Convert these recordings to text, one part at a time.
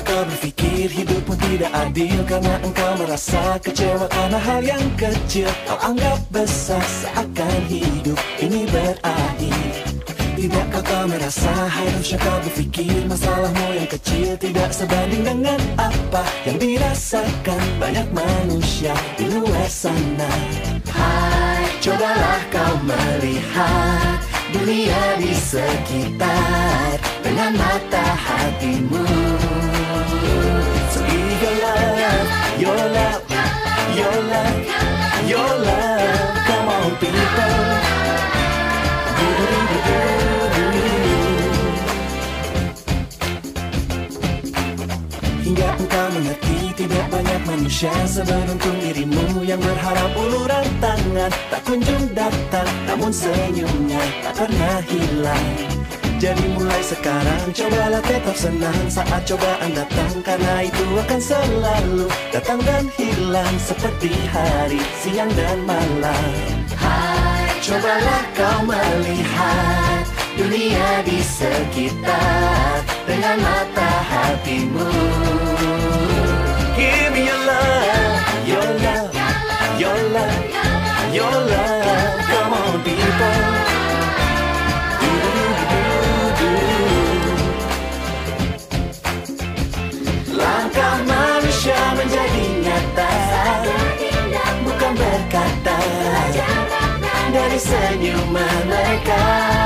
Kau berpikir hidupmu tidak adil Karena engkau merasa kecewa karena hal yang kecil. Kau anggap besar seakan hidup ini berakhir. Tidakkah kau merasa harusnya kau berpikir Masalahmu yang kecil tidak sebanding dengan apa Yang dirasakan? Banyak manusia di luar sana. Hai, cobalah kau melihat dunia di sekitar dengan mata hatimu. Mengerti tidak banyak manusia seberuntung dirimu Yang berharap uluran tangan. Tak kunjung datang Namun senyumnya tak pernah hilang Jadi mulai sekarang cobalah tetap senang Saat cobaan datang karena itu akan selalu Datang dan hilang seperti hari, siang dan malam Hai, cobalah kau melihat dunia di sekitar dengan mata hatimu. Give me your love, your love, your love, your love. Come on, people. Mereka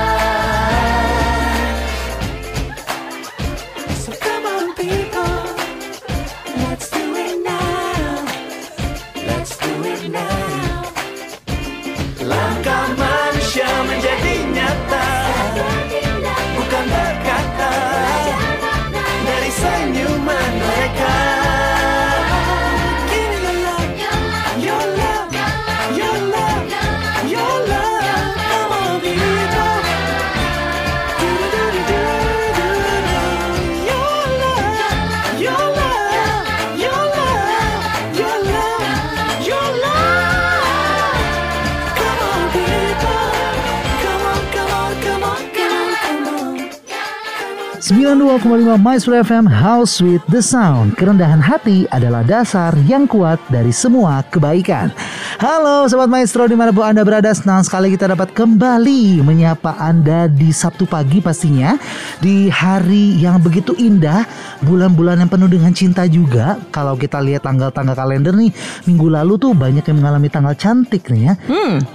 92,5 Maestro FM House with the Sound. Kerendahan hati adalah dasar yang kuat dari semua kebaikan. Halo Sobat Maestro di mana pun Anda berada Senang sekali kita dapat kembali menyapa Anda di Sabtu pagi pastinya. Di hari yang begitu indah Bulan-bulan yang penuh dengan cinta juga. Kalau kita lihat tanggal-tanggal kalender nih Minggu lalu tuh banyak yang mengalami tanggal cantik nih ya.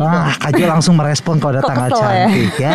Wah Kak Jo langsung merespon kalau ada Kok tanggal ya? cantik ya.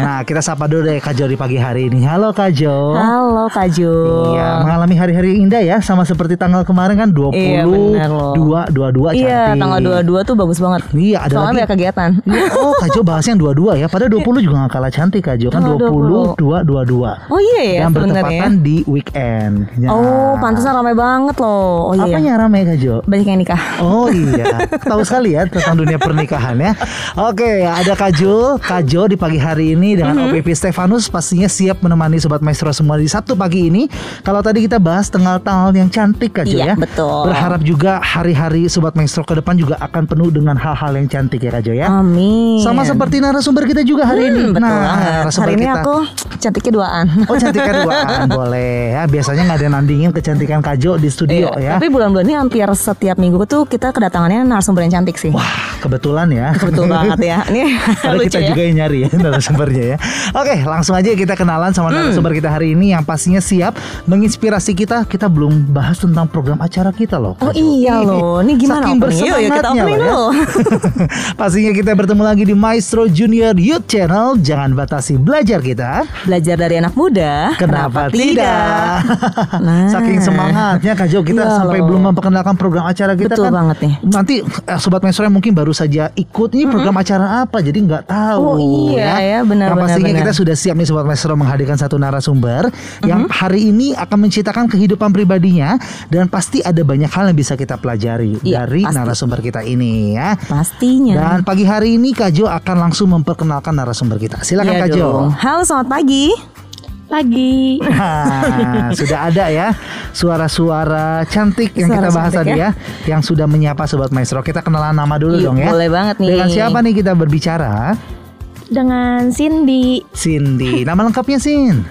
Nah kita sapa dulu deh Kak Jo di pagi hari ini. Halo Kak Jo Halo Kak Jo. Iya, mengalami hari-hari yang indah ya, sama seperti tanggal kemarin kan 20, Iya. 2, 22 Iya, cantik. tanggal 22 tuh bagus banget. Iya, ada Soalnya lagi. kegiatan. Iya, Oh, Kak Jo bahas yang 22 ya. Padahal 20 juga gak kalah cantik Kak Jo kan Tanggal 20, 2, 22. Oh iya ya Dan sebenarnya. bertepatan di weekend. Nah, Oh, pantesan ramai banget loh. Oh iya. Apanya ramai Kak Jo? Banyak yang nikah. Oh iya, tahu sekali ya tentang dunia pernikahan ya. Oke, ada Kak Jo, Kak Jo di pagi hari ini dengan Mm-hmm. OPP Stefanus pastinya siap menemani Sobat Maestro semua di Sabtu pagi ini. Kalau tadi kita bahas tanggal-tanggal yang cantik Jo Iya, ya. betul. Berharap juga hari-hari Sobat Maestro ke depan juga akan penuh dengan hal-hal yang cantik ya Kak Jo ya. Amin. Sama seperti narasumber kita juga hari ini. Hmm, betul nah, banget. narasumber Hari ini kita. aku cantiknya duaan. Oh cantiknya duaan boleh ya biasanya nggak ada yang nandingin kecantikan Kak Jo di studio Iya, ya. Tapi bulan-bulan ini hampir setiap minggu tuh kita kedatangannya narasumber yang cantik sih. Wah kebetulan ya. Betul banget ya. Ini lucu kita ya. juga yang nyari ya narasumbernya ya. Oke, langsung aja kita kenalan sama Hmm. narasumber kita hari ini yang pastinya siap menginspirasi kita. Kita belum bahas tentang program acara kita loh. Oh iya loh. Ini gimana Saking opening? Yuk, yuk kita bersemangatnya opening ya. pastinya kita bertemu lagi di Maestro Junior Youth Channel. Jangan batasi belajar kita. Belajar dari anak muda. Kenapa, tidak? Nah. Saking semangatnya Kak Jo kita Iya sampai loh. belum memperkenalkan program acara kita Betul kan. banget nih. Nanti eh, sobat Maestro yang mungkin baru saja ikut ini program acara apa jadi nggak tahu. Oh, iya ya, benar, Yang benar, pastinya benar. kita sudah siap nih sobat Maestro menghadirkan satu narasumber yang Mm-hmm. hari ini akan menceritakan kehidupan pribadinya dan pasti ada banyak hal yang bisa kita pelajari Iya, dari pasti. narasumber kita ini ya. Pastinya. Dan pagi hari ini Kak Jo akan langsung memperkenalkan narasumber kita. Silakan Iya Kak Jo. dong. Halo, selamat pagi. Pagi. Nah, sudah ada ya suara-suara cantik yang Suara kita bahas tadi ya. ya. yang sudah menyapa sobat maestro. Kita kenalan nama dulu Yuk, dong ya. boleh banget nih. Dengan siapa nih kita berbicara? Dengan Cindy. Cindy. Nama lengkapnya Sin.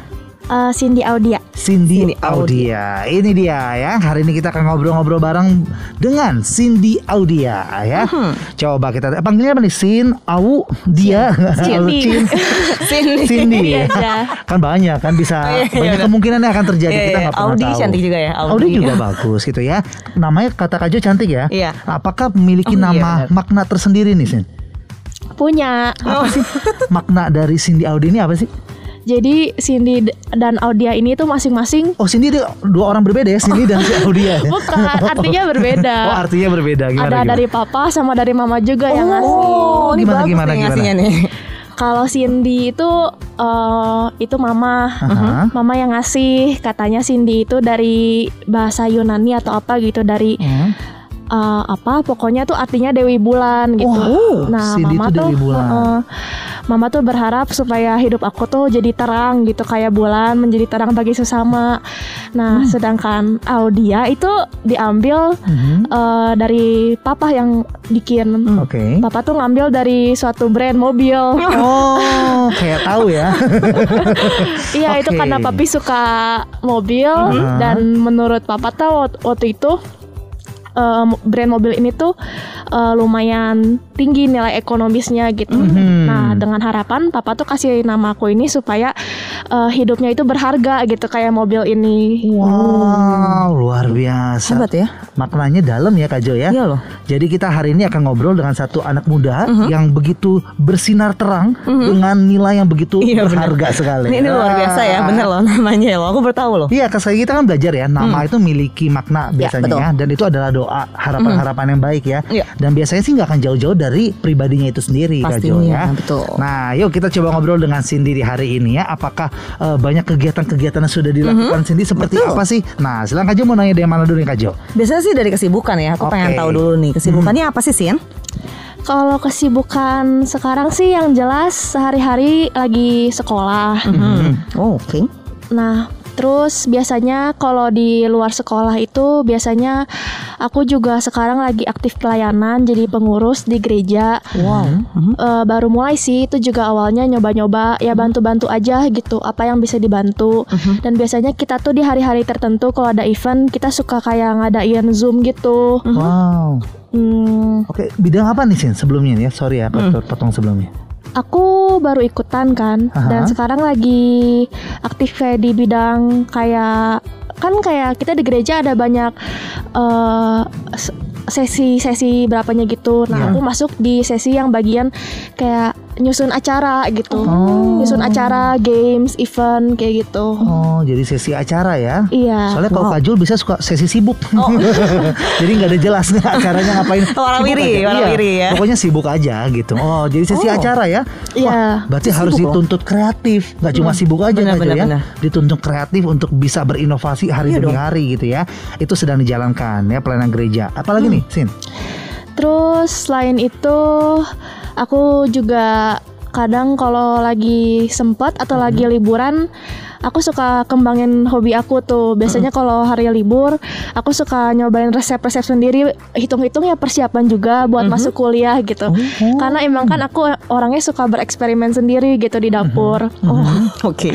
Eh, Cindy Audia. Cindy, Cindy Audia. Ini dia ya. Hari ini kita akan ngobrol-ngobrol bareng dengan Cindy Audia ya. Coba kita panggilnya apa nih? Sin, Au, dia, Cindy. Cin, Cindy. Cindy ya. Iya. kan banyak kan bisa Iya, iya, banyak kemungkinan yang akan terjadi Iya, kita iya. nggak pernah Audi tahu. cantik juga ya, Audi, Audi. juga bagus gitu ya. Namanya kata Kajo cantik ya. Iya. Apakah memiliki Oh, iya, nama benar. makna tersendiri nih Sin? Punya. Oh. Apa sih makna dari Cindy Audi ini apa sih? Jadi Cindy dan Audia ini tuh masing-masing Oh Cindy dia dua orang berbeda ya Cindy dan si Audia. ya? bukan artinya berbeda. Oh artinya berbeda gimana? Ada gimana? dari papa sama dari mama juga yang ngasih. Oh, ini Gimana, bagus gimana, nih gimana? ngasihnya nih. Kalau Cindy itu eh, itu mama. Aha. Mama yang ngasih katanya Cindy itu dari bahasa Yunani atau apa gitu dari Hmm. eh, apa pokoknya tuh artinya Dewi Bulan gitu. Oh, nah, Cindy mama tuh tuh Dewi Bulan. eh, mama tuh berharap supaya hidup aku tuh jadi terang gitu kayak bulan menjadi terang bagi sesama. Nah, Hmm. sedangkan Audia itu diambil Mhm. eh, dari papa yang bikin. Oke. Papa tuh ngambil dari suatu brand mobil. Oh, kayak tahu ya. Iya itu Oke. karena papi suka mobil Mhm. dan menurut papa tuh wak- waktu itu eh, brand mobil ini tuh eh, lumayan tinggi nilai ekonomisnya gitu. Mhm. Nah dengan harapan papa tuh kasih nama aku ini supaya eh, hidupnya itu berharga gitu kayak mobil ini. Wow, luar biasa. Hebat ya. Maknanya dalam ya Kak Jo ya. Iya loh. Jadi kita hari ini akan ngobrol dengan satu anak muda Mhm. yang begitu bersinar terang dengan nilai yang begitu Iya, berharga sekali. Ini, ini luar biasa ya, bener loh namanya loh. Aku bertahu loh. Iya, kita kan belajar ya, nama itu memiliki makna Ya, biasanya betul. ya, dan itu adalah doa, harapan-harapan yang baik ya. Iya. Dan biasanya sih nggak akan jauh-jauh dari pribadinya itu sendiri, Kak Jo Pastinya, ya. betul. Nah, yuk kita coba ngobrol dengan Cindy di hari ini ya. Apakah eh, banyak kegiatan-kegiatan yang sudah dilakukan Cindy seperti Betul. apa sih? Nah, silakan Kak Jo mau nanya dari mana dulu nih Kak Jo? Biasanya sih dari kesibukan ya. Aku pengen Oke. tahu dulu nih kesibukannya apa sih Sin? Kalau kesibukan sekarang sih yang jelas sehari-hari lagi sekolah. Oh, oke. Nah, terus biasanya kalau di luar sekolah itu biasanya aku juga sekarang lagi aktif pelayanan jadi pengurus di gereja. Wow. Mhm. Eh, baru mulai sih itu juga awalnya nyoba-nyoba ya bantu-bantu aja gitu apa yang bisa dibantu dan biasanya kita tuh di hari-hari tertentu kalau ada event kita suka kayak ngadain zoom gitu Wow. Hmm, Oke, bidang apa nih Sin sebelumnya nih ya? Sorry ya, potong, potong sebelumnya. Aku baru ikutan kan Aha. dan sekarang lagi aktif kayak di bidang kayak kan kayak kita di gereja ada banyak s- sesi-sesi berapanya gitu. Nah, Iya. aku masuk di sesi yang bagian kayak nyusun acara gitu. Oh. Nyusun acara, games, event kayak gitu. Oh, jadi sesi acara ya? Iya. Soalnya kalau Wow. Kak Jul bisa suka sesi sibuk. jadi nggak ada jelas acaranya ngapain. Warawiri, warawiri Iya, ya. Pokoknya sibuk aja gitu. Oh, jadi sesi Oh. acara ya? Iya. Wah, berarti harus Sibuk loh. dituntut kreatif. Nggak cuma sibuk aja benar, ya. benar. Dituntut kreatif untuk bisa berinovasi hari Iya demi dong. hari gitu ya. Itu sedang dijalankan ya pelayanan gereja. Apalagi Hmm. nih, Sin? Terus selain itu aku juga kadang kalau lagi sempat atau lagi liburan aku suka kembangin hobi aku tuh. Biasanya kalau hari libur aku suka nyobain resep-resep sendiri, hitung-hitung ya persiapan juga buat masuk kuliah gitu. Karena emang kan aku orangnya suka bereksperimen sendiri gitu di dapur. Oh, oke.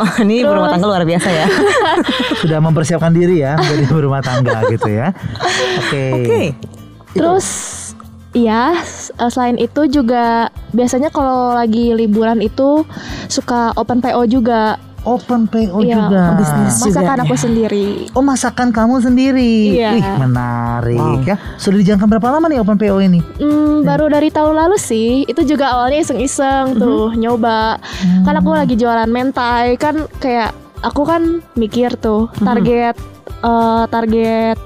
Oh, ini Terus- berumah tangga luar biasa ya. Sudah mempersiapkan diri ya menjadi berumah tangga gitu ya. Oke. Oke. Terus Iya, eh, selain itu juga biasanya kalau lagi liburan itu suka open PO juga. Open PO Iya, juga. bisnis. Masakan juga aku ya. sendiri. Oh masakan kamu sendiri. Iya. Ih menarik Wow. ya. Sudah dijalankan berapa lama nih Open PO ini? Hmm, baru dari tahun lalu sih. Itu juga awalnya iseng-iseng tuh nyoba. Kan aku lagi jualan mentai kan kayak aku kan mikir tuh target eh, target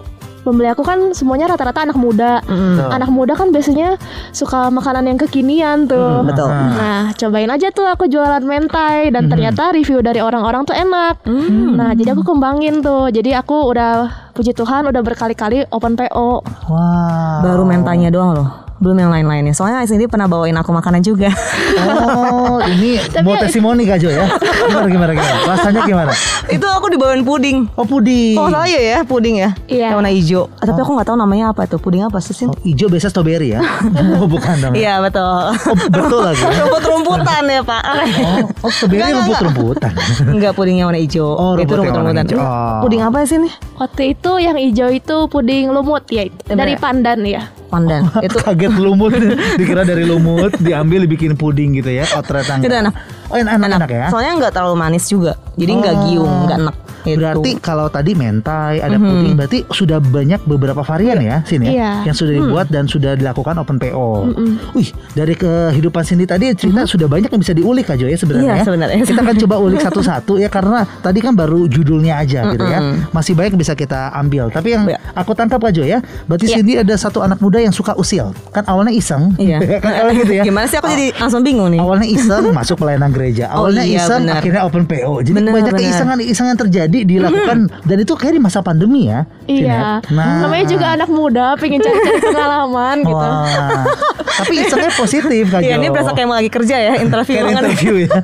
pembeli aku kan semuanya rata-rata anak muda. Mm-mm. Anak muda kan biasanya suka makanan yang kekinian tuh. Betul. Nah, cobain aja tuh aku jualan mentai dan ternyata review dari orang-orang tuh enak. Hmm. Nah, jadi aku kembangin tuh. Jadi aku udah puji Tuhan udah berkali-kali open PO. Wow. Baru mentanya doang loh. Belum yang lain-lainnya. Soalnya Cindy pernah bawain aku makanan juga. Oh, ini mau testimoni Kak Jo ya. Gimana gimana gimana? Rasanya gimana? itu aku dibawain puding. Oh, puding. Oh salah ya ya puding ya? Iya. Yang warna hijau. Ah, tapi aku nggak tahu namanya apa itu. Puding apa sih? Oh, hijau biasa strawberry ya? Oh, bukan dong. Iya betul. Oh, betul lagi. Rumput-rumputan ya pak. Oh, oh strawberry rumput-rumputan. Enggak pudingnya warna hijau. Oh, itu rumput warna rumput-rumputan. Ini Oh. Puding apa sih nih? Waktu itu yang hijau itu puding lumut ya itu. Eh, Dari pandan ya. Pandan. itu Kaget lumut Dikira dari lumut Diambil dibikin puding gitu ya Outret tangga Itu enak. Oh enak-enak ya Soalnya nggak terlalu manis juga. Jadi nggak Oh. giung, nggak enak. Gitu. Berarti kalau tadi mentai ada puding berarti sudah banyak beberapa varian ya sini ya Iya. yang sudah dibuat dan sudah dilakukan open PO. Wih dari kehidupan Cindy tadi cerita sudah banyak yang bisa diulik aja ya sebenarnya. Iya, ya. sebenarnya. Kita akan coba ulik satu-satu ya karena tadi kan baru judulnya aja gitu ya. Masih banyak yang bisa kita ambil. Tapi yang Iya. aku tangkap aja ya, berarti Iya. Cindy ada satu anak muda yang suka usil. Kan awalnya iseng, Iya. kan awalnya gitu ya. Gimana sih aku jadi langsung bingung nih. Awalnya iseng masuk pelayanan gereja. Oh Awalnya iya, iseng benar. akhirnya open PO. Jadi Benar, banyak keisengan-keisengan yang terjadi dilakukan dan itu kayak di masa pandemi ya. Iya. Sinet. Nah, Namanya juga anak muda, pengen cari-cari pengalaman gitu. Wah. Tapi isengnya positif Kak Iya ini berasa kayak mau lagi kerja ya interview Kayak interview ya.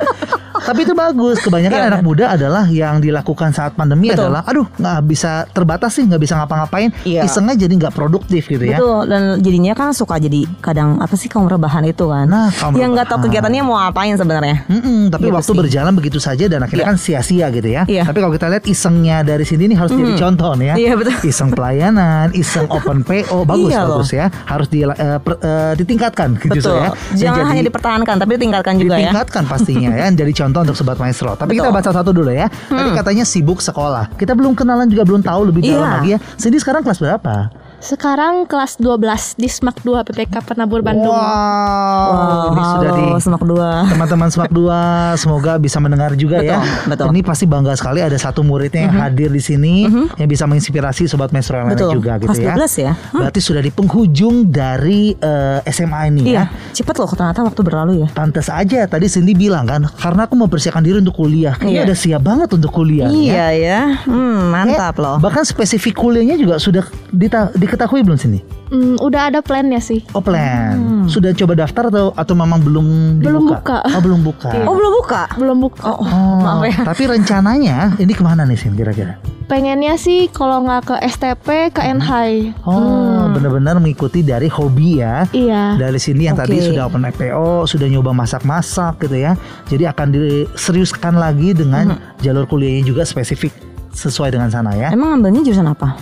Tapi itu bagus. Kebanyakan Iya, anak muda adalah yang dilakukan saat pandemi Betul. adalah, aduh nggak bisa terbatas sih, nggak bisa ngapa-ngapain. Iya. Isengnya jadi nggak produktif gitu ya. Betul dan jadinya kan suka jadi kadang apa sih kaum rebahan itu kan. Nah, kaum yang nggak tahu kegiatannya mau ngapain sebenarnya. Mm-mm, tapi Gitu waktu sih. berjalan begitu saja dan akhirnya Iya. kan sia-sia gitu ya. Iya. Tapi kalau kita lihat isengnya dari sini ini harus jadi contoh nih ya. Iya, betul. Iseng pelayanan, iseng open PO, bagus Iya loh. bagus ya. Harus di, eh, per- eh, ditingkatkan gitu Betul. ya. Dan Jangan jadi- hanya dipertahankan tapi ditingkatkan juga ya. ditingkatkan pastinya ya jadi contoh untuk sobat maestro. Tapi kita Betul. baca satu dulu ya. Tadi katanya sibuk sekolah. Kita belum kenalan juga belum tahu lebih dalam Iya. lagi ya. Cindy sekarang kelas berapa Sekarang kelas 12 di SMAK 2 PPK Penabur Bandung. wow ini sudah di semak dua. teman-teman semak dua semoga bisa mendengar juga ya Betul, betul. Mhm. ini pasti bangga sekali ada satu muridnya yang hadir di sini yang bisa menginspirasi sobat maestro yang lainnya Betul. juga gitu Kelas ya 12 ya. Hmm. berarti sudah di penghujung dari eh, SMA ini ya Iya, cepet loh ternyata waktu berlalu ya. Pantes aja tadi Cindy bilang kan karena aku mau persiapkan diri untuk kuliah. Kayaknya Iya. udah siap banget untuk kuliah. ya. Iya ya, hmm, mantap Eh, loh. Bahkan spesifik kuliahnya juga sudah dita- diketahui belum sini? Hmm, udah ada plannya sih. Oh plan. Hmm. Sudah coba daftar atau atau memang belum Belum dibuka? buka. Oh belum buka. Oh belum buka? Belum buka. Oh, Oh, maaf ya. tapi rencananya ini ke mana nih Sin kira-kira? Pengennya sih kalau nggak ke STP ke NHI. Oh benar-benar mengikuti dari hobi ya. Iya. Dari sini yang tadi Oke. sudah open FPO, sudah nyoba masak-masak gitu ya. Jadi akan diseriuskan lagi dengan Hmm. jalur kuliahnya juga spesifik sesuai dengan sana ya. Emang ambilnya jurusan apa?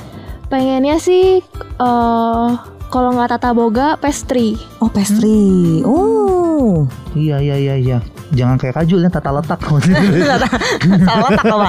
Pengennya sih eh kalau nggak tata boga pastry. Oh pastry. Oh. Iya iya iya iya. Jangan kayak kajul ya tata letak. Salah tak apa?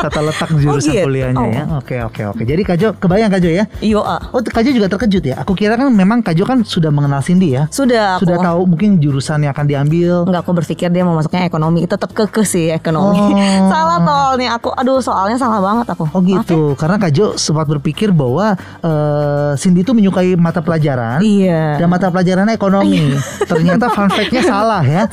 tata letak jurusan gitu. kuliahnya Oh. ya. Oke oke oke. Jadi Kajo kebayang Kajo ya. Iyo ah. Oh Kajo juga terkejut ya. Aku kira kan memang Kajo kan sudah mengenal Cindy ya. Sudah aku. Sudah tahu mungkin jurusan yang akan diambil. Enggak aku berpikir dia mau masuknya ekonomi Tetap kekeh sih ekonomi Oh. Salah tol nih aku Aduh soalnya salah banget aku Oh gitu, karena Kajo sempat berpikir bahwa eh, Cindy itu menyukai mata pelajaran Iya dan mata pelajarannya ekonomi. Ternyata fun fact-nya salah ya.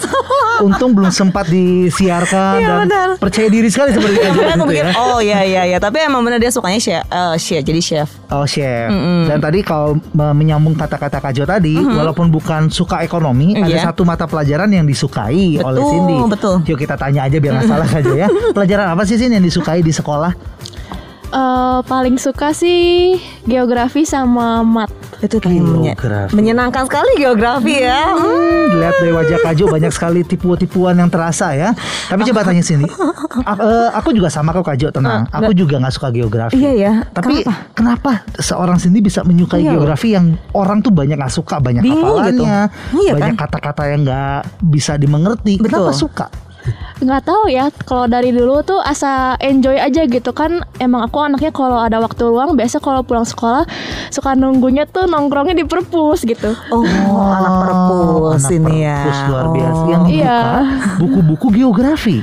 Untung belum sempat disiarkan Iya, dan benar. percaya diri sekali seperti aku gitu pikir ya. Oh iya iya iya Tapi emang bener dia sukanya chef, eh, chef Jadi chef Oh chef. Dan tadi kalau me- menyambung kata-kata Kajo tadi, walaupun bukan suka ekonomi, ada Iya. satu mata pelajaran yang disukai oleh Betul, Cindy. betul. Yuk kita tanya aja biar nggak salah Kajo ya. Pelajaran apa sih sih yang disukai di sekolah? Eh, paling suka sih geografi sama mat. Itu menye- Geografi. menyenangkan sekali geografi ya Hmm. Hmm, Lihat dari wajah Kajo banyak sekali tipu-tipuan yang terasa ya. Tapi coba tanya sini. A- eh, aku juga sama kok Kajo tenang. Aku juga nggak suka geografi. Iya ya Tapi kenapa? seorang sendiri bisa menyukai Iya geografi yang orang tuh banyak nggak suka, banyak Bingung gitu. hafalannya, Iya banyak kan? kata-kata yang nggak bisa dimengerti. Kenapa Betul. suka? Nggak tahu ya. Kalau dari dulu tuh asa enjoy aja gitu kan. Emang aku anaknya kalau ada waktu luang biasa kalau pulang sekolah suka nunggunya tuh nongkrongnya di perpus gitu. Oh, anak perpus anak ini ya perpus luar biasa Oh. yang Iya. buka buku-buku geografi.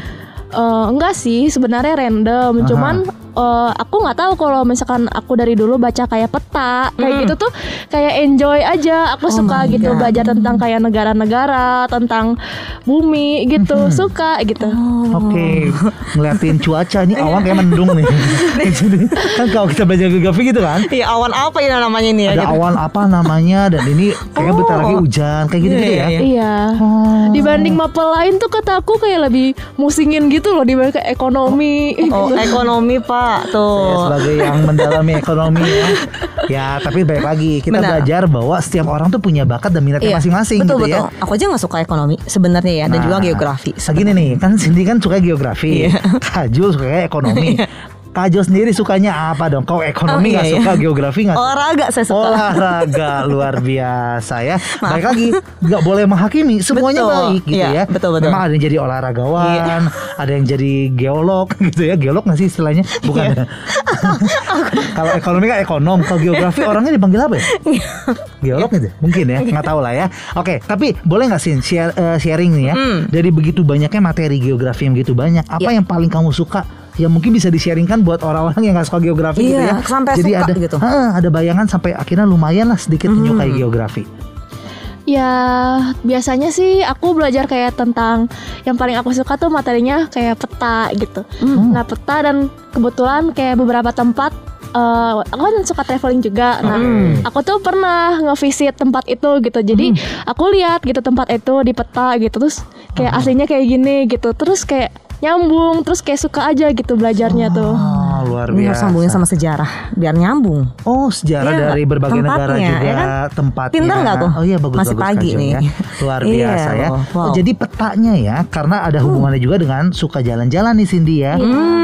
Eh, enggak sih sebenarnya random. Aha. Cuman eh, aku nggak tahu kalau misalkan aku dari dulu baca kayak peta kayak Mm. gitu tuh kayak enjoy aja. Aku Oh suka gitu God. belajar tentang kayak negara-negara, tentang bumi gitu, suka gitu. Oke, ngeliatin cuaca ini awan kayak mendung nih. Kan kalau kita belajar geografi gitu kan, Iya awan apa ya namanya ini ya? ada gitu. awan apa namanya dan ini kayak Oh. bentar lagi hujan kayak gitu gitu Iya, ya. iya, Iya. Oh. Dibanding mapel lain tuh kata aku kayak lebih musingin gitu loh dibanding kayak ekonomi. Oh ekonomi pak Saya tuh. sebagai yang mendalami ekonomi ya. Ya, tapi baik lagi kita Benar. belajar bahwa setiap orang tuh punya bakat dan minatnya Iya, masing-masing betul gitu betul. ya. Aku aja nggak suka ekonomi sebenarnya ya dan juga Nah, geografi. Segini nih, kan Cindy kan suka geografi, Iya. Kajul suka ekonomi. Kajul sendiri sukanya apa dong? Kau ekonomi Oh, nggak iya, suka, iya. geografi nggak suka? Olahraga saya suka. Olahraga luar biasa ya. Baik lagi, nggak boleh menghakimi. Semuanya Betul. baik gitu Iya, ya. betul, betul. Memang ada yang jadi olahragawan, Iya. ada yang jadi geolog gitu ya. Geolog nggak sih istilahnya? Bukan. Iya. kalau ekonomi kan ekonom, kalau geografi orangnya dipanggil apa ya? Iya. Geolog gitu, mungkin ya, nggak tahu lah ya. Oke, tapi boleh nggak sih share, eh, sharing nih ya? Hmm. Dari begitu banyaknya materi geografi yang begitu banyak, apa Iya. yang paling kamu suka? Yang mungkin bisa di-sharingkan buat orang-orang yang nggak suka geografi gitu ya. Iya, sampai Jadi suka ada gitu. Heeh, ada bayangan sampai akhirnya lumayan lah sedikit menyukai geografi. Ya biasanya sih aku belajar kayak tentang yang paling aku suka tuh materinya kayak peta gitu. Nah peta dan kebetulan kayak beberapa tempat eh, aku kan suka traveling juga. Nah aku tuh pernah ngevisit tempat itu gitu. Jadi aku lihat gitu tempat itu di peta gitu terus kayak aslinya kayak gini gitu. Terus kayak nyambung terus kayak suka aja gitu belajarnya tuh. Oh, luar Ini harus biasa. sambungin sama sejarah biar nyambung. Oh, sejarah Iya, dari berbagai negara tempatnya, juga ya kan? tempatnya. Pintar nggak tuh? Oh iya bagus Masih bagus pagi nih. ya. Luar Iya, biasa ya. wow. Oh, jadi petanya ya karena ada hubungannya juga dengan suka jalan-jalan nih Cindy ya.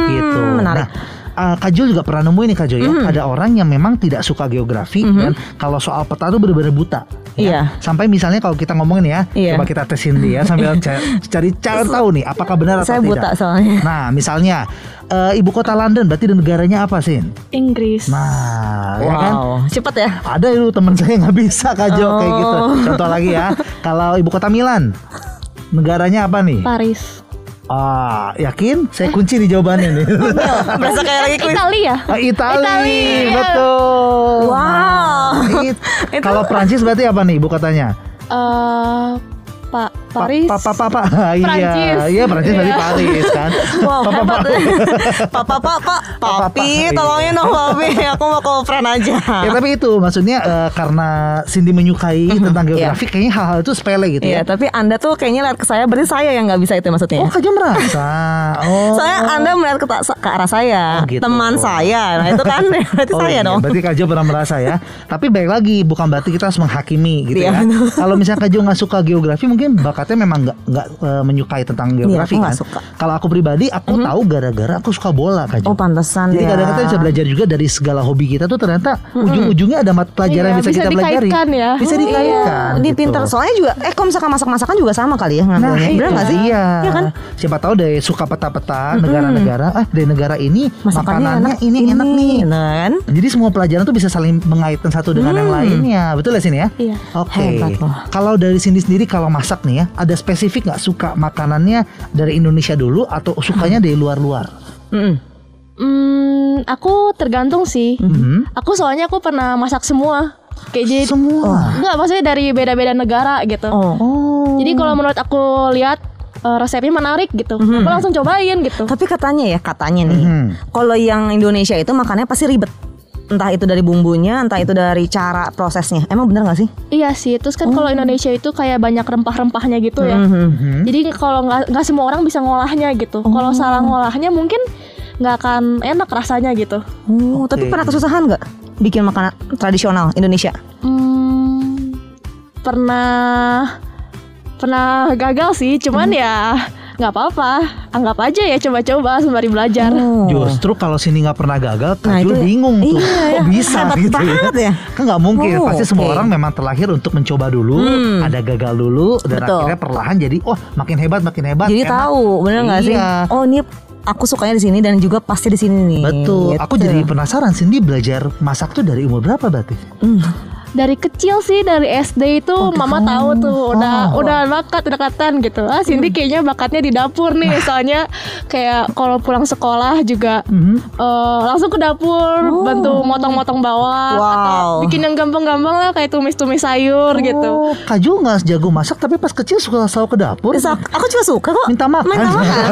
gitu. menarik. Nah, uh, Kak Jo juga pernah nemuin nih Kak Jo ya, ada orang yang memang tidak suka geografi dan kalau soal peta tuh benar-benar buta. ya. Iya. Sampai misalnya kalau kita ngomongin ya, Iya. coba kita tes Cindy ya sambil ca- cari cara tahu nih apakah benar atau Saya tidak. buta soalnya. Nah, misalnya eh, ibu kota London berarti negaranya apa sih? Inggris. Nah, ya kan? Wow, cepet ya. Ada itu teman saya nggak bisa Kak Jo kayak gitu. Oh. Contoh lagi ya, kalau ibu kota Milan, negaranya apa nih? Paris. Ah, yakin? Saya kunci di jawabannya nih. Berasa kayak lagi kuis. Italia. Ah, Itali, Itali. betul. Wow. Nah, it- Kalau Prancis berarti apa nih ibu kotanya? Eh Pak Pa- Paris. Pa, pa, pa, pa. Iya, iya Prancis berarti Iya. Paris kan. Wow, Pa, pa, hebat. pa. Papa, papa, Papa, papi, iya. tolongin dong papi. Aku mau ke friend aja. Ya tapi itu maksudnya eh, karena Cindy menyukai tentang geografi kayaknya hal-hal itu sepele gitu Iya, ya. tapi Anda tuh kayaknya lihat ke saya, berarti saya yang nggak bisa itu maksudnya. Oh, Jo merasa. Oh. Soalnya Anda melihat ke, ke arah saya, Oh, gitu. teman saya. Nah, itu kan berarti Oh, saya iya, dong. Berarti Kak Jo pernah merasa ya. Tapi baik lagi, bukan berarti kita harus menghakimi gitu Iya, ya. Kalau misalnya Kak Jo nggak suka geografi, mungkin bakatnya memang nggak nggak eh, menyukai tentang geografi aku kan. Kalau aku pribadi, aku tahu gara-gara aku suka bola Jo. Oh, pantesan Jadi ya. kadang-kadang bisa belajar juga dari segala hobi kita tuh ternyata ujung-ujungnya ada mata pelajaran Iya, yang bisa, bisa kita pelajari. dikaitkan ya. Bisa Oh, dikaitkan. Ini gitu. pintar soalnya juga eh kalau misalkan masak-masakan juga sama kali ya Nah, ngambilnya. itu Bener nggak sih? Iya. Iya kan? Siapa tahu dari suka peta-peta negara-negara, ah dari negara ini Masakannya makanannya enak, ini, enak nih. Nah, kan? Jadi semua pelajaran tuh bisa saling mengaitkan satu dengan yang lainnya, betul ya sini ya? Iya. Oke. Loh. Kalau dari sini sendiri kalau masak nih ya, ada spesifik nggak suka makanannya dari Indonesia dulu atau sukanya dari luar-luar? Mm-mm. Hmm, aku tergantung sih. Mhm. Aku soalnya aku pernah masak semua. Kayak jadi Semua. Enggak, maksudnya dari beda-beda negara gitu. Oh. Oh. Jadi kalau menurut aku lihat eh, resepnya menarik gitu. Aku langsung cobain gitu. Tapi katanya ya, katanya nih. Mhm. Kalau yang Indonesia itu makannya pasti ribet. Entah itu dari bumbunya, entah itu dari cara prosesnya. Emang bener gak sih? Iya sih, terus kan kalau Indonesia itu kayak banyak rempah-rempahnya gitu ya. Mhm. Mhm. Jadi kalau nggak nggak semua orang bisa ngolahnya gitu. Kalau salah ngolahnya mungkin nggak akan enak rasanya gitu. Oh, tapi Oke. pernah kesusahan nggak bikin makanan tradisional Indonesia? Hmm, pernah pernah gagal sih, cuman ya nggak apa-apa. Anggap aja ya coba-coba sembari belajar. Oh. Justru kalau sini nggak pernah gagal, Nah, Kajul itu- bingung tuh, iya, kok bisa hebat gitu banget ya. Kan nggak mungkin, Oh, pasti semua oke. orang memang terlahir untuk mencoba dulu, Hmm. ada gagal dulu, dan Betul. akhirnya perlahan jadi, wah makin hebat, makin hebat. Jadi enak. tahu, bener nggak sih? Iya. Oh, ini aku sukanya di sini dan juga pasti di sini nih. Betul. Gitu. Aku jadi penasaran Cindy belajar masak tuh dari umur berapa berarti? Hmm. Dari kecil sih dari SD itu mama tahu tuh udah Oh. udah bakat udah kelihatan gitu ah Cindy kayaknya bakatnya di dapur nih soalnya kayak kalau pulang sekolah juga eh, langsung ke dapur bantu motong-motong bawang Wow. atau bikin yang gampang-gampang lah kayak tumis-tumis sayur gitu Oh, Kaju nggak jago masak tapi pas kecil suka selalu ke dapur. Bisa, aku juga suka kok. Minta makan. Minta makan.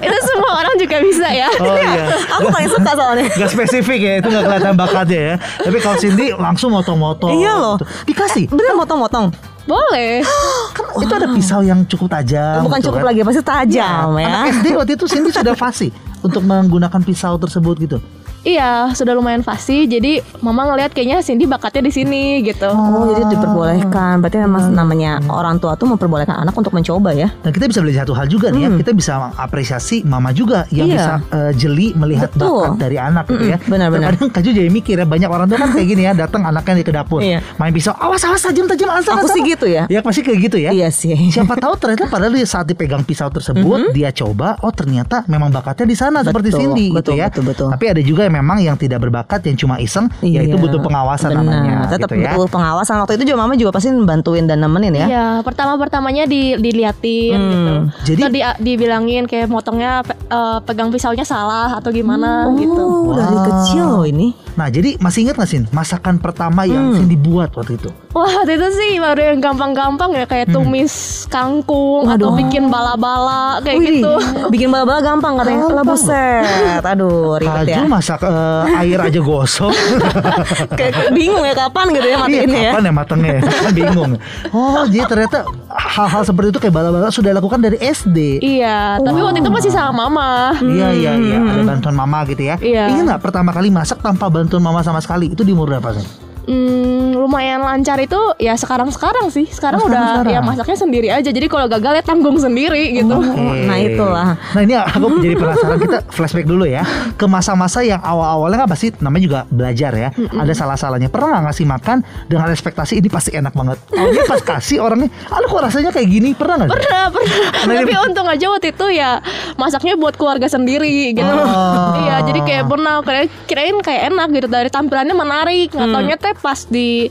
itu semua orang juga bisa ya Oh iya. aku paling suka soalnya. Gak spesifik ya, itu gak kelihatan bakatnya ya. Tapi kalau Cindy langsung motong-motong. Iya loh. gitu. Dikasih. Bener motong-motong. boleh Kan itu ada pisau yang cukup tajam. Bukan gitu cukup kan. lagi, pasti tajam ya. Anak SD waktu itu Cindy sudah fasih untuk menggunakan pisau tersebut gitu. Iya sudah lumayan fasih jadi mama ngelihat kayaknya Cindy bakatnya di sini gitu Oh, jadi diperbolehkan. Berarti memang namanya orang tua tuh memperbolehkan anak untuk mencoba ya. Dan kita bisa belajar satu hal juga nih ya, kita bisa mengapresiasi mama juga yang Iya. bisa eh, jeli melihat Betul. bakat dari anak gitu ya. Benar-benar. Kadang Kaju jadi mikir ya, banyak orang tuh kan kayak gini ya, datang anaknya di ke dapur, Iya. main pisau, awas awas tajam tajam asal Aku sih gitu ya. Ya pasti kayak gitu ya. Iya sih. Siapa tahu ternyata padahal dia saat dipegang pisau tersebut dia coba oh ternyata memang bakatnya di sana seperti Cindy betul, gitu ya. betul, betul. Tapi ada juga yang memang yang tidak berbakat yang cuma iseng Iya. yaitu butuh pengawasan Benar. namanya Tetap gitu ya. butuh pengawasan. Waktu itu juga mama juga pasti bantuin dan nemenin ya. Iya, pertama-pertamanya di, diliatin Hmm. gitu. Jadi- di- dibilangin kayak motongnya pe- eh, pegang pisaunya salah atau gimana gitu. Oh, dari Wah. kecil loh ini. Nah jadi masih ingat gak sih masakan pertama yang Hmm. Cindy buat waktu itu? Wah, waktu itu sih baru yang gampang-gampang ya kayak tumis kangkung atau bikin bala-bala kayak Wih, gitu. Bikin bala-bala gampang katanya. Lah buset. Aduh, ribet ya. Masak eh, air aja gosok. Kayak bingung ya kapan gitu ya Iya, matiinnya ya. kapan ya matangnya? Kan bingung. Oh, jadi ternyata hal-hal seperti itu kayak bala-bala sudah dilakukan dari SD. Iya, tapi waktu itu masih sama mama. Iya iya iya ada bantuan mama gitu ya. Iya. Ingat nggak pertama kali masak tanpa bantuan mama sama sekali itu di umur berapa sih? Hmm, lumayan lancar itu ya sekarang-sekarang sih. Sekarang Oh, udah sekarang-sekarang. ya masaknya sendiri aja. Jadi kalau gagal ya tanggung sendiri gitu. Oke. nah itulah. Nah ini aku jadi penasaran kita flashback dulu ya ke masa-masa yang awal-awalnya kan pasti namanya juga belajar ya. Ada salah-salahnya. Pernah nggak ngasih makan dengan ekspektasi ini pasti enak banget. Oh, ini pas kasih orangnya, aduh kok rasanya kayak gini. Pernah nggak? Pernah, pernah. Nah, ini- Tapi untung aja waktu itu ya masaknya buat keluarga sendiri gitu. Oh. Iya, jadi kayak pernah kira- kirain kayak enak gitu dari tampilannya menarik. Nggak Hmm. taunya teh pas di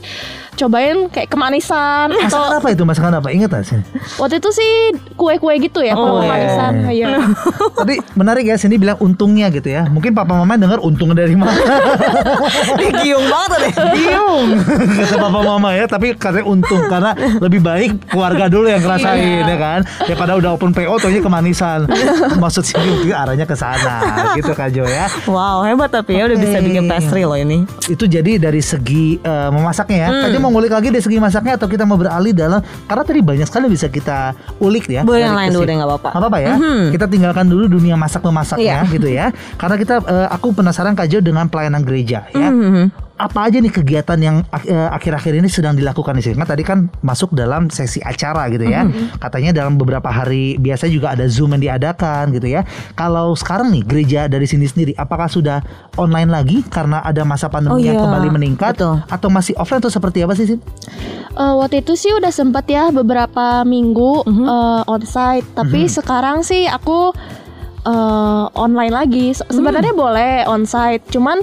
cobain kayak kemanisan Masakan atau apa itu? Masakan apa? Ingat nggak sih? waktu itu sih kue-kue gitu ya Oh, kalau kemanisan. iya. Iya. Tadi menarik ya, Cindy bilang untungnya gitu ya. Mungkin papa mama dengar untungnya dari mana. Giung banget deh. Bingung kata papa mama ya tapi katanya untung karena lebih baik keluarga dulu yang ngerasain ya kan daripada udah open PO taunya kemanisan maksud sih juga arahnya ke sana gitu Kak Jo ya Wow, hebat tapi ya udah bisa bikin pastry loh ini. itu jadi dari segi eh, memasaknya ya Hmm. tadi mau ngulik lagi dari segi masaknya atau kita mau beralih dalam karena tadi banyak sekali bisa kita ulik ya Boleh yang lain dulu deh, nggak apa-apa. Nggak apa-apa ya Mhm. kita tinggalkan dulu dunia masak memasaknya Iya. gitu ya karena kita eh, aku penasaran Kak Jo dengan pelayanan gereja ya Mhm. Apa aja nih kegiatan yang eh, akhir-akhir ini sedang dilakukan di sini? Kan tadi kan masuk dalam sesi acara gitu ya. Katanya dalam beberapa hari biasa juga ada Zoom yang diadakan gitu ya. Kalau sekarang nih gereja dari sini sendiri apakah sudah online lagi karena ada masa pandemi Oh yang iya, kembali meningkat betul. atau masih offline atau seperti apa sih? Eh, waktu itu sih udah sempet ya beberapa minggu Mhm. eh, onsite, tapi sekarang sih aku eh, online lagi. Se-. Sebenarnya boleh onsite, cuman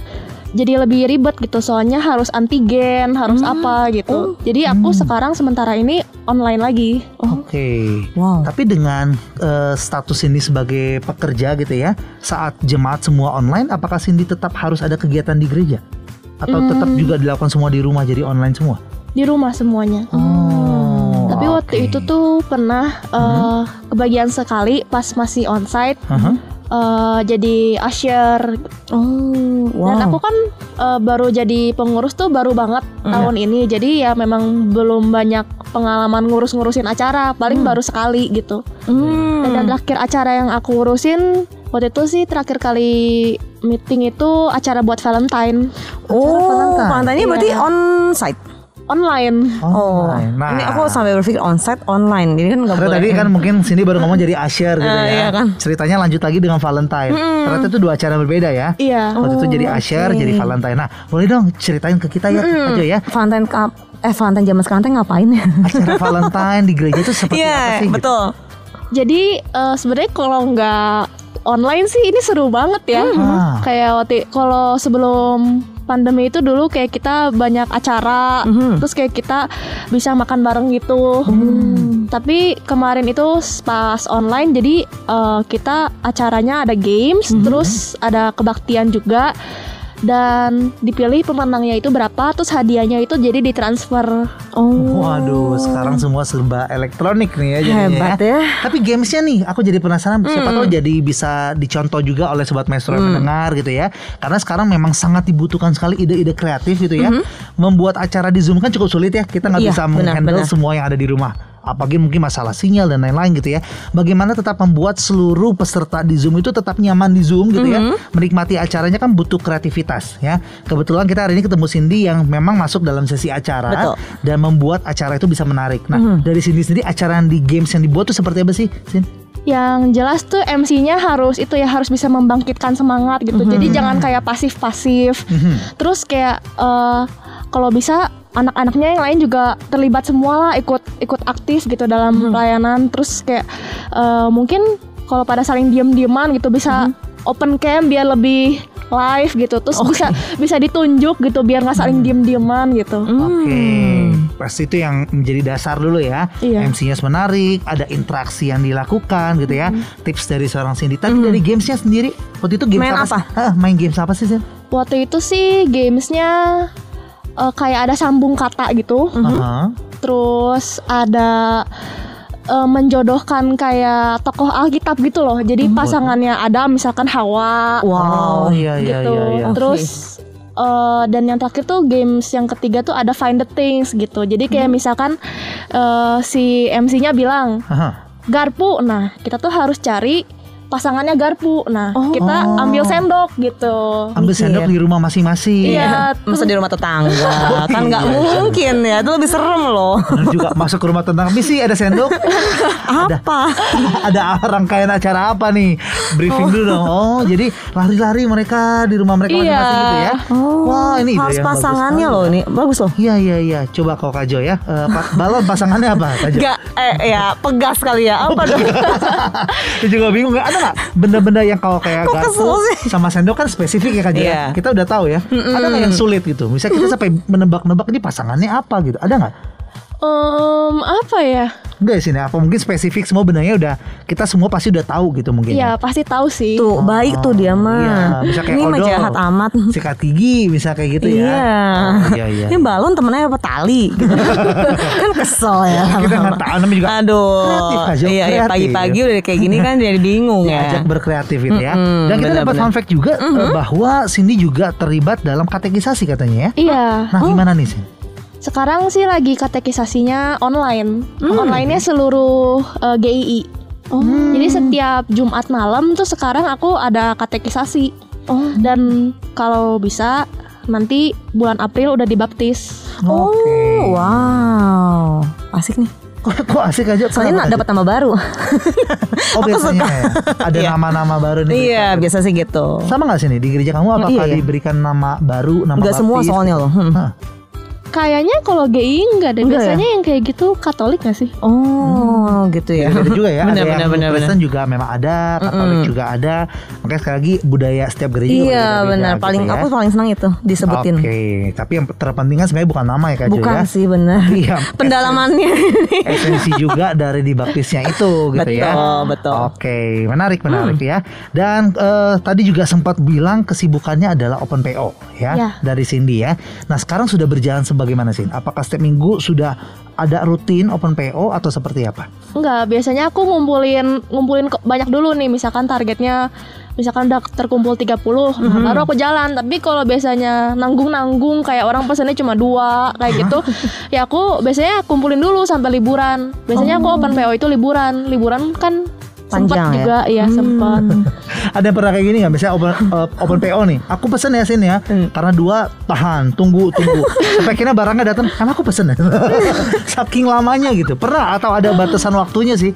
jadi lebih ribet gitu. Soalnya harus antigen, harus Hmm. apa gitu. Jadi aku sekarang sementara ini online lagi. Oke. Wow. Tapi dengan eh, status ini sebagai pekerja gitu ya, saat jemaat semua online, apakah Cindy tetap harus ada kegiatan di gereja? Atau tetap Hmm. juga dilakukan semua di rumah jadi online semua? Di rumah semuanya. Oh. Tapi waktu oke. itu tuh pernah eh, kebagian sekali pas masih onsite. Aha. Eh, jadi usher Oh, wow. Dan aku kan eh, baru jadi pengurus tuh baru banget tahun ini. Jadi ya memang belum banyak pengalaman ngurus-ngurusin acara, paling baru sekali gitu. Hmm. Dan terakhir acara yang aku urusin waktu itu sih terakhir kali meeting itu acara buat Valentine Oh, Valentine. Valentine berarti Iya. on site. Online. Oh, Online. Nah, ini aku sampai berpikir on site online. Ini kan nggak Karena boleh. tadi kan mungkin sini baru ngomong jadi Asher gitu Ah, ya. iya kan. Ceritanya lanjut lagi dengan Valentine. Ternyata itu dua acara berbeda ya. Iya. Waktu itu jadi Asher, oke. jadi Valentine. Nah, boleh dong ceritain ke kita ya, aja ya. Valentine kap eh Valentine zaman sekarang teh ngapain ya? Acara Valentine di gereja itu seperti apa Iya, sih? gitu? betul. Jadi eh, sebenarnya kalau nggak online sih ini seru banget ya. Ah. Kayak waktu kalau sebelum pandemi itu dulu kayak kita banyak acara, Mhm. terus kayak kita bisa makan bareng gitu. Tapi kemarin itu pas online, jadi eh, kita acaranya ada games, terus ada kebaktian juga. Dan dipilih pemenangnya itu berapa, terus hadiahnya itu jadi ditransfer. Oh. Waduh, sekarang semua serba elektronik nih ya jadinya Hebat ya. Tapi gamesnya nih, aku jadi penasaran. Siapa tahu jadi bisa dicontoh juga oleh sobat maestro yang mendengar gitu ya. Karena sekarang memang sangat dibutuhkan sekali ide-ide kreatif gitu ya. Membuat acara di Zoom kan cukup sulit ya. Kita nggak Iya, bisa menghandle semua yang ada di rumah. Apalagi mungkin masalah sinyal dan lain-lain gitu ya. Bagaimana tetap membuat seluruh peserta di Zoom itu tetap nyaman di Zoom gitu ya. Menikmati acaranya kan butuh kreativitas ya. Kebetulan kita hari ini ketemu Cindy yang memang masuk dalam sesi acara Betul. dan membuat acara itu bisa menarik. Nah, dari Cindy sendiri acara yang di games yang dibuat tuh seperti apa sih, Sin? Yang jelas tuh MC-nya harus itu ya harus bisa membangkitkan semangat gitu. Jadi jangan kayak pasif-pasif. Terus kayak eh, kalau bisa anak-anaknya yang lain juga terlibat semua lah ikut ikut aktif gitu dalam pelayanan. Terus kayak eh, mungkin kalau pada saling diem-dieman gitu bisa open cam biar lebih live gitu. Terus bisa bisa ditunjuk gitu biar nggak saling diem-dieman gitu. Oke, pasti itu yang menjadi dasar dulu ya. Iya. MC-nya menarik, ada interaksi yang dilakukan gitu ya. Tips dari seorang Cindy. Tapi dari gamesnya sendiri, waktu itu games Main apa? apa? sih? Hah, main games apa sih, Sin? Waktu itu sih gamesnya eh, kayak ada sambung kata gitu. Aha. terus ada eh, menjodohkan kayak tokoh Alkitab gitu loh. Jadi pasangannya ada misalkan Hawa Oh Wow. iya iya gitu. iya. iya. Terus eh, dan yang terakhir tuh games yang ketiga tuh ada Find the Things gitu. Jadi kayak misalkan eh, si MC-nya bilang Aha. garpu. Nah, kita tuh harus cari pasangannya garpu. Nah, Oh. kita Oh. ambil sendok gitu. Ambil Mikir. sendok di rumah masing-masing. Iya, Masa di rumah tetangga? Kan nggak Iya. mungkin ya. Itu lebih serem loh. Bener juga masuk ke rumah tentang Tapi sih ada sendok. Apa? Ada rangkaian acara apa nih? Briefing dulu dong. Oh jadi lari-lari mereka Di rumah mereka Iya. masing-masing gitu ya. Wah ini ide harus pasangannya loh ini. Bagus loh. Iya iya iya. Coba kau Kajo ya. Eh, pa- Balon pasangannya apa Kajo Gak eh ya pegas kali ya. Apa dong? Dia juga bingung. Ada nggak benda-benda yang kalau kayak Kok garpu sama sendok kan spesifik ya Kajo ya? Iya. Kita udah tahu ya Ada nggak yang sulit gitu? Misalnya kita sampai menebak-nebak ini pasangannya apa gitu? Ada nggak Em, apa ya? Enggak ya sini apa mungkin spesifik semua benarnya udah kita semua pasti udah tahu gitu mungkin Ya pasti tahu sih. tuh baik tuh dia Iya, mah bisa kayak ini mah jahat amat sikat gigi bisa kayak gitu ya. Iya. Oh, iya iya. Ini balon temennya apa tali? gitu. kan kesel ya. Kita nggak tahu namanya juga Aduh. kreatif aja, iya, iya pagi-pagi udah kayak gini kan jadi bingung ya. diajak berkreatif gitu ya. Mm-mm, Dan kita dapat fun fact juga eh, bahwa Cindy juga terlibat dalam katekisasi katanya ya. Iya. Nah, gimana nih sih? Sekarang sih lagi katekisasinya online. Onlinenya seluruh eh, GII. Jadi setiap Jumat malam tuh sekarang aku ada katekisasi. Dan kalau bisa nanti bulan April udah dibaptis. Oh, Oke. wow. Asik nih. Kok, kok asik aja? Soalnya Kenapa, dapat nama baru. Oh biasanya ya. Ada Iya. nama-nama baru nih. iya, biasa sih gitu. Sama nggak sih nih di gereja kamu apakah Iya, iya. diberikan nama baru, nama Enggak semua baptis? soalnya loh. Hmm. Hah. Kayaknya kalau GII enggak deh. Enggak ya? Biasanya yang kayak gitu Katolik gak sih? Oh, gitu ya. Beda juga ya. Benar, ada benar, yang benar, Kristen juga memang ada, Katolik juga ada. Makanya sekali lagi budaya setiap gereja juga Iya, berbeda-beda benar. gitu Paling ya. aku paling senang itu disebutin. Oke, tapi yang terpenting kan sebenarnya bukan nama ya Kak Jo Bukan ya. sih benar. Iya. Pendalamannya. Esensi juga dari dibaptisnya itu gitu ya. Betul, betul. Oke, menarik menarik ya. Dan eh, tadi juga sempat bilang kesibukannya adalah open PO ya Ya. dari Cindy ya. Nah, sekarang sudah berjalan sebagaimana sih? Apakah setiap minggu sudah ada rutin open PO atau seperti apa? Enggak, biasanya aku ngumpulin ngumpulin banyak dulu nih. Misalkan targetnya misalkan udah terkumpul 30 nah, baru aku jalan. Tapi kalau biasanya nanggung-nanggung kayak orang pesannya cuma dua kayak gitu ya aku biasanya kumpulin dulu sampai liburan. Biasanya aku open PO itu liburan. Liburan kan Panjang ya? juga iya sempat Ada yang pernah kayak gini nggak? Misalnya open, eh, open PO nih, aku pesen ya Sin ya, karena dua tahan, tunggu tunggu, sampai akhirnya barangnya datang, kan aku pesen ya, saking lamanya gitu. Pernah atau ada batasan waktunya sih?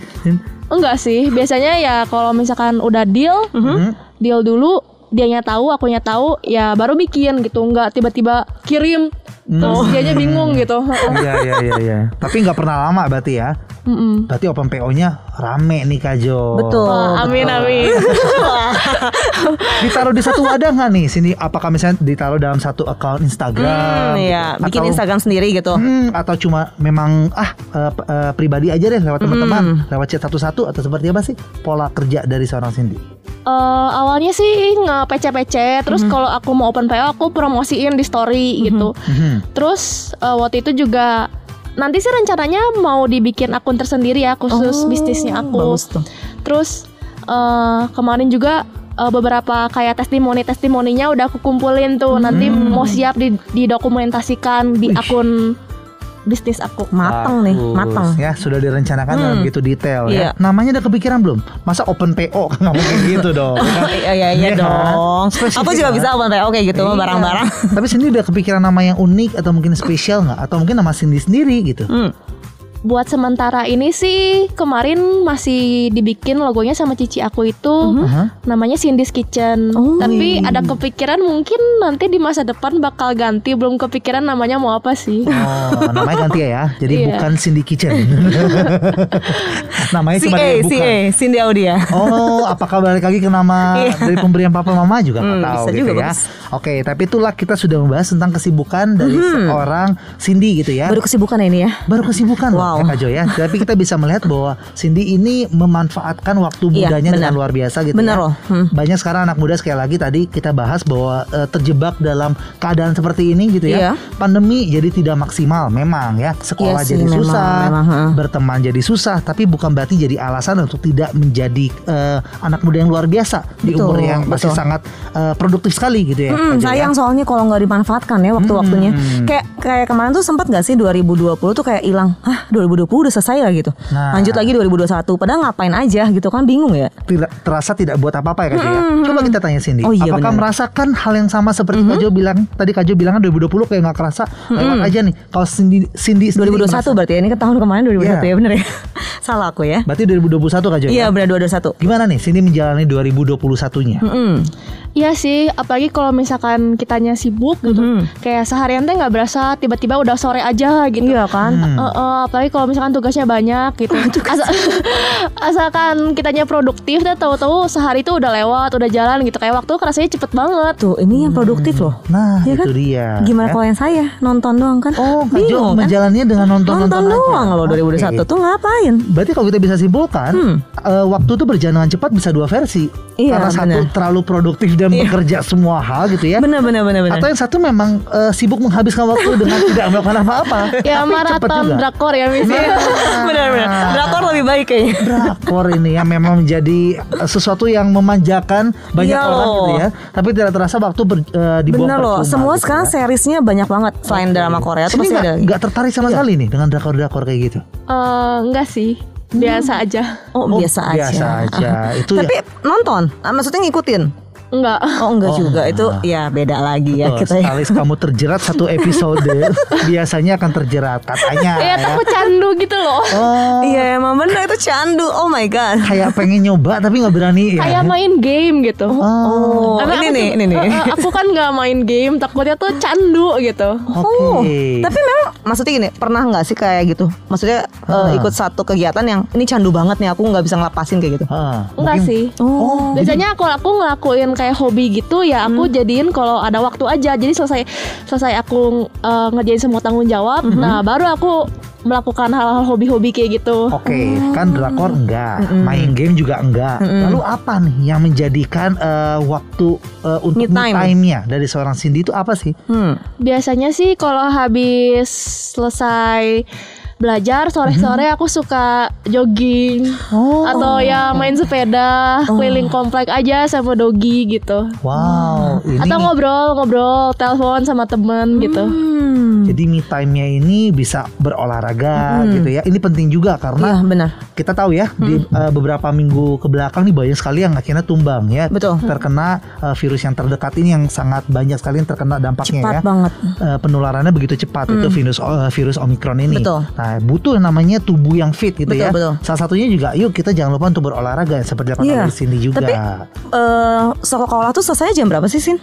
Enggak sih biasanya ya kalau misalkan udah deal Hmm? deal dulu dianya tahu akunya tahu ya baru bikin gitu enggak tiba-tiba kirim Terus dianya bingung gitu. Iya iya iya iya. Tapi nggak pernah lama berarti ya. Mm-mm. Berarti open PO-nya rame nih Kak Jo. Betul. Wah, amin amin. Ditaruh di satu wadah nggak nih? Sini apakah misalnya ditaruh dalam satu account Instagram? Hmm, gitu? ya, bikin Atau- Instagram sendiri gitu. Hmm, atau cuma memang ah p- eh, pribadi aja deh lewat teman-teman, lewat chat satu-satu atau seperti apa sih pola kerja dari seorang Cindy? Eh, awalnya sih nge PC-PC, terus kalau aku mau open PO aku promosiin di story gitu. Terus eh, waktu itu juga nanti sih rencananya mau dibikin akun tersendiri ya khusus Oh, bisnisnya aku. bagus tuh. Terus eh, kemarin juga eh, beberapa kayak testimoni testimoninya udah aku kumpulin tuh. Nanti mau siap di- didokumentasikan di akun bisnis aku. Mateng nih, Bagus. mateng. Ya sudah direncanakan dalam begitu detail ya. Iya. Namanya udah kepikiran belum? Masa open PO kan nggak mungkin gitu dong. ya kan? Iya iya iya Iya dong. Spesifik Aku juga kan? bisa open PO kayak gitu Iya. barang-barang. Tapi sini udah kepikiran nama yang unik atau mungkin spesial nggak? Atau mungkin nama Cindy sendiri gitu? Hmm. Buat sementara ini sih kemarin masih dibikin logonya sama cici aku itu Aha. namanya Cindy's Kitchen. Oh. Tapi ada kepikiran mungkin nanti di masa depan bakal ganti. Belum kepikiran namanya mau apa sih. Oh, namanya ganti ya ya. Jadi Iya. bukan Cindy Kitchen. namanya Si cuma bukan. A, Cindy Audia. Oh, apakah balik lagi ke nama Iya. dari pemberian papa mama juga nggak Hmm, tahu bisa gitu juga, ya. bagus. Oke, tapi itulah kita sudah membahas tentang kesibukan dari seorang Cindy gitu ya. Baru kesibukan ini ya. Baru kesibukan loh, Wow. ya Kak Jo ya. Tapi kita bisa melihat bahwa Cindy ini memanfaatkan waktu Iya, mudanya dengan benar. luar biasa gitu Benar ya. loh. Hmm. Banyak sekarang anak muda sekali lagi tadi kita bahas bahwa eh, terjebak dalam keadaan seperti ini gitu ya. Iya. Pandemi jadi tidak maksimal memang ya. Sekolah Iya sih, jadi memang, susah, memang, ha. berteman jadi susah, tapi bukan berarti jadi alasan untuk tidak menjadi eh, anak muda yang luar biasa di Betul, umur yang masih betul. sangat eh, produktif sekali gitu ya. Hmm, ya. sayang soalnya kalau nggak dimanfaatkan ya waktu-waktunya. Hmm. Kayak kayak kemarin tuh sempat nggak sih 2020 tuh kayak hilang. Hah, 2020 udah selesai lah gitu. Nah. Lanjut lagi 2021. Padahal ngapain aja gitu kan bingung ya. tidak terasa tidak buat apa-apa ya Kak Jo ya. Coba kita tanya Cindy, Oh iya, apakah benar. merasakan hal yang sama seperti Kak Jo bilang tadi Kak Jo bilang kan 2020 kayak nggak kerasa lewat aja nih. Kalau Cindy Cindy sendiri 2021 merasa- berarti ya ini kan tahun kemarin 2021 Iya. ya bener ya. Salah aku ya. Berarti 2021 Kak Jo. Iya ya? benar 2021. Gimana nih Cindy menjalani 2021-nya? Mm-mm. Iya sih, apalagi kalau misalkan kitanya sibuk gitu. Mhm. Kayak seharian teh nggak berasa tiba-tiba udah sore aja gitu. Iya kan? Hmm. Eh, eh, apalagi kalau misalkan tugasnya banyak gitu. Asa- asalkan kitanya produktif dan tahu-tahu sehari itu udah lewat, udah jalan gitu. Kayak waktu kerasanya cepet banget. Tuh ini yang produktif loh. Nah, Iya itu kan? dia. Gimana ya. kalau yang saya nonton doang kan? Oh, Bingung kan? menjalannya dengan nonton-nonton Nonton aja. doang loh 2021 Oke. tuh ngapain? Berarti kalau kita bisa simpulkan, Hmm. eh, waktu itu berjalan dengan cepat bisa dua versi. Iya, Karena satu benar. terlalu produktif dan Iya. bekerja semua hal gitu ya. Bener bener bener bener. Atau yang satu memang eh, sibuk menghabiskan waktu dengan tidak melakukan apa-apa. Ya maraton juga. drakor ya misalnya. bener bener. Drakor lebih baik kayaknya. Drakor ini yang memang menjadi eh, sesuatu yang memanjakan banyak Iya orang loh. gitu ya. Tapi tidak terasa waktu ber, eh, dibuang Bener loh. Semua gitu sekarang ya. seriesnya banyak banget selain drama Korea tuh pasti nggak ada. nggak tertarik sama Iya. sekali nih dengan drakor-drakor kayak gitu. Eh, enggak sih, biasa aja. Oh, biasa aja. Biasa aja. Itu Tapi ya. nonton, Ah, maksudnya ngikutin. Enggak. Oh enggak Oh, juga itu enggak. ya beda lagi ya Betul, kita ya. sekali kamu terjerat satu episode biasanya akan terjerat katanya Ya ya. takut candu gitu loh. Oh, Iya emang bener itu candu. Oh my god. kayak pengen nyoba tapi nggak berani ya. Kayak main game gitu. Oh, Karena ini aku nih, ini nih. eh, eh, aku kan nggak main game, takutnya tuh candu gitu. Oke. Oh, tapi memang maksudnya gini, pernah nggak sih kayak gitu? Maksudnya Ah. ikut satu kegiatan yang ini candu banget nih, aku nggak bisa ngelepasin kayak gitu. Ah, Enggak sih. Oh, Biasanya kalau aku ngelakuin kayak hobi gitu ya aku jadiin kalau ada waktu aja. Jadi selesai selesai aku eh, ngerjain semua tanggung jawab, nah baru aku melakukan hal-hal hobi-hobi kayak gitu. Oke, kan drakor enggak, main game juga enggak. Lalu apa nih yang menjadikan eh, waktu eh, untuk Me me time. time-nya dari seorang Cindy itu apa sih? hmm. Biasanya sih kalau habis selesai belajar sore-sore aku suka jogging Oh. atau ya main sepeda keliling komplek aja sama dogi gitu. Wow, ini Atau ngobrol-ngobrol, telepon sama temen gitu. Hmm. jadi me time-nya ini bisa berolahraga gitu ya. Ini penting juga karena benar. kita tahu ya di uh, beberapa minggu ke belakang nih banyak sekali yang akhirnya tumbang ya Betul. terkena uh, virus yang terdekat ini yang sangat banyak sekali yang terkena dampaknya Cepat ya banget. Uh, penularannya begitu cepat itu virus uh, virus omikron ini Betul. nah butuh namanya tubuh yang fit gitu Betul, ya betul. salah satunya juga yuk kita jangan lupa untuk berolahraga seperti yang Iya. di sini juga Tapi eh sekolah tuh selesai jam berapa sih Sin?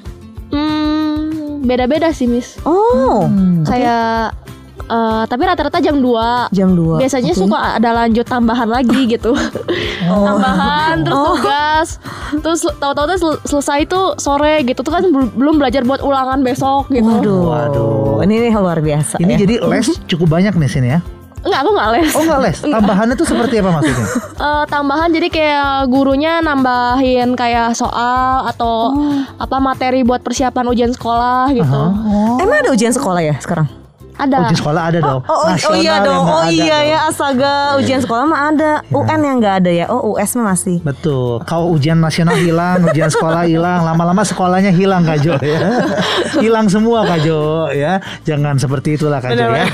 Hmm, beda-beda sih, Miss. Oh, Kayak eh, tapi rata-rata jam 2. jam 2 Biasanya suka ada lanjut tambahan lagi gitu. tambahan terus Oh. tugas. Terus tahu-tahu tuh sel- selesai tuh sore gitu tuh kan bel- belum belajar buat ulangan besok gitu. Waduh. Waduh. Ini luar biasa Ini ya. jadi les cukup banyak nih sini ya. Enggak, aku enggak les. Oh nggak les, tambahannya tuh seperti apa maksudnya? Eh, tambahan jadi kayak gurunya nambahin kayak soal atau apa materi buat persiapan ujian sekolah gitu. Aha. Emang ada ujian sekolah ya sekarang? Ada. Ujian sekolah ada dong. Oh, oh, oh iya dong. Oh iya dong. ya astaga ujian sekolah mah ada. UN yang nggak ada ya. Oh US mah masih. Betul. Kalau ujian nasional hilang, ujian sekolah hilang, lama-lama sekolahnya hilang Kak Jo ya. hilang semua Kak Jo ya. Jangan seperti itulah Kak Jo ya.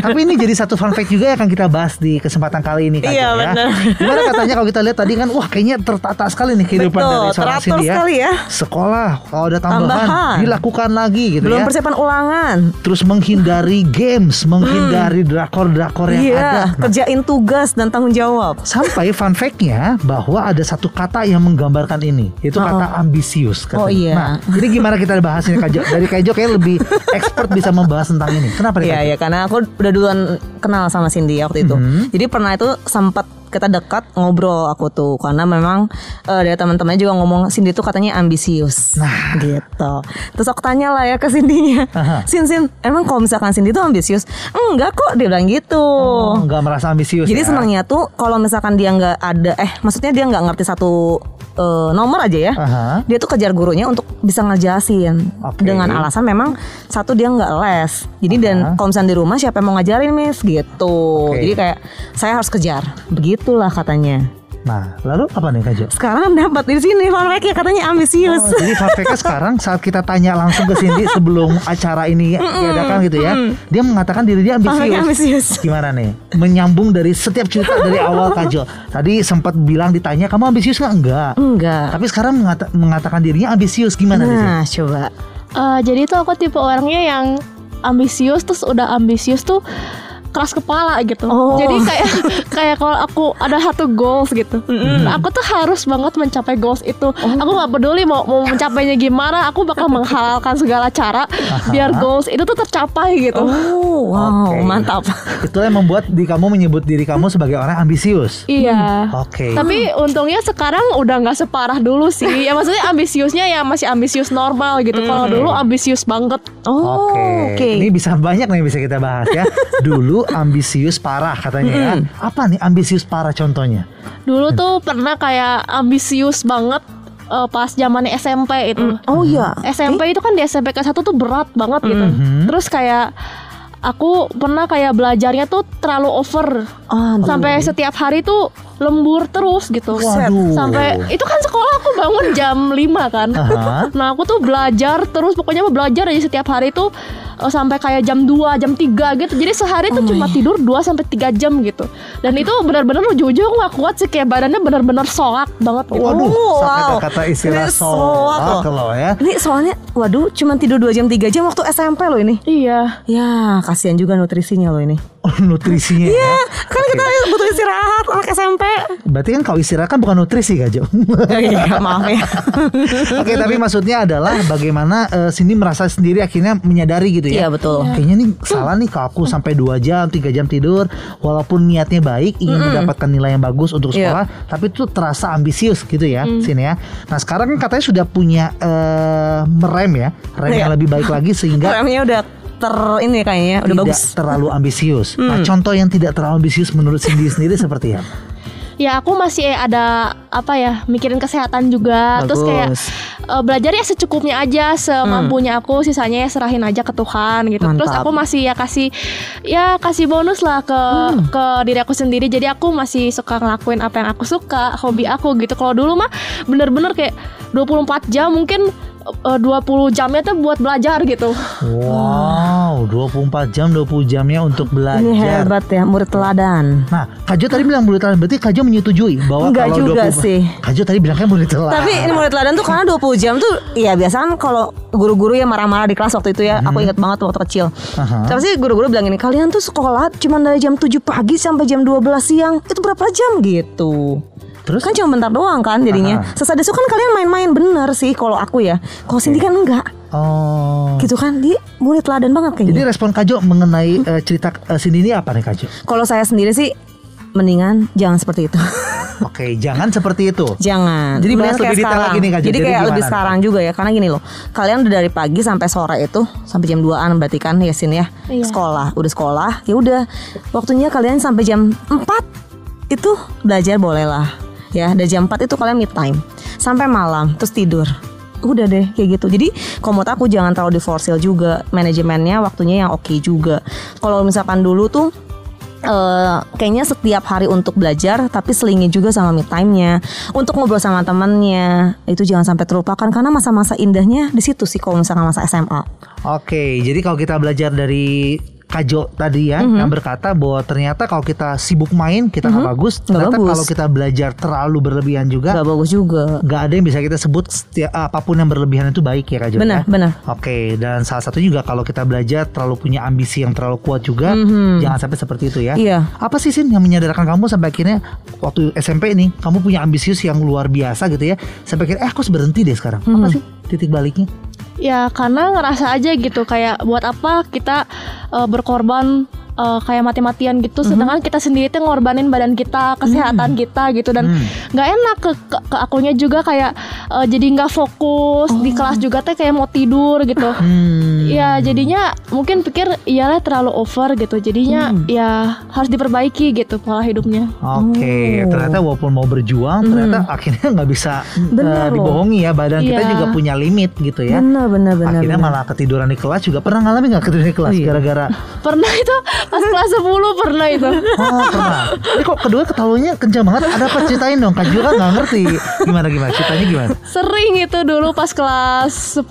Tapi ini jadi satu fun fact juga yang akan kita bahas di kesempatan kali ini Kak Iya, Jo ya. benar. Gimana katanya kalau kita lihat tadi kan wah kayaknya tertata sekali nih kehidupan Betul, dari seorang Cindy ya. sekali ya. Sekolah kalau ada tambahan, Tambahan. dilakukan lagi gitu Belum ya. persiapan ulangan. Terus menghindari games, menghindari drakor-drakor yang Iya, ada. Nah, kerjain tugas dan tanggung jawab. Sampai fun fact-nya bahwa ada satu kata yang menggambarkan ini, itu kata ambisius. katanya. Oh, iya. Nah, jadi gimana kita bahas ini Kak Jo? Dari Kak Jo kayak lebih expert bisa membahas tentang ini. Kenapa? Iya Kak Jo? ya karena aku udah duluan kenal sama Cindy waktu itu. Mhm. Jadi pernah itu sempat kita dekat ngobrol aku tuh karena memang eh, dari teman-temannya juga ngomong Cindy tuh katanya ambisius. Nah. gitu. Terus aku tanya lah ya ke Cindy-nya. Sin Sin, emang kalau misalkan Cindy tuh ambisius? Enggak kok, dia bilang gitu. Oh, nggak merasa ambisius Jadi ya? senangnya tuh kalau misalkan dia nggak ada eh maksudnya dia nggak ngerti satu eh, nomor aja ya. Aha. Dia tuh kejar gurunya untuk bisa ngejelasin Oke. dengan alasan memang satu dia nggak les. Jadi dan Aha. kalau misalnya di rumah siapa yang mau ngajarin Miss gitu. Oke. Jadi kayak saya harus kejar. Begitulah katanya. Nah, lalu apa nih Kak Jo? Sekarang dapat di sini fun fact-nya katanya ambisius. Oh, jadi fun fact-nya sekarang saat kita tanya langsung ke Cindy sebelum acara ini diadakan gitu ya, dia mengatakan diri dia ambisius. ambisius. Gimana nih? Menyambung dari setiap cerita dari awal Kak Jo. Tadi sempat bilang ditanya kamu ambisius nggak? Enggak. Enggak. Tapi sekarang mengata- mengatakan dirinya ambisius gimana nih? Nah, coba. Eh, jadi tuh aku tipe orangnya yang ambisius terus udah ambisius tuh keras kepala gitu. Oh. Jadi kayak kayak kalau aku ada satu goals gitu, nah, aku tuh harus banget mencapai goals itu. Aku nggak peduli mau mau mencapainya gimana, aku bakal menghalalkan segala cara biar goals itu tuh tercapai gitu. Oh, wow, Oke. mantap. Itulah yang membuat di kamu menyebut diri kamu sebagai orang ambisius. Iya. Oke. Tapi untungnya sekarang udah nggak separah dulu sih. Ya maksudnya ambisiusnya ya masih ambisius normal gitu. Kalau dulu ambisius banget. Oh, Oke. oke. Ini bisa banyak nih bisa kita bahas ya. Dulu ambisius parah katanya ya. Apa nih ambisius parah contohnya? Dulu tuh pernah kayak ambisius banget eh, pas zamannya SMP itu. Oh iya. SMP itu kan di SMP ke satu tuh berat banget gitu. Mhm. Terus kayak aku pernah kayak belajarnya tuh terlalu over. Aduh. Sampai setiap hari tuh lembur terus gitu. Waduh. Sampai itu kan sekolah aku bangun jam 5 kan. Aha. Nah, aku tuh belajar terus pokoknya mau belajar aja setiap hari tuh eh, sampai kayak jam 2, jam 3 gitu. Jadi sehari tuh cuma tidur 2 sampai 3 jam gitu. Dan itu benar-benar jujur aku gak kuat sih kayak badannya benar-benar soak banget gitu. Waduh, Oh, sampai wow. kata istilah Ini soak loh. soak loh ya. Ini soalnya waduh cuma tidur 2 jam 3 jam waktu SMP loh ini. Iya. Ya, kasihan juga nutrisinya loh ini. Oh, nutrisinya Iya, ya. kan kita butuh istirahat anak SMP. Berarti kan kalau istirahat kan bukan nutrisi Kak Jo. Iya, maaf ya. Oke, tapi maksudnya adalah bagaimana eh, Cindy merasa sendiri akhirnya menyadari gitu ya. Iya, betul. Kayaknya nih salah nih kalau aku sampai 2 jam, 3 jam tidur walaupun niatnya baik ingin mendapatkan nilai yang bagus untuk Iya. sekolah, tapi itu terasa ambisius gitu ya, sini ya. Nah, sekarang kan katanya sudah punya eh, merem ya, rem yang Iya. lebih baik lagi sehingga Remnya udah ter ini kayaknya udah tidak bagus. terlalu ambisius. Nah, contoh yang tidak terlalu ambisius menurut Cindy sendiri seperti apa? Ya aku masih ada apa ya mikirin kesehatan juga terus kayak Bagus. eh, belajar ya secukupnya aja semampunya aku sisanya ya serahin aja ke Tuhan gitu terus Mantap. aku masih ya kasih ya kasih bonus lah ke ke diri aku sendiri jadi aku masih suka ngelakuin apa yang aku suka hobi aku gitu kalau dulu mah bener-bener kayak 24 jam mungkin eh, 20 jamnya tuh buat belajar gitu Wow, 24 jam 20 jamnya untuk belajar. Ini hebat ya, murid teladan. Nah, Kajo tadi bilang murid teladan, berarti Kajo menyetujui bahwa Enggak kalau juga 20 sih. Kajo tadi bilangnya murid teladan. Tapi ini murid teladan tuh karena 20 jam tuh ya biasa kan kalau guru-guru yang marah-marah di kelas waktu itu ya, aku ingat banget waktu kecil. Aha. Tapi sih guru-guru bilang ini, kalian tuh sekolah cuma dari jam 7 pagi sampai jam 12 siang. Itu berapa jam gitu? Terus? Kan cuma bentar doang kan jadinya. Aha. Sesada itu kan kalian main-main bener sih kalau aku ya. Kalau Cindy kan enggak. Oh. Gitu kan, dia murid teladan banget Jadi kayaknya. respon Kajo mengenai eh, cerita eh, Cindy ini apa nih Kajo? Kalau saya sendiri sih mendingan jangan seperti itu. Oke, jangan seperti itu. Jangan. Jadi Mendingan lebih detail sekarang. lagi nih, Kak Jo. Jadi, Jadi kayak lebih nih? sekarang juga ya. Karena gini loh, kalian udah dari pagi sampai sore itu sampai jam 2-an berarti kan ya Sin ya. Iya. Sekolah, udah sekolah, ya udah. Waktunya kalian sampai jam 4 itu belajar boleh lah. Ya, dari jam 4 itu kalian mid time. Sampai malam terus tidur. Udah deh kayak gitu. Jadi menurut aku jangan terlalu diforsil juga manajemennya waktunya yang oke juga. Kalau misalkan dulu tuh eh, kayaknya setiap hari untuk belajar tapi selingi juga sama me time-nya untuk ngobrol sama temannya itu jangan sampai terlupakan karena masa-masa indahnya di situ sih kalau misalkan masa SMA Oke, jadi kalau kita belajar dari Kajo tadi ya Mhm. yang berkata bahwa ternyata kalau kita sibuk main kita nggak bagus. Mhm. Nggak Ternyata bagus. kalau kita belajar terlalu berlebihan juga nggak bagus juga nggak ada yang bisa kita sebut setiap apa pun yang berlebihan itu baik ya Kajo. benar ya? benar Oke, dan salah satu juga kalau kita belajar terlalu punya ambisi yang terlalu kuat juga, jangan sampai seperti itu ya. Iya. Apa sih Sin yang menyadarkan kamu sampai akhirnya waktu SMP nih kamu punya ambisius yang luar biasa gitu ya, sampai akhirnya eh aku harus berhenti deh sekarang. Apa Mhm. sih titik baliknya? Ya karena ngerasa aja gitu kayak buat apa kita eh, berkorban eh, kayak mati-matian gitu sedangkan kita sendiri tuh ngorbanin badan kita kesehatan kita gitu dan nggak enak ke, ke ke akunya juga kayak eh, jadi nggak fokus di kelas juga teh kayak mau tidur gitu Hmm. ya jadinya mungkin pikir iyalah terlalu over gitu jadinya ya harus diperbaiki gitu pola hidupnya Oke, Oh. ternyata walaupun mau berjuang, ternyata akhirnya nggak bisa. Bener loh. dibohongi ya. Badan kita Iya. juga punya limit gitu ya. benar benar benar akhirnya benar. malah ketiduran di kelas juga pernah ngalamin nggak ketiduran di kelas Iya. gara-gara pernah itu pas kelas 10 pernah itu oh pernah. Ini kok kedua ketawanya kencang banget. Ada apa ceritain dong? Kak juga nggak ngerti. Gimana gimana? Ceritanya gimana? sering itu dulu pas kelas 10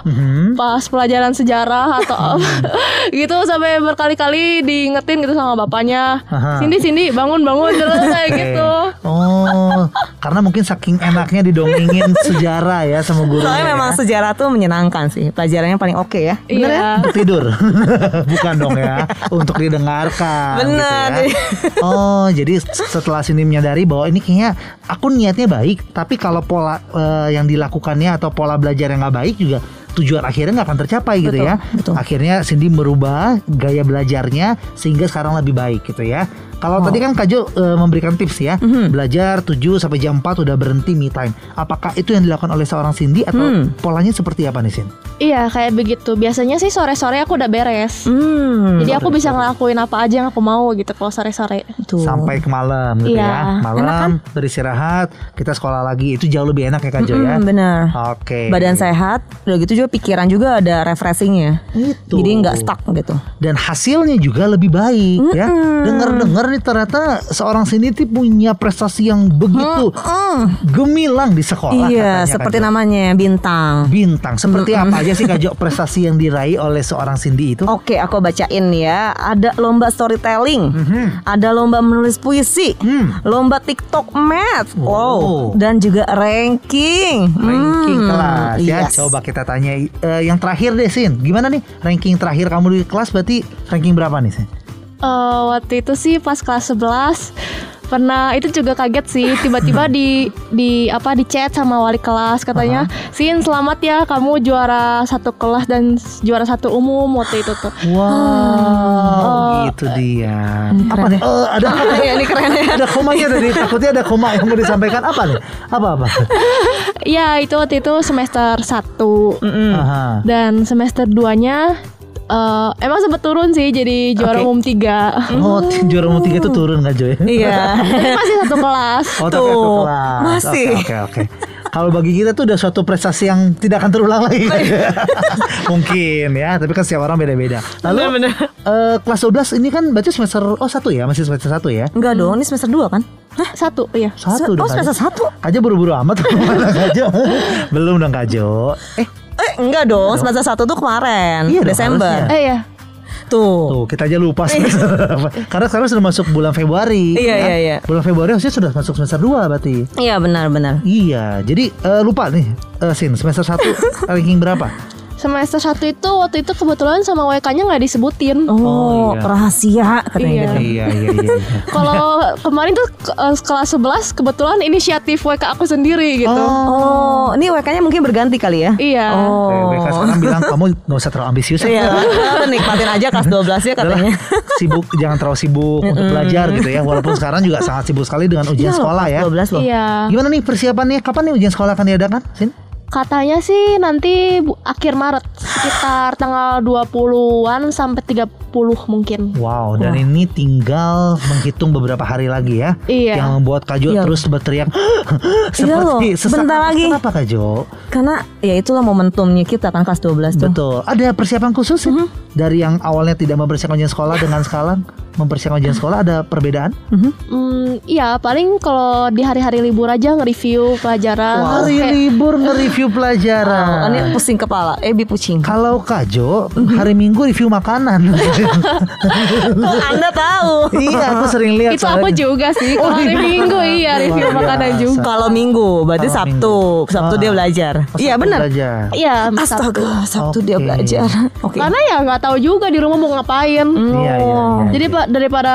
Mhm. pas pelajaran sejarah atau apa gitu sampai berkali-kali diingetin gitu sama bapaknya Aha. Cindy bangun bangun terus kayak gitu Oh, karena mungkin saking enaknya didongengin sejarah ya sama gurunya. soalnya ya. memang sejarah tuh menyenangkan sih pelajarannya paling oke ya bener ya Iya. Untuk tidur Bukan dong ya Untuk didengarkan Bener. gitu ya. Oh jadi setelah sini menyadari bahwa ini kayaknya Aku niatnya baik Tapi kalau pola eh, yang dilakukannya Atau pola belajar yang nggak baik juga Tujuan akhirnya nggak akan tercapai gitu Betul, ya betul. Akhirnya Cindy merubah gaya belajarnya Sehingga sekarang lebih baik gitu ya kalau tadi kan Kak Jo eh, memberikan tips ya Mhm. Belajar 7 sampai jam 4 udah berhenti me time Apakah itu yang dilakukan oleh seorang Cindy Atau Hmm. polanya seperti apa nih Sin? iya kayak begitu biasanya sih sore-sore aku udah beres hmm jadi aku bisa ngelakuin apa aja yang aku mau gitu kalau sore-sore sampai ke malam gitu Iya, ya. Malam beristirahat, kita sekolah lagi. Itu jauh lebih enak ya Kak Jo ya. Mm-mm, benar Oke. badan sehat udah gitu juga pikiran juga ada refreshingnya Itu. jadi nggak stuck gitu Dan hasilnya juga lebih baik ya. Dengar-dengar nih ternyata seorang sini tuh punya prestasi yang begitu gemilang di sekolah. iya katanya, seperti Kak Jo. namanya bintang Bintang. Seperti apa aja sih Kak Jo prestasi yang diraih oleh seorang Cindy itu? Oke, aku bacain ya. Ada lomba storytelling, Mhm. ada lomba menulis puisi, Hmm. lomba TikTok math, Wow. wow, dan juga ranking. Ranking Hmm, kelas ya. yes. Coba kita tanya eh, yang terakhir deh Sin. Gimana nih ranking terakhir kamu di kelas berarti ranking berapa nih Sin? Eh, waktu itu sih pas kelas 11 pernah itu juga kaget sih tiba-tiba di di apa di chat sama wali kelas katanya Sin selamat ya kamu juara satu kelas dan juara satu umum waktu itu tuh Wow, itu dia. Apa nih? Eh, ada apa? Iya, ini keren ya. Ada komanya tadi. Takutnya ada koma yang mau disampaikan apa nih? Apa apa? Iya itu waktu itu semester 1 Mm-mm. Aha. dan semester 2 nya eh, emang sempet turun sih jadi juara Oke. umum 3 Oh, juara umum tiga itu turun nggak Joy? Iya. masih satu kelas Oh, Tuh, satu kelas. masih. Oke, oke, oke. Kalau bagi kita tuh udah suatu prestasi yang tidak akan terulang lagi. Mungkin ya, tapi kan setiap orang beda-beda. Lalu eh, kelas 12 ini kan berarti semester oh satu ya, masih semester satu ya? Enggak dong, ini semester 2 kan? Hah? satu iya Satu oh, dong. semester. 1? Kajo buru-buru amat? Belum dong Kajo. Eh, enggak dong, semester 1 tuh kemarin, Iya dong, Desember. harusnya. eh ya Tuh. Tuh kita aja lupa semester apa. Karena sekarang sudah masuk bulan Februari Iya, ya. iya, iya. Bulan Februari harusnya sudah masuk semester 2 berarti Iya, benar-benar. Iya Jadi eh, lupa nih eh, Sin semester 1 ranking berapa? Semester 1 itu waktu itu kebetulan sama WK-nya nggak disebutin. Oh, Oh, iya. rahasia katanya Iya. gitu. Iya iya iya. iya. Kalau kemarin tuh ke- eh, kelas 11 kebetulan inisiatif WK aku sendiri gitu. Oh, ini WK-nya mungkin berganti kali ya? Iya. Oh. Mereka sekarang bilang kamu nggak usah terlalu ambisius. ya. Iya, nikmatin aja kelas 12 ya Adalah katanya. sibuk jangan terlalu sibuk untuk belajar gitu ya. Walaupun sekarang juga sangat sibuk sekali dengan ujian Iya loh, sekolah ya. kelas 12 loh. Iya. Gimana nih persiapannya? Kapan nih ujian sekolah akan diadakan? Sin? Katanya sih nanti bu- akhir Maret sekitar tanggal 20-an sampai 30 mungkin. Wow, dan ini tinggal menghitung beberapa hari lagi ya. Iya. Yang membuat Kajo Iya. terus berteriak Iya loh, seperti sesak bentar napas. lagi. Kenapa Kajo? Karena ya itulah momentumnya kita kan kelas 12 tuh. Betul. Ada persiapan khusus sih? Mhm. dari yang awalnya tidak mempersiapkan sekolah dengan sekarang mempersiapkan ujian sekolah ada perbedaan? Hmm, iya paling kalau di hari-hari libur aja nge-review pelajaran. Hari Kayak- libur nge-review pelajaran. Oh, ini pusing kepala, Ebi pusing. Kalau Kajo Mhm. hari Minggu review makanan. Oh, Anda tahu. iya, aku sering lihat. itu aku soalnya. juga sih. Kalau hari Minggu iya review makanan juga. Kalau Minggu, berarti Sabtu. Minggu. Sabtu Ah. dia belajar. Oh, Iya Sabtu benar. Belajar. Iya, Sabtu. Astaga, Sabtu dia Oke. belajar. Oke. Karena ya nggak tahu juga di rumah mau ngapain. Iya, iya, iya. Jadi pak daripada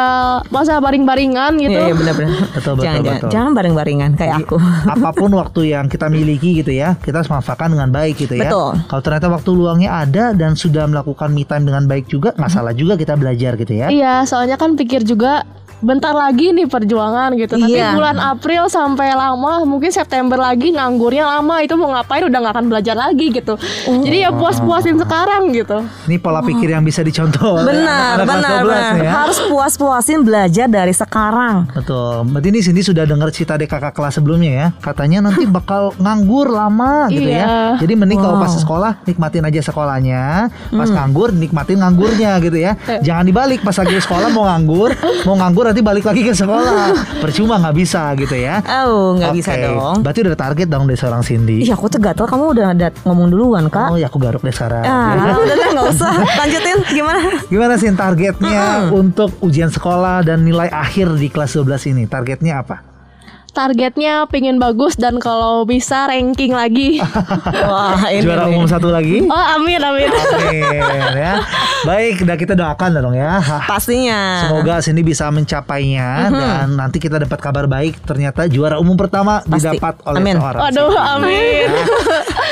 masa baring-baringan gitu. Iya, iya benar-benar. Betul, betul, jangan, jangan, betul. jangan bareng-barengan kayak aku. Apa pun waktu yang kita miliki gitu ya, kita harus manfaatkan dengan baik gitu ya. Betul. Kalau ternyata waktu luangnya ada dan sudah melakukan me time dengan baik juga, nggak salah juga kita belajar gitu ya. Iya, soalnya kan pikir juga bentar lagi nih perjuangan gitu. Tapi Iya. bulan April sampai lama, mungkin September lagi nganggurnya lama itu mau ngapain udah nggak akan belajar lagi gitu. Jadi ya puas-puasin sekarang gitu. Ini pola pikir yang bisa dicontoh. Benar, kelas benar, 12 benar. ya. Harus puas-puasin belajar dari sekarang. Betul. Berarti ini Cindy sudah dengar cerita dari kakak kelas sebelumnya ya. Katanya nanti bakal nganggur lama gitu ya. Iya. Jadi mending kalau Wow. pas sekolah nikmatin aja sekolahnya, pas Hmm. nganggur nikmatin nganggurnya gitu ya. Jangan dibalik pas lagi sekolah mau nganggur, mau nganggur nanti balik lagi ke sekolah. Percuma nggak bisa gitu ya. Oh, nggak bisa Oke. dong. Berarti udah target dong dari seorang Cindy. Iya, aku tuh gatel. Kamu udah ada ngomong duluan, Kak. Oh ya aku garuk deh sekarang. Ah, udah deh, nggak usah. Lanjutin gimana? Gimana sih targetnya untuk ujian sekolah dan nilai akhir di kelas 12 ini? Targetnya apa? Targetnya pengen bagus dan kalau bisa ranking lagi. Wah, ini Juara umum satu lagi? oh, amin amin. Amin ya. Baik, dan kita doakan dong ya. Pastinya. Semoga Cindy bisa mencapainya dan nanti kita dapat kabar baik ternyata juara umum pertama Pasti. didapat oleh Amin. seorang. Waduh, amin.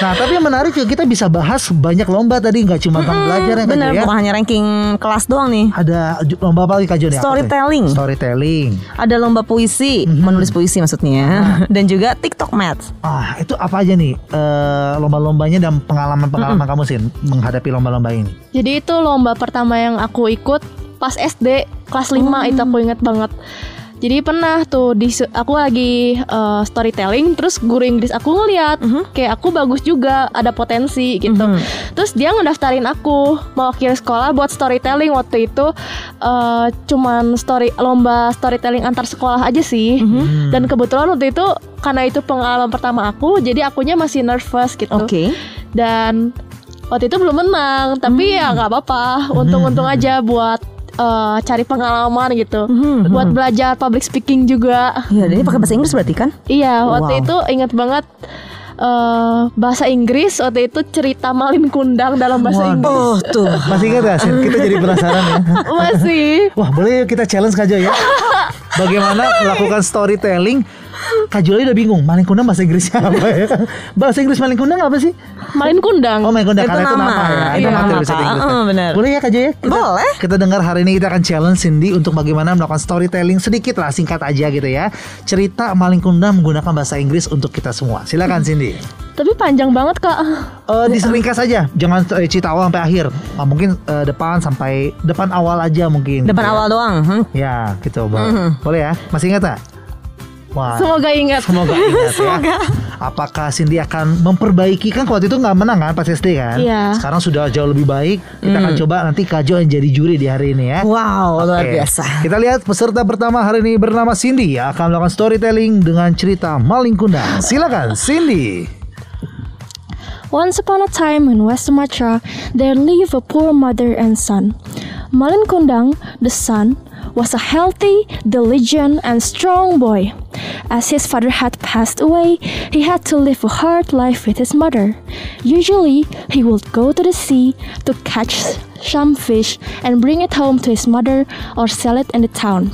Nah, tapi yang menarik juga kita bisa bahas banyak lomba tadi nggak cuma tentang belajar ya Bener, ya. bukan hanya ranking kelas doang nih. Ada lomba apa lagi Kak Jo nih? Apa tuh? Storytelling. Storytelling. Ada lomba puisi, menulis puisi maksudnya, dan juga TikTok Maths. Ah, itu apa aja nih eh, lomba-lombanya dan pengalaman-pengalaman kamu sih menghadapi lomba-lomba ini? Jadi itu lomba pertama yang aku ikut pas SD kelas 5 itu aku inget banget. Jadi pernah tuh di aku lagi eh, storytelling terus guru Inggris aku ngeliat kayak aku bagus juga ada potensi gitu. Terus dia ngedaftarin aku mewakili sekolah buat storytelling waktu itu eh, cuman story lomba storytelling antar sekolah aja sih. Dan kebetulan waktu itu karena itu pengalaman pertama aku jadi akunya masih nervous gitu Oke. dan waktu itu belum menang tapi ya nggak apa-apa untung-untung aja buat eh, cari pengalaman gitu Mhm. buat belajar public speaking juga Iya, ini pakai bahasa Inggris berarti kan? iya waktu Wow. itu inget banget eh, bahasa Inggris waktu itu cerita Malin Kundang dalam bahasa Waduh. Inggris Oh, tuh. Masih ingat gak sih? Kita jadi penasaran ya. masih Wah boleh kita challenge Jo ya Bagaimana melakukan storytelling Kak Juli udah bingung Maling Kundang bahasa Inggrisnya apa ya Bahasa Inggris Maling Kundang apa sih? Malin Kundang Oh Maling Kundang Itu karena itu nama. nama ya Itu Iya, materi nama, bahasa Kak. Inggris Heeh, benar. Boleh ya Kak Jo ya? Kita, Boleh. Kita dengar hari ini kita akan challenge Cindy Untuk bagaimana melakukan storytelling sedikit lah Singkat aja gitu ya Cerita Maling Kundang menggunakan bahasa Inggris untuk kita semua Silakan Cindy tapi panjang banget kak Eh diseringkas saja, jangan eh, cerita awal sampai akhir. Ah, mungkin eh, depan sampai depan awal aja mungkin. Depan ya. awal doang. hmm. Ya, gitu. Boleh, boleh ya? Masih ingat tak? Wah. semoga ingat Semoga ingat ya. Apakah Cindy akan memperbaiki kan waktu itu nggak menang kan pas SD kan? Iya. Sekarang sudah jauh lebih baik. Kita akan coba nanti Kajo yang jadi juri di hari ini ya. Wow, luar Oke. biasa. Kita lihat peserta pertama hari ini bernama Cindy yang akan melakukan storytelling dengan cerita Maling Kundang. Silakan Cindy. Once upon a time in West Sumatra, there lived a poor mother and son. Malin Kundang, the son, was a healthy, diligent, and strong boy. As his father had passed away, he had to live a hard life with his mother. Usually, he would go to the sea to catch some fish and bring it home to his mother or sell it in the town.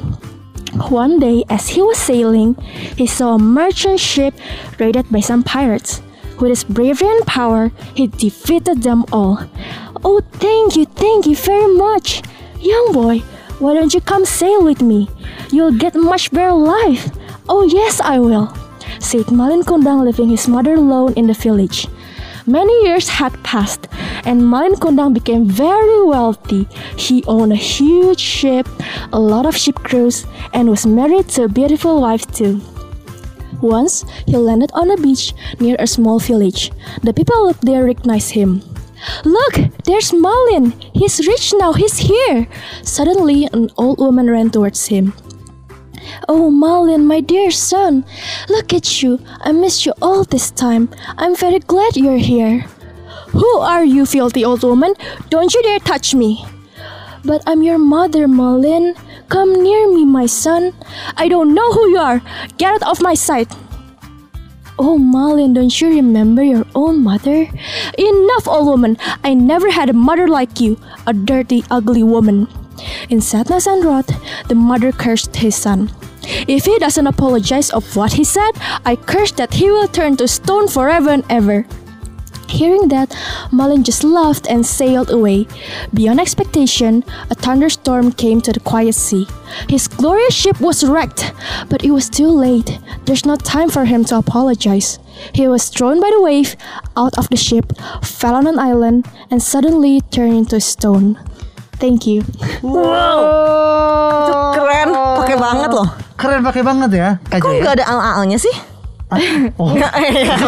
One day, as he was sailing, he saw a merchant ship raided by some pirates. With his bravery and power, he defeated them all. Oh, thank you, thank you very much. Young boy, why don't you come sail with me? You'll get much better life. Oh, yes, I will, said Malin Kundang, leaving his mother alone in the village. Many years had passed, and Malin Kundang became very wealthy. He owned a huge ship, a lot of ship crews, and was married to a beautiful wife too. Once, he landed on a beach near a small village. The people there recognized him. Look, there's Malin. He's rich now. He's here. Suddenly, an old woman ran towards him. Oh, Malin, my dear son, look at you. I missed you all this time. I'm very glad you're here. Who are you, filthy old woman? Don't you dare touch me. But I'm your mother, Malin. Come near me, my son. I don't know who you are. Get out of my sight. Oh, Malin, don't you remember your own mother? Enough, old woman. I never had a mother like you, a dirty, ugly woman. In sadness and wrath, the mother cursed his son. If he doesn't apologize of what he said, I curse that he will turn to stone forever and ever. Hearing that, Malin just laughed and sailed away. Beyond expectation, a thunderstorm came to the quiet sea. His glorious ship was wrecked, but it was too late. There's no time for him to apologize. He was thrown by the wave out of the ship, fell on an island, and suddenly turned into a stone. Thank you. Wow. Itu keren, pakai banget loh. Keren pakai banget ya, Kak Kok nggak ada al-alnya sih? Oh, Kak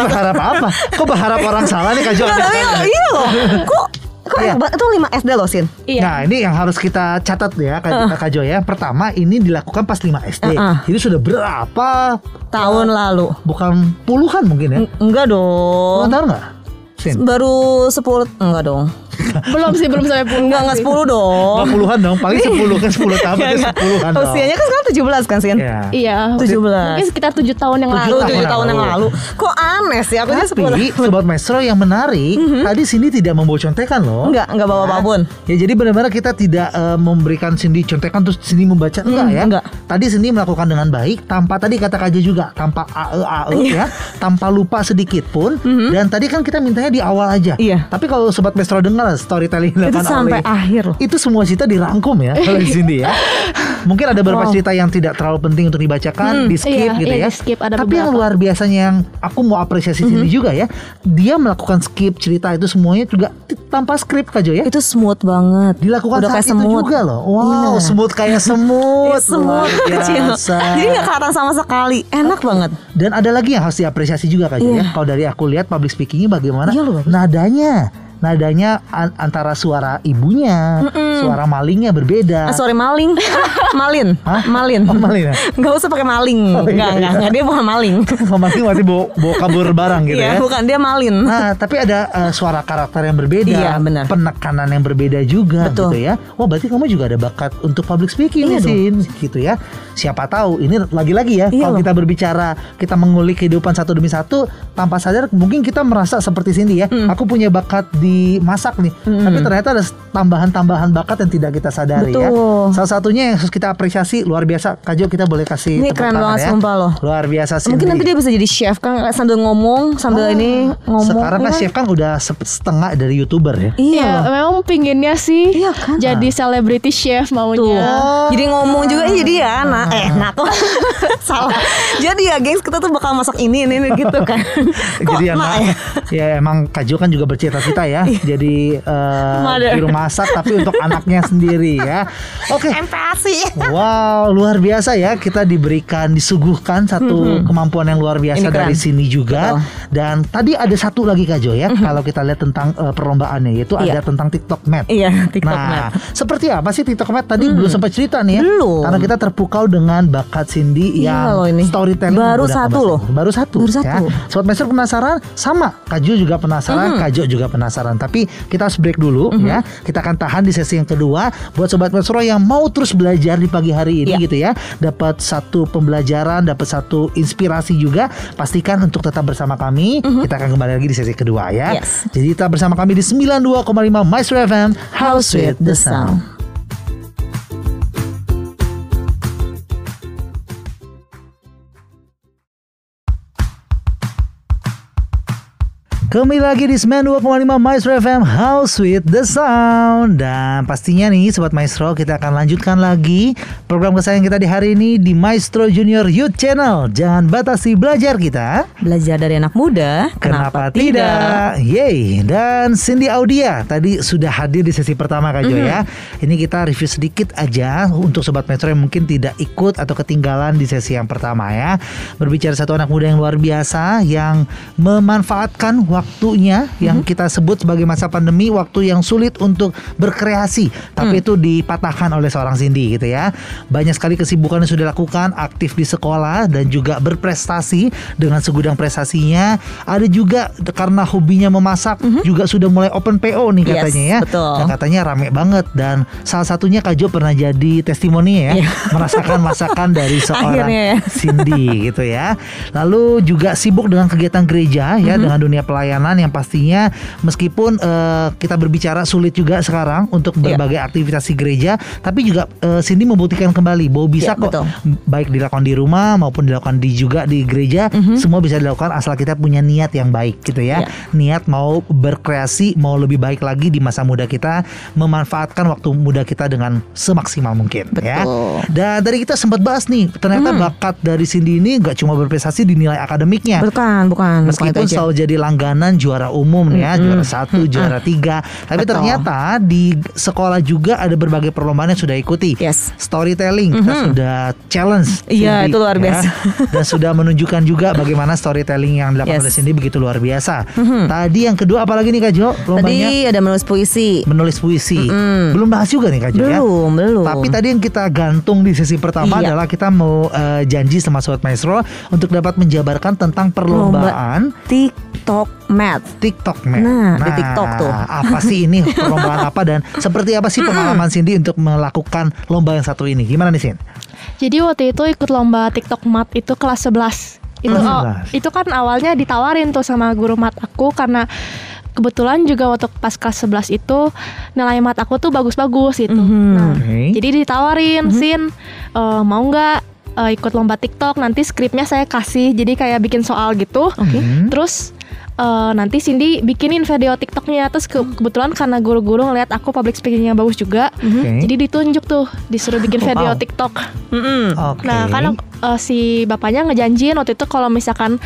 berharap apa? Kok berharap orang salah nih Kak Jo? Tapi iya loh. Kok kok Iya. itu 5 SD loh, Sin. Iya. Nah ini yang harus kita catat ya Kak, Kak Jo ya Pertama ini dilakukan pas 5 SD Uh-uh. Jadi sudah berapa Tahun lalu. Bukan puluhan mungkin ya N- Enggak dong. Nggak tahu nggak? Sin? Baru 10 enggak dong. belum sih, belum sampai puluhan Enggak enggak sih. 10 dong. Nggak puluhan dong Paling 10 kan 10 tahun Enggak, itu enggak. 10-an dong Usianya kan sekarang 17 kan, Sin? Ya. Iya. 17. Mungkin sekitar tujuh tahun yang lalu. Lu tahun 7 tahun yang lalu. Kok aneh sih? Aku aja Tapi 10. Sobat Maestro yang menarik Tadi Cindy tidak membawa contekan loh Enggak, enggak bawa apa pun. Ya jadi benar-benar kita tidak eh, memberikan Cindy contekan terus Cindy membaca enggak Mm, ya. enggak. Tadi Cindy melakukan dengan baik tanpa tadi kata Kaja juga tanpa ae ae Iya. ya, tanpa lupa sedikit pun. Dan tadi kan kita mintanya di awal aja. Mm-hmm. Iya. Tapi kalau sobat Maestro dengar storytelling Itu sampai oleh- akhir loh. Itu semua cerita dirangkum ya kalau di sini ya. Mungkin ada beberapa Wow. cerita yang tidak terlalu penting untuk dibacakan, di skip iya, gitu iya, ya. di-skip, ada Tapi yang luar biasanya yang aku mau apresiasi Mm-hmm. Cindy juga ya, dia melakukan skip cerita itu semuanya juga tanpa skrip Kak Jo ya Itu smooth banget. dilakukan Udah saat kayak itu semut. juga loh. Wow, Iya. semut kayak semut. Iya, semut kecil. Jadi nggak kelihatan sama sekali. Enak banget. Dan ada lagi yang harus diapresiasi juga Kak Jo ya. Iya. Kalau dari aku lihat public speakingnya bagaimana Iya loh, nadanya. Nadanya an- antara suara ibunya, suara malingnya berbeda. Ah, sorry maling. Malin. Hah? Malin. Oh, maling ya? Nggak usah pakai maling. Oh, iya, Enggak, iya. enggak. Dia bukan maling. Kalau maling masih bawa, bawa kabur barang gitu Iya, ya. bukan dia malin. Nah, tapi ada eh, suara karakter yang berbeda, Iya, benar. penekanan yang berbeda juga Betul. gitu ya. Wah, berarti kamu juga ada bakat untuk public speaking Iya nih, Sin, gitu ya. Siapa tahu ini lagi-lagi ya, Iya kalau loh. kita berbicara, kita mengulik kehidupan satu demi satu, tanpa sadar mungkin kita merasa seperti Cindy ya. Hmm. Aku punya bakat di masak nih, tapi ternyata ada tambahan-tambahan bakat yang tidak kita sadari ya. Betul. Salah satunya yang harus kita apresiasi luar biasa. Kajo kita boleh kasih Ini tepuk keren tangan banget, ya. sumpah loh. Luar biasa Cindy. Mungkin nanti dia bisa jadi chef kan sambil ngomong, sambil ini ngomong. Sekarang kan ya chef kan udah se- setengah dari youtuber ya. Iya. Iya, loh. memang pinginnya sih Iya kan? jadi celebrity chef Tuh. maunya. Jadi ngomong juga eh, jadi ya nah eh nah kok salah. Jadi ya gengs kita tuh bakal masak ini ini, ini gitu kan. Kok Jadi nah, anak, ya? ya emang Kajo kan juga bercita-cita ya. Jadi eh, Mother. juru masak tapi untuk anaknya sendiri ya. Oke. Empati. Wow, luar biasa ya kita diberikan disuguhkan satu kemampuan yang luar biasa Ini keren. dari sini juga. Betul. Dan tadi ada satu lagi Kajo ya, kalau kita lihat tentang eh, perlombaannya yaitu Iya. ada tentang TikTok Map. Iya, TikTok nah, Map. seperti apa sih TikTok Map? Tadi belum sempat cerita nih ya. Belum. Karena kita terpukau dengan bakat Cindy Iya yang loh ini. storytelling Baru satu loh. Baru satu. Baru satu. Ya. Sobat Master penasaran? Sama. Kaju juga penasaran, Kajo juga penasaran. Pembelajaran. Tapi kita harus break dulu Mhm. ya. Kita akan tahan di sesi yang kedua buat sobat Metro yang mau terus belajar di pagi hari ini Iya. gitu ya. Dapat satu pembelajaran, dapat satu inspirasi juga. Pastikan untuk tetap bersama kami. Kita akan kembali lagi di sesi kedua ya. Yes. Jadi tetap bersama kami di 92,5 Maestro FM House with the Sound. Kembali lagi di 92,5 Maestro FM House with the Sound. Dan pastinya nih Sobat Maestro Kita akan lanjutkan lagi Program kesayangan kita di hari ini Di Maestro Junior Youth Channel. Jangan batasi belajar kita. Belajar dari anak muda, Kenapa, tidak? Yeay. Dan Cindy Audia Tadi sudah hadir di sesi pertama Kak Jo ya. Ini kita review sedikit aja Untuk Sobat Metro yang mungkin tidak ikut Atau ketinggalan di sesi yang pertama ya. Berbicara satu anak muda yang luar biasa Yang memanfaatkan waktunya Yang kita sebut sebagai masa pandemi Waktu yang sulit untuk berkreasi Tapi itu dipatahkan oleh seorang Cindy gitu ya Banyak sekali kesibukan yang sudah dilakukan Aktif di sekolah Dan juga berprestasi Dengan segudang prestasinya Ada juga karena hobinya memasak Juga sudah mulai open PO nih Yes, katanya ya betul. Dan katanya rame banget Dan salah satunya Kak Jo pernah jadi testimoni ya Iya. Merasakan masakan dari seorang Akhirnya ya. Cindy gitu ya. Lalu juga sibuk dengan kegiatan gereja ya Mhm. dengan dunia pelayanan yang pastinya meskipun eh, kita berbicara sulit juga sekarang untuk Iya. berbagai aktivitas di gereja, tapi juga eh, Cindy membuktikan kembali bahwa bisa Iya, kok betul. baik dilakukan di rumah maupun dilakukan di juga di gereja, semua bisa dilakukan asal kita punya niat yang baik gitu ya. Iya. Niat mau berkreasi, mau lebih baik lagi di masa muda kita, memanfaatkan waktu muda kita dengan semaksimal mungkin ya. Betul. Dan dari kita sempat bahas nih, ternyata bakat dari Cindy ini nggak cuma berprestasi di nilai akademiknya. Bukan, bukan. bukan Meskipun aja. selalu jadi langganan juara umum nih ya, juara satu, juara tiga. Tapi Betul. ternyata di sekolah juga ada berbagai perlombaan yang sudah ikuti. Yes. Storytelling kita sudah challenge. Iya, itu luar ya. biasa. Dan sudah menunjukkan juga bagaimana storytelling yang dilakukan Yes. oleh Cindy begitu luar biasa. Tadi yang kedua apalagi nih Kak Jo? Lombanya Tadi ada menulis puisi. menulis puisi. Belum bahas juga nih Kak Jo ya. Belum, belum. Tapi tadi yang kita gantung di sesi pertama Iya. adalah kita mau eh, janji sama Sobat Maestro untuk dapat menjabarkan tentang perlombaan TikTok Math. TikTok Math. Nah, di TikTok tuh. Apa sih ini perlombaan apa dan seperti apa sih pengalaman Cindy untuk melakukan lomba yang satu ini? Gimana nih Sin? Jadi waktu itu ikut lomba TikTok Mat itu kelas 11. Itu Kelas oh, 11. itu kan awalnya ditawarin tuh sama guru mat aku karena kebetulan juga waktu pas kelas 11 itu nilai mat aku tuh bagus-bagus gitu. Mhm. Nah, Oke. jadi ditawarin, Sin eh, mau nggak eh, ikut lomba TikTok? Nanti skripnya saya kasih, jadi kayak bikin soal gitu. Oke. Hmm. Terus eh, nanti Cindy bikinin video TikToknya. Terus ke- kebetulan karena guru-guru ngeliat aku public speakingnya bagus juga, Oke. jadi ditunjuk tuh disuruh bikin video Wow. TikTok. Mm-mm. Oke. Nah, kan uh, si bapaknya ngejanjiin waktu itu kalau misalkan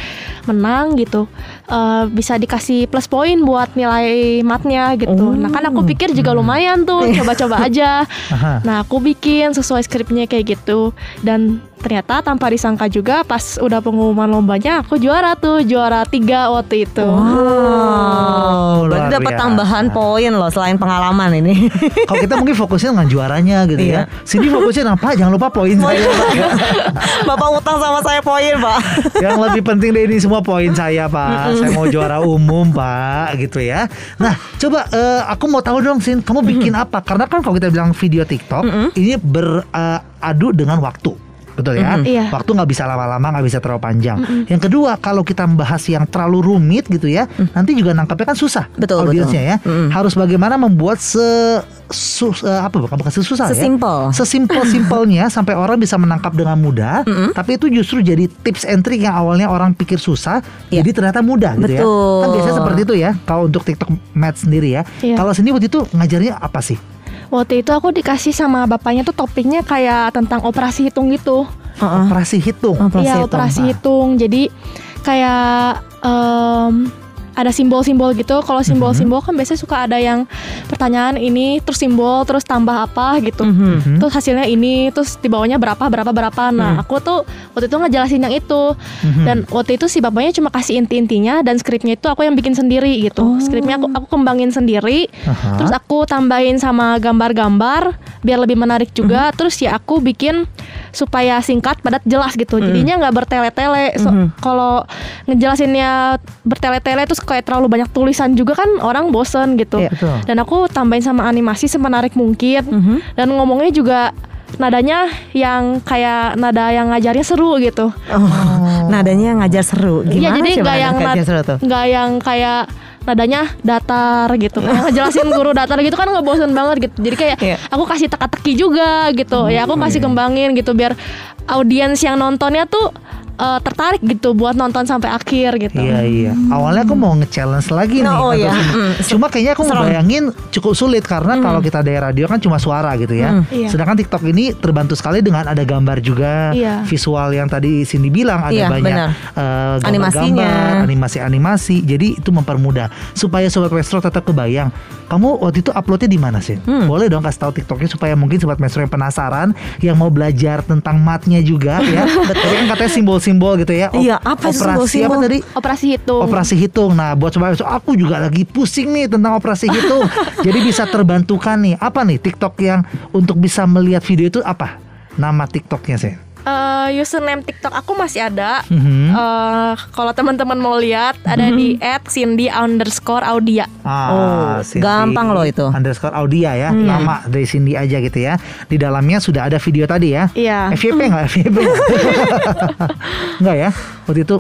menang gitu, uh, bisa dikasih plus poin buat nilai matnya gitu. Oh. Nah, kan aku pikir juga lumayan tuh, coba-coba aja. Aha. Nah, aku bikin sesuai skripnya kayak gitu. Dan ternyata tanpa disangka juga pas udah pengumuman lombanya aku juara tuh, juara tiga waktu itu. luar Wow, berarti dapat tambahan poin loh selain pengalaman ini. Kalau kita mungkin fokusnya dengan juaranya gitu ya. Iya. Cindy fokusnya apa? Jangan lupa poin saya. Bapak utang sama saya poin, Pak. Yang lebih penting dari ini semua poin saya pak. Saya mau juara umum pak, gitu ya. Nah, coba eh, aku mau tahu dong, Sin, kamu bikin apa? Karena kan kalau kita bilang video TikTok, ini beradu dengan waktu. Betul ya, Mm-mm. Iya. waktu nggak bisa lama-lama, nggak bisa terlalu panjang. Yang kedua, kalau kita membahas yang terlalu rumit gitu ya, nanti juga nangkapnya kan susah. Betul, audiensnya ya. betul. Mm-mm. Harus bagaimana membuat se sus- apa bukan bukan sesusah ya? Sesimpel. sesimpel-simpelnya sampai orang bisa menangkap dengan mudah. Tapi itu justru jadi tips and trick yang awalnya orang pikir susah, Iya. jadi ternyata mudah gitu ya. Betul. Kan biasanya seperti itu ya. Kalau untuk TikTok Math sendiri ya. Iya. Kalau sini waktu itu ngajarnya apa sih? Waktu itu aku dikasih sama bapaknya tuh topiknya kayak tentang operasi hitung gitu. Heeh. Operasi hitung. Operasi Iya hitung. operasi hitung. Jadi kayak em, ada simbol-simbol gitu. Kalau simbol-simbol kan biasanya suka ada yang pertanyaan ini terus simbol terus tambah apa gitu. Mhm. Terus hasilnya ini terus di bawahnya berapa berapa berapa. Nah aku tuh waktu itu ngejelasin yang itu. Mhm. Dan waktu itu si bapaknya cuma kasih inti-intinya dan skripnya itu aku yang bikin sendiri gitu. Oh. Skripnya aku aku kembangin sendiri. Aha. Terus aku tambahin sama gambar-gambar biar lebih menarik juga. Terus ya aku bikin supaya singkat, padat, jelas gitu. Jadinya nggak bertele-tele. So, Mhm. Kalau ngejelasinnya bertele-tele terus kayak terlalu banyak tulisan juga kan orang bosen gitu. Iya. Betul. Dan aku tambahin sama animasi semenarik mungkin. Mhm. Dan ngomongnya juga nadanya yang kayak nada yang ngajarnya seru gitu. Oh, nadanya ngajar seru. Iya Gimana jadi sih nggak yang ngajar nad- seru tuh? nggak yang kayak nadanya datar gitu. Kayak ngejelasin guru datar gitu kan nggak bosen banget gitu. Jadi kayak Iya. aku kasih teka-teki juga gitu. ya aku kasih kembangin gitu biar audiens yang nontonnya tuh eh, tertarik gitu buat nonton sampai akhir gitu. Iya iya. Awalnya aku mau nge-challenge lagi nih. Oh, iya. Mm. Cuma kayaknya aku ngebayangin cukup sulit karena kalau kita dari radio kan cuma suara gitu ya. Mm. Iya. Sedangkan TikTok ini terbantu sekali dengan ada gambar juga, Iya. visual yang tadi Cindy bilang ada Iya, banyak benar. eh, Animasinya. gambar-gambar, animasi-animasi. Jadi itu mempermudah supaya sobat Maestro tetap kebayang. Kamu waktu itu uploadnya di mana sih? Hmm. Boleh dong kasih tahu TikToknya supaya mungkin sobat Maestro yang penasaran, yang mau belajar tentang matnya juga ya. Tadi kan katanya simbol-simbol gitu ya. Iya, apa itu operasi simbol-simbol? apa tadi? Operasi hitung. Operasi hitung. Nah, buat sobat Maestro, aku juga lagi pusing nih tentang operasi hitung. Jadi bisa terbantukan nih. Apa nih TikTok yang untuk bisa melihat video itu apa? Nama TikToknya sih. Eh, username TikTok aku masih ada. Mhm. Eh, kalau teman-teman mau lihat ada di @cindy underscore audia. Ah, Oh, Cindy gampang loh itu. Underscore Audia ya, nama dari Cindy aja gitu ya. Di dalamnya sudah ada video tadi ya. Iya. FYP nggak? FYP nggak ya? Waktu itu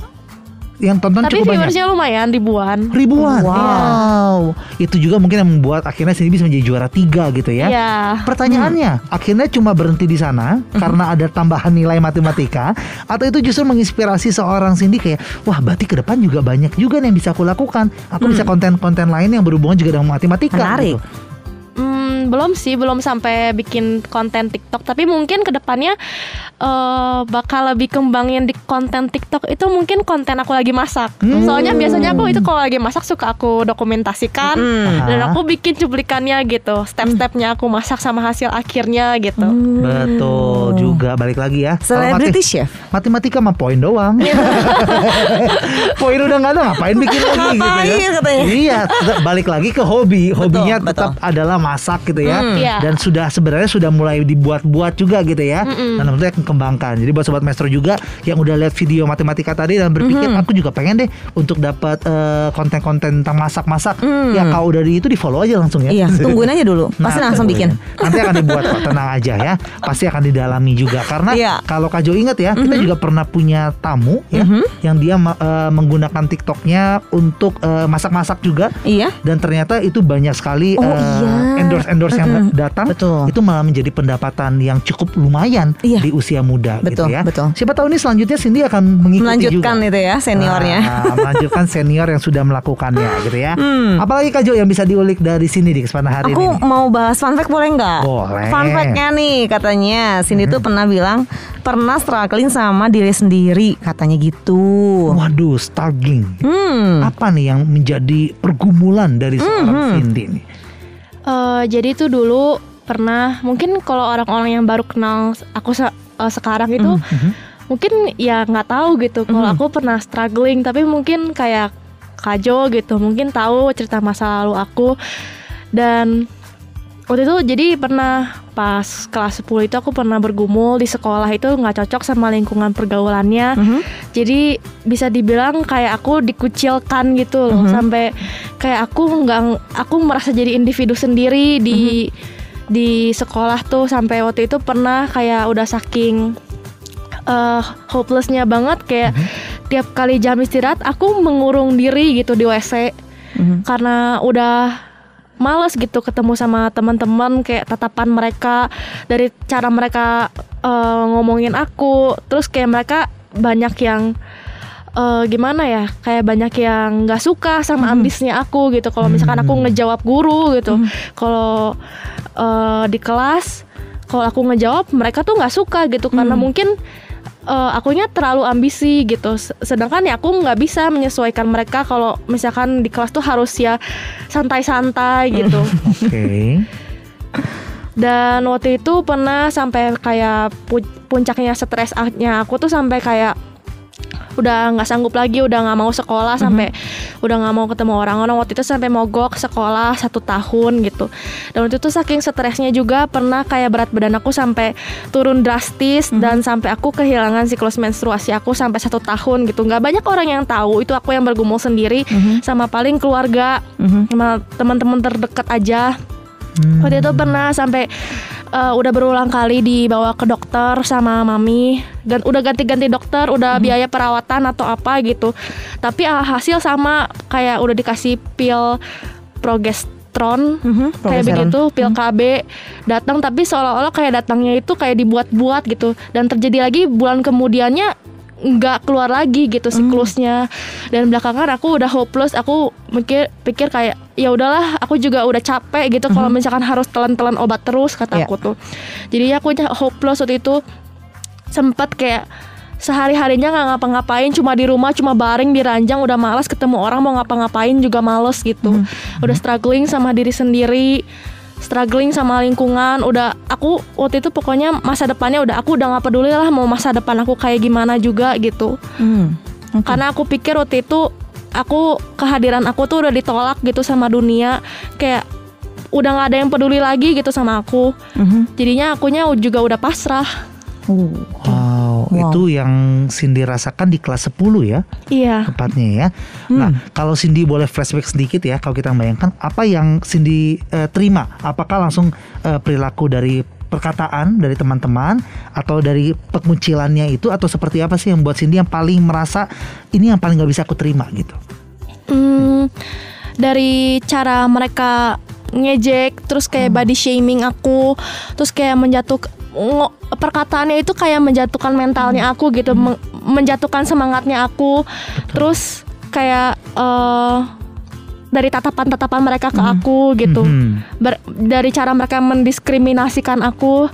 yang tonton Tapi cukup banyak. viewersnya lumayan ribuan. Ribuan. Wow. Itu juga mungkin yang membuat akhirnya Cindy bisa menjadi juara tiga gitu ya. Iya. Pertanyaannya, akhirnya cuma berhenti di sana karena ada tambahan nilai matematika atau itu justru menginspirasi seorang Cindy kayak, wah berarti ke depan juga banyak juga nih yang bisa aku lakukan. Aku bisa konten-konten lain yang berhubungan juga dengan matematika. Menarik. gitu. Hmm, belum sih, belum sampai bikin konten TikTok. Tapi mungkin ke depannya eh bakal lebih kembangin di konten TikTok itu mungkin konten aku lagi masak. Soalnya biasanya aku itu kalau lagi masak suka aku dokumentasikan dan Aha. aku bikin cuplikannya gitu, step-stepnya aku masak sama hasil akhirnya gitu. Betul juga balik lagi ya. Celebrity mati- chef. Matematika mah poin doang. poin udah nggak ada ngapain bikin lagi gitu ya. katanya. Iya, balik lagi ke hobi. Hobinya betul. tetap adalah masak gitu ya. Iya. Dan sudah sebenarnya sudah mulai dibuat-buat juga gitu ya. Dan tentunya akan kembangkan. Jadi buat sobat maestro juga yang udah lihat video matematika tadi dan berpikir aku juga pengen deh untuk dapat eh, konten-konten tentang masak-masak. Ya kalau udah di itu di follow aja langsung ya. Iya, tungguin aja dulu. Pasti Nah, langsung tungguin. bikin. Nanti akan dibuat kok, tenang aja ya. Pasti akan didalami juga karena Iya. kalau Kak Jo ingat ya, kita juga pernah punya tamu ya yang dia eh, menggunakan TikToknya untuk eh, masak-masak juga Iya. dan ternyata itu banyak sekali Oh, eh, iya. Endorse-endorse yang datang Betul. itu malah menjadi pendapatan yang cukup lumayan Iya. di usia muda Betul, gitu ya. betul. Siapa tahu ini selanjutnya Cindy akan mengikuti Melanjutkan juga. itu ya seniornya. Nah, melanjutkan senior yang sudah melakukannya gitu ya. Hmm. Apalagi Kak Jo yang bisa diulik dari sini di kesempatan hari Aku ini. nih? mau bahas fun fact boleh nggak? Boleh. Fun fact-nya nih katanya Cindy tuh pernah bilang pernah struggling sama diri sendiri katanya gitu. Waduh, struggling. Hmm. Apa nih yang menjadi pergumulan dari seorang Cindy nih? Eh, jadi itu dulu pernah mungkin kalau orang-orang yang baru kenal aku se- eh, sekarang itu mungkin ya nggak tahu gitu. Kalau aku pernah struggling tapi mungkin kayak Kajo gitu mungkin tahu cerita masa lalu aku. Dan waktu itu jadi pernah pas kelas 10 itu aku pernah bergumul di sekolah itu nggak cocok sama lingkungan pergaulannya. Mhm. jadi bisa dibilang kayak aku dikucilkan gitu loh sampai kayak aku nggak aku merasa jadi individu sendiri di di sekolah tuh. Sampai waktu itu pernah kayak udah saking eh hopelessnya banget kayak tiap kali jam istirahat aku mengurung diri gitu di WC Mhm. karena udah males gitu ketemu sama teman-teman kayak tatapan mereka dari cara mereka eh, ngomongin aku. Terus kayak mereka banyak yang eh, gimana ya kayak banyak yang nggak suka sama ambisnya aku gitu. Kalau misalkan aku ngejawab guru gitu. Kalau eh, di kelas kalau aku ngejawab mereka tuh nggak suka gitu. Karena mungkin eh, akunya terlalu ambisi gitu. Sedangkan ya aku nggak bisa menyesuaikan mereka kalau misalkan di kelas tuh harus ya santai-santai gitu. Oke. dan waktu itu pernah sampai kayak pu- puncaknya stresnya aku tuh sampai kayak udah nggak sanggup lagi udah nggak mau sekolah sampai udah nggak mau ketemu orang-orang. Waktu itu sampai mogok sekolah satu tahun gitu. Dan waktu itu saking stresnya juga pernah kayak berat badan aku sampai turun drastis dan sampai aku kehilangan siklus menstruasi aku sampai satu tahun gitu. Nggak banyak orang yang tahu itu aku yang bergumul sendiri sama paling keluarga sama teman-teman terdekat aja Waktu itu pernah sampai eh, udah berulang kali dibawa ke dokter sama mami. Dan udah ganti-ganti dokter, udah biaya perawatan atau apa gitu. Tapi ah, hasil sama kayak udah dikasih pil progesteron Mhm, kayak begitu, pil KB datang. Tapi seolah-olah kayak datangnya itu kayak dibuat-buat gitu. Dan terjadi lagi bulan kemudiannya nggak keluar lagi gitu siklusnya. Dan belakangan aku udah hopeless aku mikir pikir kayak ya udahlah aku juga udah capek gitu kalau misalkan harus telan-telan obat terus kata Iya. aku tuh. Jadi aku hopeless waktu itu. Sempat kayak sehari harinya nggak ngapa-ngapain cuma di rumah cuma baring di ranjang udah malas ketemu orang mau ngapa-ngapain juga males gitu. Udah struggling sama diri sendiri struggling sama lingkungan udah aku waktu itu pokoknya masa depannya udah aku udah nggak peduli lah mau masa depan aku kayak gimana juga gitu Hmm. karena aku pikir waktu itu aku kehadiran aku tuh udah ditolak gitu sama dunia kayak udah nggak ada yang peduli lagi gitu sama aku Mhm. jadinya akunya juga udah pasrah Uh. Wow, Wow. itu yang Cindy rasakan di kelas 10 ya iya tepatnya ya. Nah, kalau Cindy boleh flashback sedikit ya kalau kita bayangkan apa yang Cindy eh, terima? Apakah langsung eh, perilaku dari perkataan dari teman-teman atau dari pengucilannya itu atau seperti apa sih yang buat Cindy yang paling merasa ini yang paling nggak bisa aku terima gitu? Hmm, dari cara mereka ngejek terus kayak body shaming aku terus kayak menjatuh perkataannya itu kayak menjatuhkan mentalnya aku gitu meng- menjatuhkan semangatnya aku. Terus kayak eh, dari tatapan-tatapan mereka ke aku gitu. Mhm. Ber- dari cara mereka mendiskriminasikan aku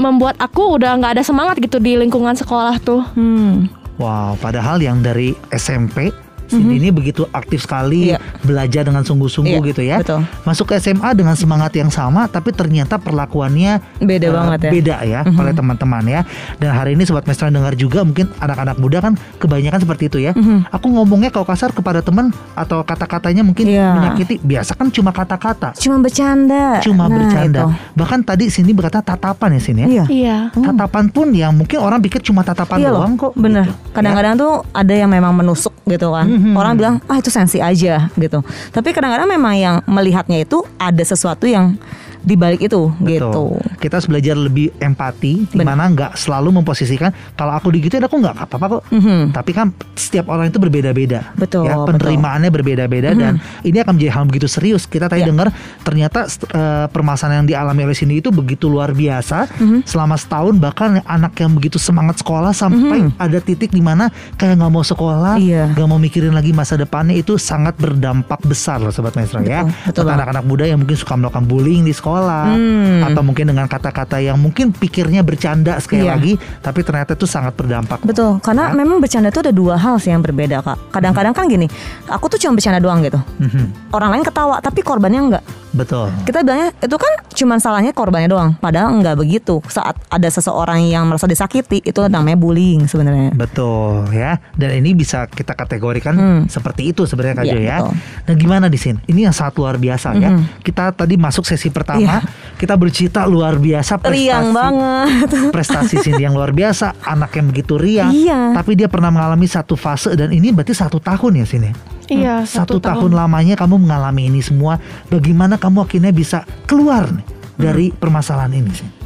membuat aku udah nggak ada semangat gitu di lingkungan sekolah tuh. Hmm. Wow, padahal yang dari SMP Cindy ini begitu aktif sekali Iya. belajar dengan sungguh-sungguh Iya, gitu ya. betul. Masuk ke SMA dengan semangat yang sama, tapi ternyata perlakuannya Beda eh, banget ya. Beda ya oleh teman-teman ya. Dan hari ini sobat Mesra dengar juga mungkin anak-anak muda kan kebanyakan seperti itu ya. Aku ngomongnya kalau kasar kepada teman atau kata-katanya mungkin Iya. menyakiti, biasa kan cuma kata-kata, Cuma bercanda. cuma Nah, bercanda. itu. Bahkan tadi sini berkata tatapan ya sini ya. Iya. iya Tatapan pun yang mungkin orang pikir cuma tatapan Iya doang kok. bener. gitu. Kadang-kadang tuh ada yang memang menusuk gitu kan. Mhm. Orang bilang ah itu sensi aja gitu. Tapi kadang-kadang memang yang melihatnya itu ada sesuatu yang di balik itu gitu. Betul. Kita harus belajar lebih empati, di mana nggak selalu memposisikan kalau aku digituin aku nggak apa-apa kok. Mhm. Tapi kan setiap orang itu berbeda-beda. Betul, Ya, betul. Mhm. penerimaannya berbeda-beda dan ini akan menjadi hal begitu serius. Kita tadi Ya. dengar ternyata eh, permasalahan yang dialami oleh Cindy itu begitu luar biasa Mhm. selama setahun bahkan anak yang begitu semangat sekolah sampai ada titik di mana kayak nggak mau sekolah, Mhm. Iya. nggak mau mikirin lagi masa depannya itu sangat berdampak besar loh sobat maestro ya. Betul, Buat anak-anak muda yang mungkin suka melakukan bullying di sekolah Hmm. atau mungkin dengan kata-kata yang mungkin pikirnya bercanda sekali Iya. lagi tapi ternyata itu sangat berdampak. Betul, karena memang bercanda itu ada dua hal sih yang berbeda kak. Kadang-kadang kan gini, aku tuh cuma bercanda doang gitu. Mhm. Orang lain ketawa, tapi korbannya enggak. Betul. Kita bilangnya itu kan cuma salahnya korbannya doang. Padahal enggak begitu. Saat ada seseorang yang merasa disakiti, itu namanya bullying sebenarnya. Betul ya. Dan ini bisa kita kategorikan Hmm. seperti itu sebenarnya Kak Iya, Jo ya. betul. Nah, gimana di sini? Ini yang sangat luar biasa ya. Mhm. Kita tadi masuk sesi pertama, Iya. kita bercerita luar biasa prestasi. Riang banget. Prestasi Cindy yang luar biasa, anak yang begitu riang. Iya. Tapi dia pernah mengalami satu fase dan ini berarti satu tahun ya sini. iya satu, tahun. lamanya kamu mengalami ini semua. Bagaimana kamu akhirnya bisa keluar nih dari permasalahan ini sih?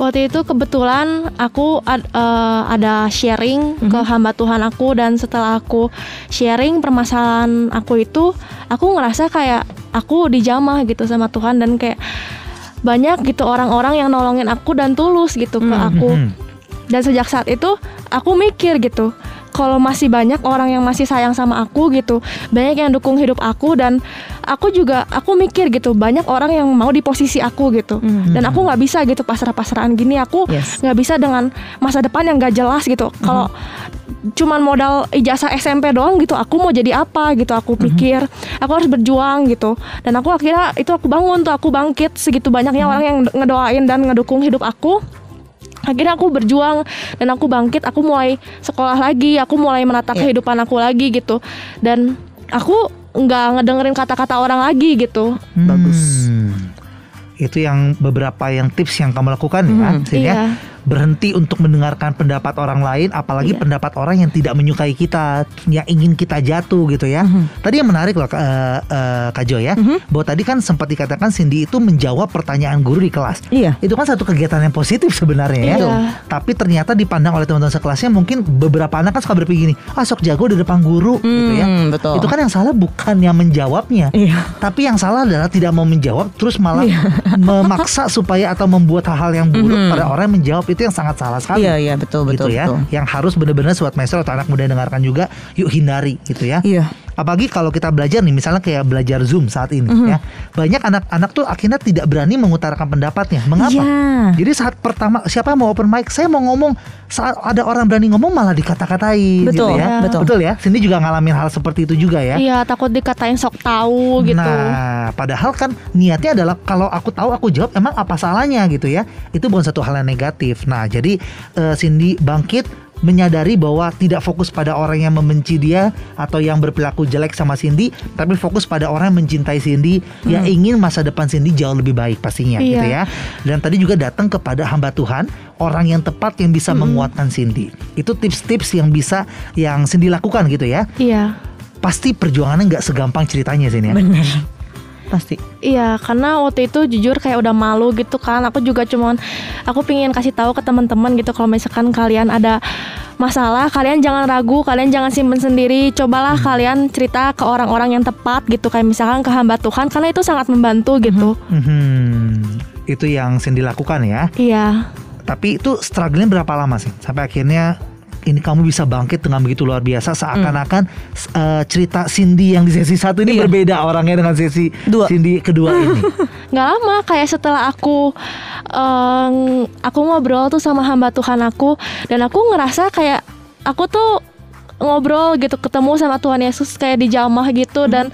Waktu itu kebetulan aku ad- eh, ada sharing ke hamba Tuhan aku dan setelah aku sharing permasalahan aku itu, aku ngerasa kayak aku dijamah gitu sama Tuhan dan kayak banyak gitu orang-orang yang nolongin aku dan tulus gitu ke aku. Mhm. Dan sejak saat itu aku mikir gitu, kalau masih banyak orang yang masih sayang sama aku gitu, banyak yang dukung hidup aku dan aku juga aku mikir gitu, banyak orang yang mau di posisi aku gitu. Dan aku nggak bisa gitu pasrah-pasrahan gini, aku Yes. nggak bisa dengan masa depan yang gak jelas gitu. Kalau cuman modal ijazah SMP doang gitu, aku mau jadi apa gitu, aku pikir aku harus berjuang gitu. Dan aku akhirnya itu aku bangun tuh, aku bangkit segitu banyaknya orang yang ngedoain dan ngedukung hidup aku akhirnya aku berjuang dan aku bangkit aku mulai sekolah lagi aku mulai menata Iya. kehidupan aku lagi gitu dan aku nggak ngedengerin kata-kata orang lagi gitu Bagus. Hmm. Itu yang beberapa yang tips yang kamu lakukan ya, Sin, ya. Berhenti untuk mendengarkan pendapat orang lain, apalagi Iya. pendapat orang yang tidak menyukai kita, yang ingin kita jatuh gitu ya. Tadi yang menarik loh, eh, eh, Kak Jo ya, bahwa tadi kan sempat dikatakan Cindy itu menjawab pertanyaan guru di kelas. Iya. Itu kan satu kegiatan yang positif sebenarnya ya. Iya. Tapi ternyata dipandang oleh teman-teman sekelasnya mungkin beberapa anak kan suka berpikir gini, ah sok jago di depan guru gitu ya. Hmm, betul. Itu kan yang salah bukan yang menjawabnya. Iya. Tapi yang salah adalah tidak mau menjawab terus malah memaksa supaya atau membuat hal-hal yang buruk pada orang yang menjawab itu yang sangat salah sekali. Iya, iya, betul, gitu betul, ya. betul. Yang harus benar-benar sobat maestro atau anak muda dengarkan juga yuk hindari gitu ya. Iya. Apalagi kalau kita belajar nih misalnya kayak belajar Zoom saat ini Mhm. ya. Banyak anak-anak tuh akhirnya tidak berani mengutarakan pendapatnya. Mengapa? Iya. Jadi saat pertama siapa mau open mic, saya mau ngomong saat ada orang berani ngomong malah dikata-katain gitu Betul, ya. betul. ya. Cindy juga ngalamin hal seperti itu juga ya. iya takut dikatain sok tahu gitu Nah, padahal kan niatnya adalah kalau aku tahu aku jawab emang apa salahnya gitu ya. Itu bukan satu hal yang negatif. Nah, jadi eh, Cindy bangkit menyadari bahwa tidak fokus pada orang yang membenci dia atau yang berperilaku jelek sama Cindy, tapi fokus pada orang yang mencintai Cindy, yang ingin masa depan Cindy jauh lebih baik pastinya gitu Iya. ya. Dan tadi juga datang kepada hamba Tuhan, orang yang tepat yang bisa menguatkan Cindy. Itu tips-tips yang bisa yang Cindy lakukan gitu ya. iya Pasti perjuangannya nggak segampang ceritanya sini ya. Bener. Pasti. Iya, karena waktu itu jujur kayak udah malu gitu kan. Aku juga cuman aku pingin kasih tahu ke teman-teman gitu kalau misalkan kalian ada masalah, kalian jangan ragu, kalian jangan simpen sendiri. Cobalah kalian cerita ke orang-orang yang tepat gitu kayak misalkan ke hamba Tuhan karena itu sangat membantu gitu. Mhm. Itu yang Cindy lakukan ya. Iya. Tapi itu struggle berapa lama sih? Sampai akhirnya ini kamu bisa bangkit dengan begitu luar biasa seakan-akan eh, cerita Cindy yang di sesi satu ini Iya. berbeda orangnya dengan sesi Dua. Cindy kedua ini. nggak lama kayak setelah aku em, aku ngobrol tuh sama hamba Tuhan aku dan aku ngerasa kayak aku tuh ngobrol gitu ketemu sama Tuhan Yesus kayak di jamah gitu dan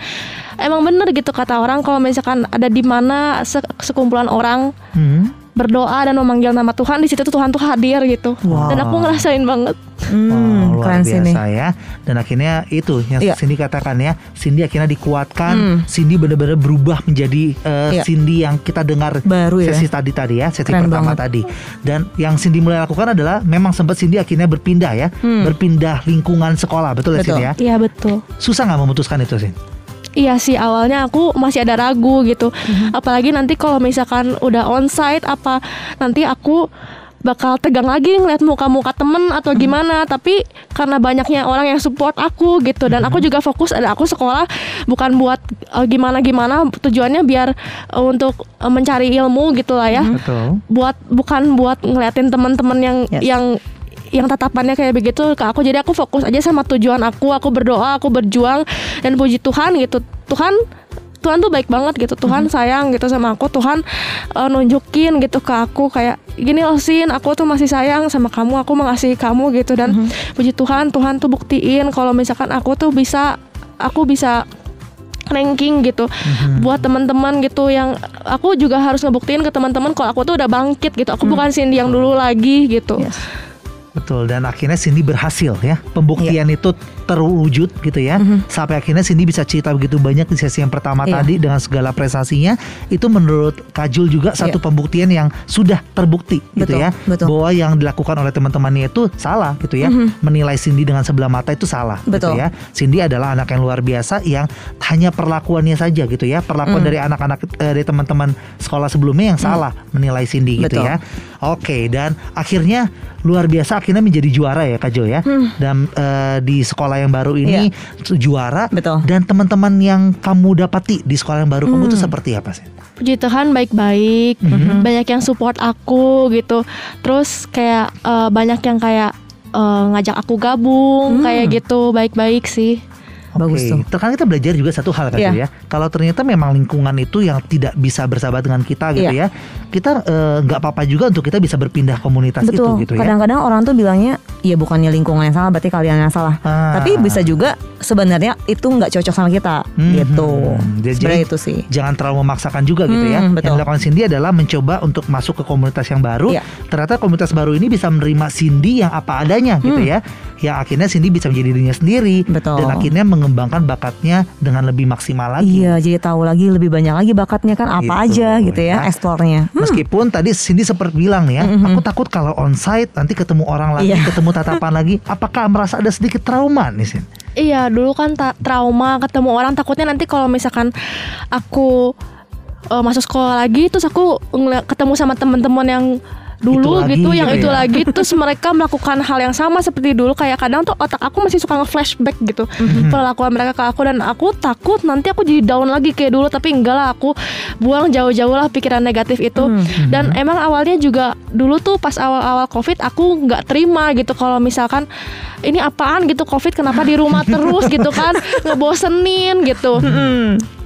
emang bener gitu kata orang kalau misalkan ada di mana se- sekumpulan orang Hmm. Berdoa dan memanggil nama Tuhan di situ tuh Tuhan tuh hadir gitu Wow. dan aku ngerasain banget Hmm, Wow, luar keren sih nih. biasa ya. Dan akhirnya itu yang Iya. Cindy katakan ya, Cindy akhirnya dikuatkan, Hmm. Cindy benar-benar berubah menjadi eh, Iya. Cindy yang kita dengar Baru ya. sesi tadi tadi ya, sesi Keren pertama banget. tadi. Dan yang Cindy mulai lakukan adalah memang sempat Cindy akhirnya berpindah ya, berpindah lingkungan sekolah, betul ya Hmm. Betul. Cindy ya? iya betul Susah nggak memutuskan itu sih? Iya sih awalnya aku masih ada ragu gitu. Apalagi nanti kalau misalkan udah onsite apa nanti aku bakal tegang lagi ngeliat muka-muka temen atau gimana tapi karena banyaknya orang yang support aku gitu dan aku juga fokus ada aku sekolah bukan buat eh, gimana-gimana tujuannya biar eh, untuk eh, mencari ilmu gitu lah ya Betul. buat bukan buat ngeliatin teman-teman yang Yes. yang yang tatapannya kayak begitu ke aku. Jadi aku fokus aja sama tujuan aku. Aku berdoa aku berjuang dan puji Tuhan gitu. Tuhan Tuhan tuh baik banget gitu. Tuhan sayang gitu sama aku. Tuhan eh, nunjukin gitu ke aku kayak gini loh Sin aku tuh masih sayang sama kamu. Aku mengasihi kamu gitu. Dan puji Tuhan Tuhan tuh buktiin kalau misalkan aku tuh bisa aku bisa ranking gitu buat teman-teman gitu yang aku juga harus ngebuktiin ke teman-teman kalau aku tuh udah bangkit gitu. Aku bukan Cindy yang dulu lagi gitu. Yes. Betul dan akhirnya Cindy berhasil ya pembuktian Iya. itu terwujud gitu ya sampai akhirnya Cindy bisa cerita begitu banyak di sesi yang pertama. Iya. tadi dengan segala prestasinya itu menurut Kajul juga satu Iya. pembuktian yang sudah terbukti gitu Betul, ya betul. Bahwa yang dilakukan oleh teman-temannya itu salah gitu ya menilai Cindy dengan sebelah mata itu salah gitu Betul. ya Cindy adalah anak yang luar biasa yang hanya perlakuannya saja gitu ya perlakuan Mhm. dari anak-anak eh, dari teman-teman sekolah sebelumnya yang salah menilai Cindy gitu Betul. ya Oke, dan akhirnya luar biasa akhirnya menjadi juara ya Kak Jo ya. Dan eh, di sekolah yang baru ini juara. Betul. Dan teman-teman yang kamu dapati di sekolah yang baru kamu itu seperti apa sih? puji Tuhan baik-baik. Banyak yang support aku gitu. Terus kayak eh, banyak yang kayak eh, ngajak aku gabung kayak gitu. Baik-baik sih Bagus Oke, tuh. Terkadang kita belajar juga satu hal Jo Iya. ya. Kalau ternyata memang lingkungan itu yang tidak bisa bersahabat dengan kita gitu Iya. ya. Kita eh, nggak apa-apa juga untuk kita bisa berpindah komunitas Betul. itu gitu ya. Kadang-kadang orang tuh bilangnya ya bukannya lingkungan yang salah berarti kalian yang salah. Ah. Tapi bisa juga sebenarnya itu nggak cocok sama kita Mhm. gitu. Jadi- Sebenarnya itu sih. Jangan terlalu memaksakan juga gitu ya. Hmm, betul. Yang dilakukan Cindy adalah mencoba untuk masuk ke komunitas yang baru. Iya. Ternyata komunitas baru ini bisa menerima Cindy yang apa adanya gitu ya. Yang akhirnya Cindy bisa menjadi dirinya sendiri Hmm. Betul. dan akhirnya mengembangkan bakatnya dengan lebih maksimal lagi. Iya, jadi tahu lagi lebih banyak lagi bakatnya kan apa Gitu, aja gitu ya, ya. eksplornya. Hmm. Meskipun tadi Cindy sempat bilang nih ya, aku takut kalau onsite nanti ketemu orang lagi, Iya. ketemu tatapan lagi. Apakah merasa ada sedikit trauma nih Sin? Iya, dulu kan ta- trauma ketemu orang takutnya nanti kalau misalkan aku eh, masuk sekolah lagi terus aku ketemu sama teman-teman yang dulu Itu lagi gitu, yang gitu itu ya. lagi. Terus mereka melakukan hal yang sama seperti dulu. Kayak kadang tuh otak aku masih suka nge-flashback gitu. Perlakuan mereka ke aku. Dan aku takut nanti aku jadi down lagi kayak dulu. Tapi enggak lah aku buang jauh-jauh lah pikiran negatif itu. Dan emang awalnya juga dulu tuh pas awal-awal covid aku nggak terima gitu. Kalau misalkan ini apaan? gitu covid kenapa di rumah terus? gitu kan. Ngebosenin gitu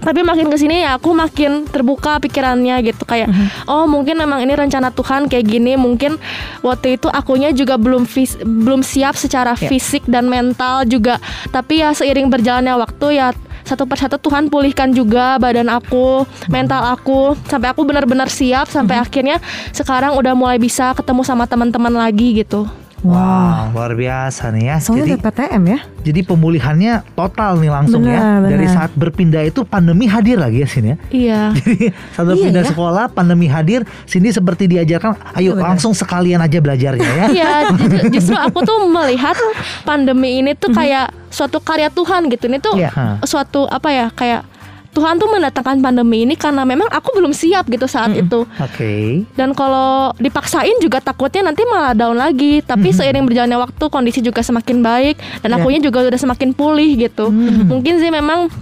tapi makin ke sini ya aku makin terbuka pikirannya gitu. Kayak oh mungkin memang ini rencana Tuhan kayak gini. Mungkin waktu itu akunya juga belum fis- belum siap secara fisik dan mental juga. Tapi ya seiring berjalannya waktu ya satu persatu Tuhan pulihkan juga badan aku mental aku. Sampai aku benar-benar siap sampai akhirnya sekarang udah mulai bisa ketemu sama teman-teman lagi gitu Wow, luar biasa nih ya. Soalnya jadi, PTM ya. jadi pemulihannya total nih langsung ya. Benar, Dari benar. saat berpindah itu pandemi hadir lagi ya Sin ya. iya Jadi saat Iya berpindah ya. sekolah, pandemi hadir, Cindy seperti diajarkan, ayo benar. langsung sekalian aja belajarnya ya. Iya, ju- justru aku tuh melihat pandemi ini tuh kayak suatu karya Tuhan gitu. Ini tuh Iya. suatu apa ya kayak Tuhan tuh mendatangkan pandemi ini karena memang aku belum siap gitu saat itu. Oke. Dan kalau dipaksain juga takutnya nanti malah down lagi. Tapi seiring berjalannya waktu kondisi juga semakin baik dan Iya. akunya juga udah semakin pulih gitu. Mungkin sih memang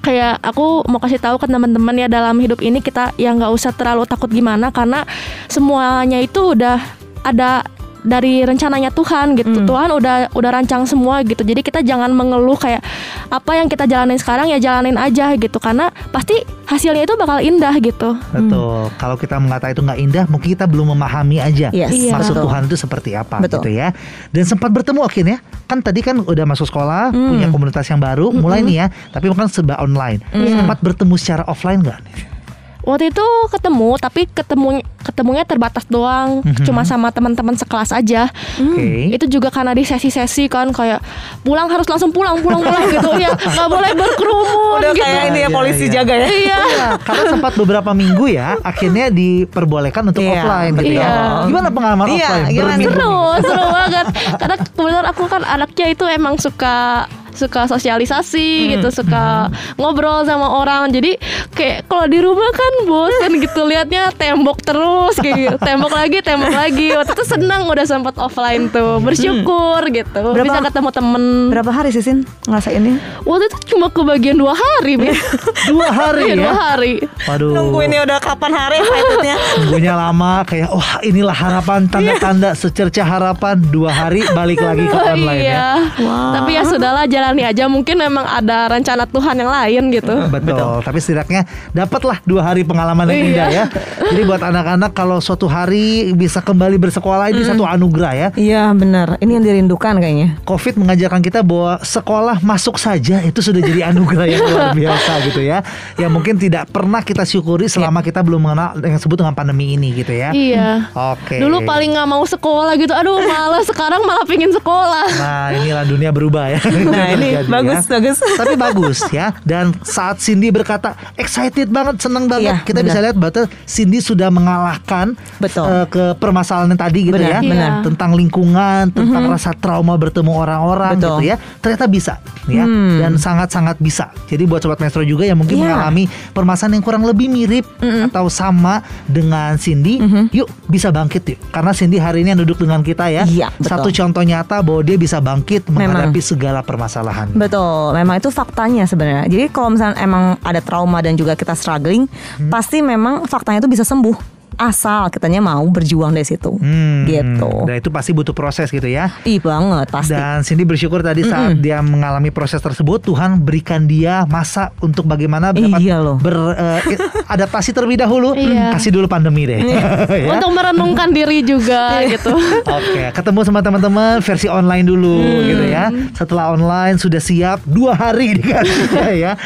kayak aku mau kasih tahu ke teman-teman ya dalam hidup ini kita ya nggak usah terlalu takut gimana karena semuanya itu udah ada dari rencananya Tuhan gitu. Tuhan udah udah rancang semua gitu. Jadi kita jangan mengeluh kayak apa yang kita jalanin sekarang ya jalanin aja gitu karena pasti hasilnya itu bakal indah gitu. Betul. Kalau kita mengata itu nggak indah, mungkin kita belum memahami aja Yes, Iya. maksud betul. Tuhan itu seperti apa Betul. gitu ya. Dan sempat bertemu akhirnya, kan tadi kan udah masuk sekolah, punya komunitas yang baru, mulai nih ya. Tapi bukan serba online. Sempat bertemu secara offline nggak? Waktu itu ketemu tapi ketemu ketemunya terbatas doang, cuma sama teman-teman sekelas aja. Oke. Itu juga karena di sesi-sesi kan kayak pulang harus langsung pulang pulang pulang gitu ya, nggak boleh berkerumun Udah gitu. kayak ini ya Iya, polisi iya. jaga ya. Iya. Iya, karena sempat beberapa minggu ya, akhirnya diperbolehkan untuk Iya, offline gitu ya. betul. Gimana pengalaman Iya, offline? gimana? Seru seru banget karena kebetulan aku kan anaknya itu emang suka suka sosialisasi gitu suka ngobrol sama orang jadi kayak kalau di rumah kan bosen gitu liatnya tembok terus kayak gitu. tembok lagi tembok lagi waktu itu senang udah sempat offline tuh bersyukur gitu Berapa- bisa ketemu temen Berapa hari sih Sin ngerasainnya? waktu itu cuma kebagian dua hari. Dua hari Iya, dua ya. hari Waduh. udah kapan hari excitednya? Nunggunya lama kayak wah inilah harapan tanda-tanda secerca harapan dua hari balik lagi ke online ya. iya tapi ya sudahlah jalani aja mungkin memang ada rencana Tuhan yang lain gitu Betul. Tapi setidaknya dapatlah dua hari pengalaman yang Iya. indah ya. Jadi buat anak-anak kalau suatu hari bisa kembali bersekolah ini satu anugerah ya. Iya benar. Ini yang dirindukan kayaknya. Covid mengajarkan kita bahwa sekolah masuk saja itu sudah jadi anugerah yang luar biasa gitu ya. Yang mungkin tidak pernah kita syukuri selama kita belum mengenal yang disebut dengan pandemi ini gitu ya. Iya. Oke. Dulu paling nggak mau sekolah gitu. Aduh, malas sekarang malah pingin sekolah. Nah inilah dunia berubah ya. Nah ini Jadi bagus ya. bagus. Tapi bagus ya. Dan saat Cindy berkata excited banget, senang banget, Iya, kita benar. bisa lihat bahwa Cindy sudah mengalahkan Betul. eh, ke permasalahan yang tadi gitu Benar, ya, benar. tentang lingkungan, tentang rasa trauma bertemu orang-orang Betul. gitu ya. Ternyata bisa ya Hmm. dan sangat-sangat bisa. Jadi buat sobat Maestro juga yang mungkin Iya. mengalami permasalahan yang kurang lebih mirip atau sama dengan Cindy, yuk bisa bangkit yuk. Karena Cindy hari ini yang duduk dengan kita ya. Iya, betul. Satu contoh nyata bahwa dia bisa bangkit Memang. menghadapi segala permasalahan. Betul, memang itu faktanya sebenarnya. Jadi kalau misalnya emang ada trauma dan juga kita struggling, pasti memang faktanya itu bisa sembuh. Asal kitanya mau berjuang dari situ. Hmm, Gitu. Dan itu pasti butuh proses gitu ya. Ih banget pasti. Dan Cindy bersyukur tadi saat dia mengalami proses tersebut Tuhan berikan dia masa untuk bagaimana dapat Iya loh. beradaptasi terlebih dahulu. Iya. Kasih dulu pandemi deh. Ya. Untuk merenungkan diri juga gitu. Oke, ketemu sama teman-teman versi online dulu gitu ya. Setelah online sudah siap dua hari dikasih ya.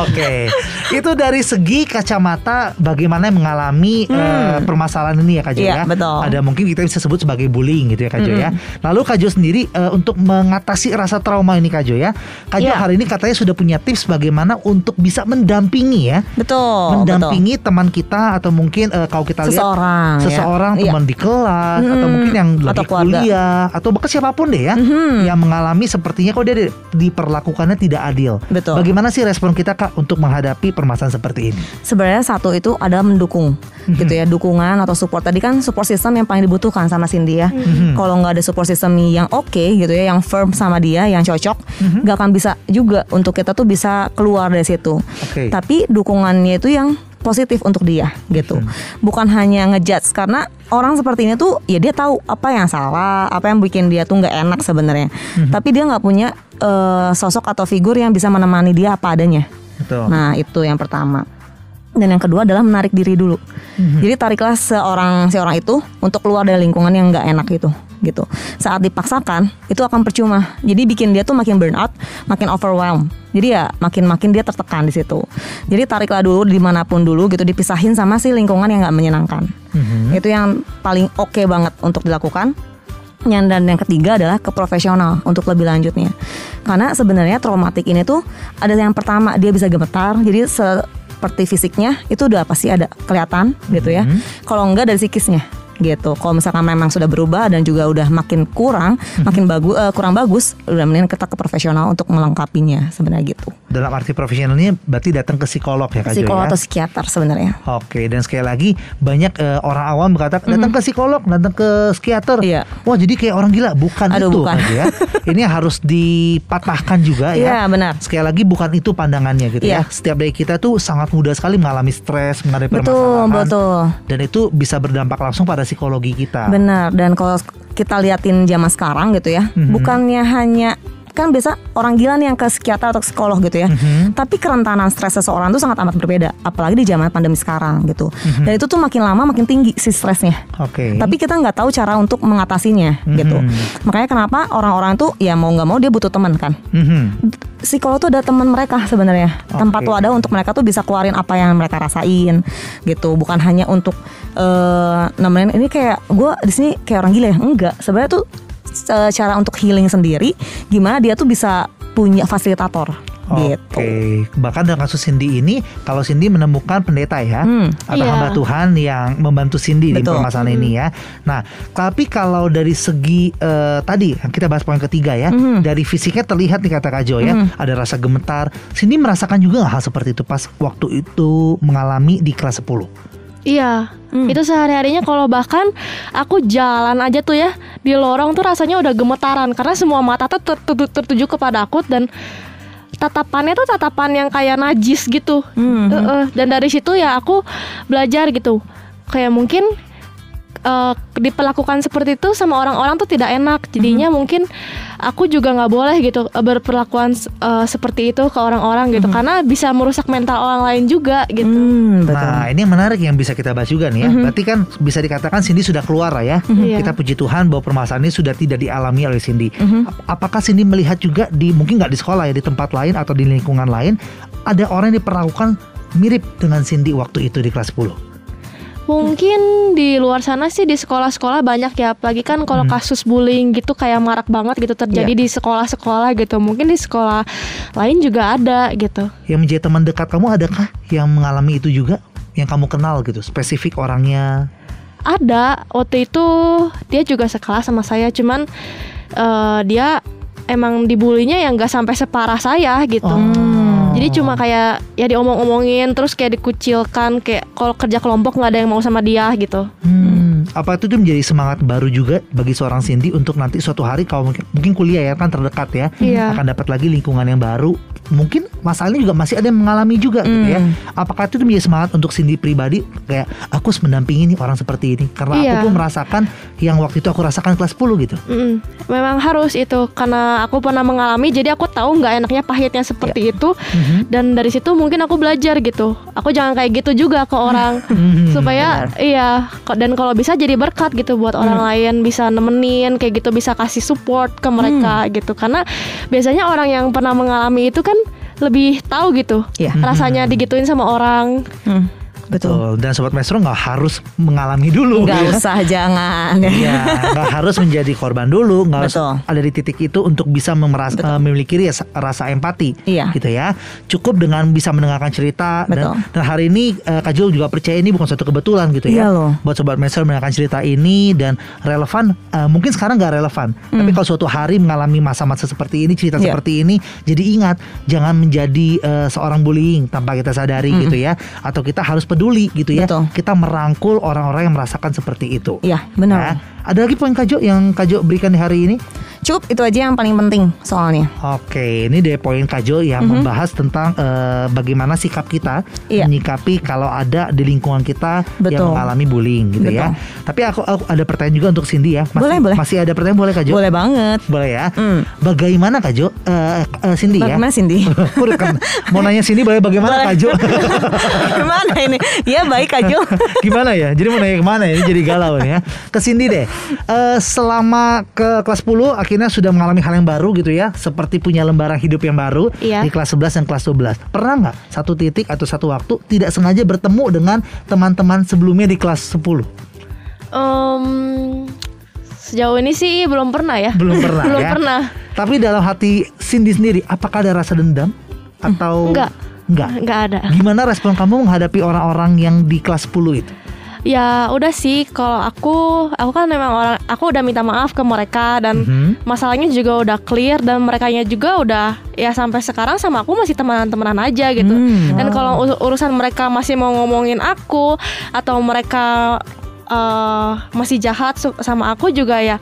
Oke, itu dari segi kacamata bagaimana mengalami eh, permasalahan ini ya Kak Jo Iya, ya. betul. Ada mungkin kita bisa sebut sebagai bullying gitu ya Kak Jo ya. Lalu Kak Jo sendiri eh, untuk mengatasi rasa trauma ini Kak Jo ya. Kak Jo Iya. hari ini katanya sudah punya tips bagaimana untuk bisa mendampingi ya. betul. mendampingi teman kita atau mungkin eh, kalau kita lihat Seseorang, ya. seseorang Iya. teman di kelas atau mungkin yang lagi Atau keluarga. Mm-hmm. kuliah atau bahkan siapa pun deh ya yang mengalami sepertinya kok dia di- diperlakukannya tidak adil. Betul. Bagaimana sih respon kita Kak untuk menghadapi permasalahan seperti ini? Sebenarnya satu itu adalah mendukung Mhm. gitu ya dukungan atau support tadi kan support system yang paling dibutuhkan sama Cindy ya. Mhm. Kalau nggak ada support system yang oke gitu ya, yang firm sama dia, yang cocok, Mhm. nggak akan bisa juga untuk kita tuh bisa keluar dari situ. Oke. Tapi dukungannya itu yang positif untuk dia gitu. Mhm. Bukan hanya ngejudge karena orang seperti ini tuh ya dia tahu apa yang salah, apa yang bikin dia tuh nggak enak sebenarnya. Mhm. Tapi dia nggak punya eh, sosok atau figur yang bisa menemani dia apa adanya. Betul. Nah, itu yang pertama. Dan yang kedua adalah menarik diri dulu. Jadi tariklah seorang seorang itu untuk keluar dari lingkungan yang nggak enak itu, gitu. Saat dipaksakan, itu akan percuma. Jadi bikin dia tuh makin burn out, makin overwhelmed. Jadi ya makin-makin dia tertekan di situ. Jadi tariklah dulu di mana pun dulu gitu, dipisahin sama si lingkungan yang nggak menyenangkan. Itu yang paling oke banget untuk dilakukan. Yang dan yang ketiga adalah ke profesional untuk lebih lanjutnya. Karena sebenarnya traumatik ini tuh ada yang pertama dia bisa gemetar, jadi seperti fisiknya itu udah pasti ada kelihatan gitu ya. Kalau enggak dari psikisnya gitu. Kalau misalkan memang sudah berubah dan juga udah makin kurang, makin bagus kurang bagus, udah mendingan kita ke profesional untuk melengkapinya sebenarnya gitu. Dalam arti profesionalnya berarti datang ke psikolog ya Kak Jo Psikolog ya? atau psikiater sebenarnya. Oke, dan sekali lagi banyak eh, orang awam berkata datang ke psikolog, datang ke psikiater. Mhm. Iya. Wah, jadi kayak orang gila, bukan Aduh, itu bukan. Ya. Ini harus dipatahkan juga ya. Iya, benar. Sekali lagi bukan itu pandangannya gitu ya. Iya. Setiap dari kita tuh sangat mudah sekali mengalami stres, menghadapi Betul, permasalahan. betul. Dan itu bisa berdampak langsung pada psikologi kita. Benar. Dan kalau kita liatin zaman sekarang gitu ya, Mhm. bukannya hanya kan biasa orang gila nih yang ke psikiater atau psikolog gitu ya. Mhm. Tapi kerentanan stres seseorang tuh sangat amat berbeda, apalagi di zaman pandemi sekarang gitu. Mhm. Dan itu tuh makin lama makin tinggi si stresnya. Oke. Tapi kita nggak tahu cara untuk mengatasinya gitu. Mhm. Makanya kenapa orang-orang tuh ya mau nggak mau dia butuh teman kan. Mhm. Psikolog tuh ada teman mereka sebenarnya tempat Oke. wadah untuk mereka tuh bisa keluarin apa yang mereka rasain gitu bukan hanya untuk eh nemenin ini kayak gue di sini kayak orang gila ya enggak sebenarnya tuh cara untuk healing sendiri gimana dia tuh bisa punya fasilitator gitu Oke, bahkan dalam kasus Cindy ini, kalau Cindy menemukan pendeta ya, Hmm, atau iya. hamba Tuhan yang membantu Cindy di Betul. permasalahan ini ya. Nah, tapi kalau dari segi eh, tadi kita bahas poin ketiga ya, Hmm. dari fisiknya terlihat nih kata Kak Jo ya, ada rasa gemetar. Cindy merasakan juga nggak hal seperti itu pas waktu itu mengalami di kelas 10? Iya, Hmm. itu sehari-harinya kalau bahkan aku jalan aja tuh ya di lorong tuh rasanya udah gemetaran karena semua mata tuh ter- ter- tertuju kepada aku dan tatapannya tuh tatapan yang kayak najis gitu. Hmm. Heeh, Dan dari situ ya aku belajar gitu. Kayak mungkin eh, diperlakukan seperti itu sama orang-orang tuh tidak enak. Jadinya Hmm. mungkin aku juga nggak boleh gitu eh, berperlakuan eh, seperti itu ke orang-orang gitu karena bisa merusak mental orang lain juga gitu. Hmm, betul Nah, ini yang menarik yang bisa kita bahas juga nih ya. Berarti kan bisa dikatakan Cindy sudah keluar lah ya. Iya. Kita puji Tuhan bahwa permasalahan ini sudah tidak dialami oleh Cindy. Ap- Apakah Cindy melihat juga di mungkin nggak di sekolah ya, di tempat lain atau di lingkungan lain ada orang yang diperlakukan mirip dengan Cindy waktu itu di kelas 10? Mungkin di luar sana sih di sekolah-sekolah banyak ya, apalagi kan kalau kasus bullying gitu kayak marak banget gitu terjadi di sekolah-sekolah gitu. Mungkin di sekolah lain juga ada gitu. Yang menjadi teman dekat kamu adakah yang mengalami itu juga? Yang kamu kenal gitu, spesifik orangnya. Ada waktu itu dia juga sekelas sama saya, cuman eh, dia emang dibulinya yang nggak sampai separah saya gitu. Oh. Jadi cuma kayak ya diomong-omongin terus kayak dikucilkan kayak kalau kerja kelompok nggak ada yang mau sama dia gitu. Hmm. apa itu tuh menjadi semangat baru juga bagi seorang Cindy untuk nanti suatu hari kalau mungkin, mungkin kuliah ya kan terdekat ya Iya. akan dapat lagi lingkungan yang baru mungkin masalahnya juga masih ada yang mengalami juga gitu ya. Hmm. apakah itu menjadi semangat untuk Cindy pribadi? Kayak aku harus mendampingi nih orang seperti ini. Karena Iya. aku pun merasakan yang waktu itu aku rasakan kelas 10 gitu. Mm-mm. Memang harus itu karena aku pernah mengalami jadi aku tahu nggak enaknya pahitnya seperti itu. Dan dari situ mungkin aku belajar gitu. Aku jangan kayak gitu juga ke orang. Supaya iya ko- dan kalau bisa jadi berkat gitu buat orang lain bisa nemenin kayak gitu bisa kasih support ke mereka gitu. Karena biasanya orang yang pernah mengalami itu kan lebih tahu gitu Iya. rasanya digituin sama orang. Hmm, betul. Betul. Dan sobat maestro nggak harus mengalami dulu. Nggak ya. usah jangan. Iya, nggak harus menjadi korban dulu, nggak harus ada di titik itu untuk bisa memeras- eh, memiliki rasa, rasa empati, Iya. gitu ya. Cukup dengan bisa mendengarkan cerita Betul. dan, dan hari ini eh, Kak Jul juga percaya ini bukan suatu kebetulan gitu ya. Iya loh. Buat sobat Mesel mendengarkan cerita ini dan relevan, eh, mungkin sekarang nggak relevan, tapi kalau suatu hari mengalami masa-masa seperti ini, cerita Hmm. Iya. seperti ini, jadi ingat jangan menjadi eh, seorang bullying tanpa kita sadari gitu ya, atau kita harus peduli gitu ya. Betul. Kita merangkul orang-orang yang merasakan seperti itu. Iya, benar. Nah, ada lagi poin Kajo yang Kajo berikan di hari ini? Cukup itu aja yang paling penting soalnya. Oke, ini dari poin Kajo yang membahas tentang eh, bagaimana sikap kita. Iya. menyikapi kalau ada di lingkungan kita yang Betul. mengalami bullying gitu ya. Tapi aku, aku ada pertanyaan juga untuk Cindy ya. Masih, Boleh, boleh. Masih ada pertanyaan boleh Kajo? Boleh banget. Boleh ya. Hmm. Bagaimana Kajo? Eh, eh, Cindy ya. Bagaimana Cindy? Aku udah kan- mau nanya Cindy boleh bagaimana Boleh. Kajo? Gimana ini? Ya baik Kak Jo. Gimana ya? Jadi mau nanya ke mana ya? Ini jadi galau nih ya. Ke Cindy deh. Eh, selama ke kelas 10 akhirnya sudah mengalami hal yang baru gitu ya. Seperti punya lembaran hidup yang baru Iya. di kelas 11 dan kelas 12. Pernah nggak satu titik atau satu waktu tidak sengaja bertemu dengan teman-teman sebelumnya di kelas 10? Em, sejauh ini sih belum pernah ya. Belum pernah belum ya. pernah. Tapi dalam hati Cindy sendiri apakah ada rasa dendam atau Enggak. Enggak. Nggak ada. Gimana respon kamu menghadapi orang-orang yang di kelas 10 itu? Ya udah sih kalau aku aku kan memang orang aku udah minta maaf ke mereka dan Mhm. masalahnya juga udah clear dan mereka juga udah ya sampai sekarang sama aku masih teman-temanan aja gitu. Hmm. Dan kalau ur- urusan mereka masih mau ngomongin aku atau mereka eh, masih jahat sama aku juga ya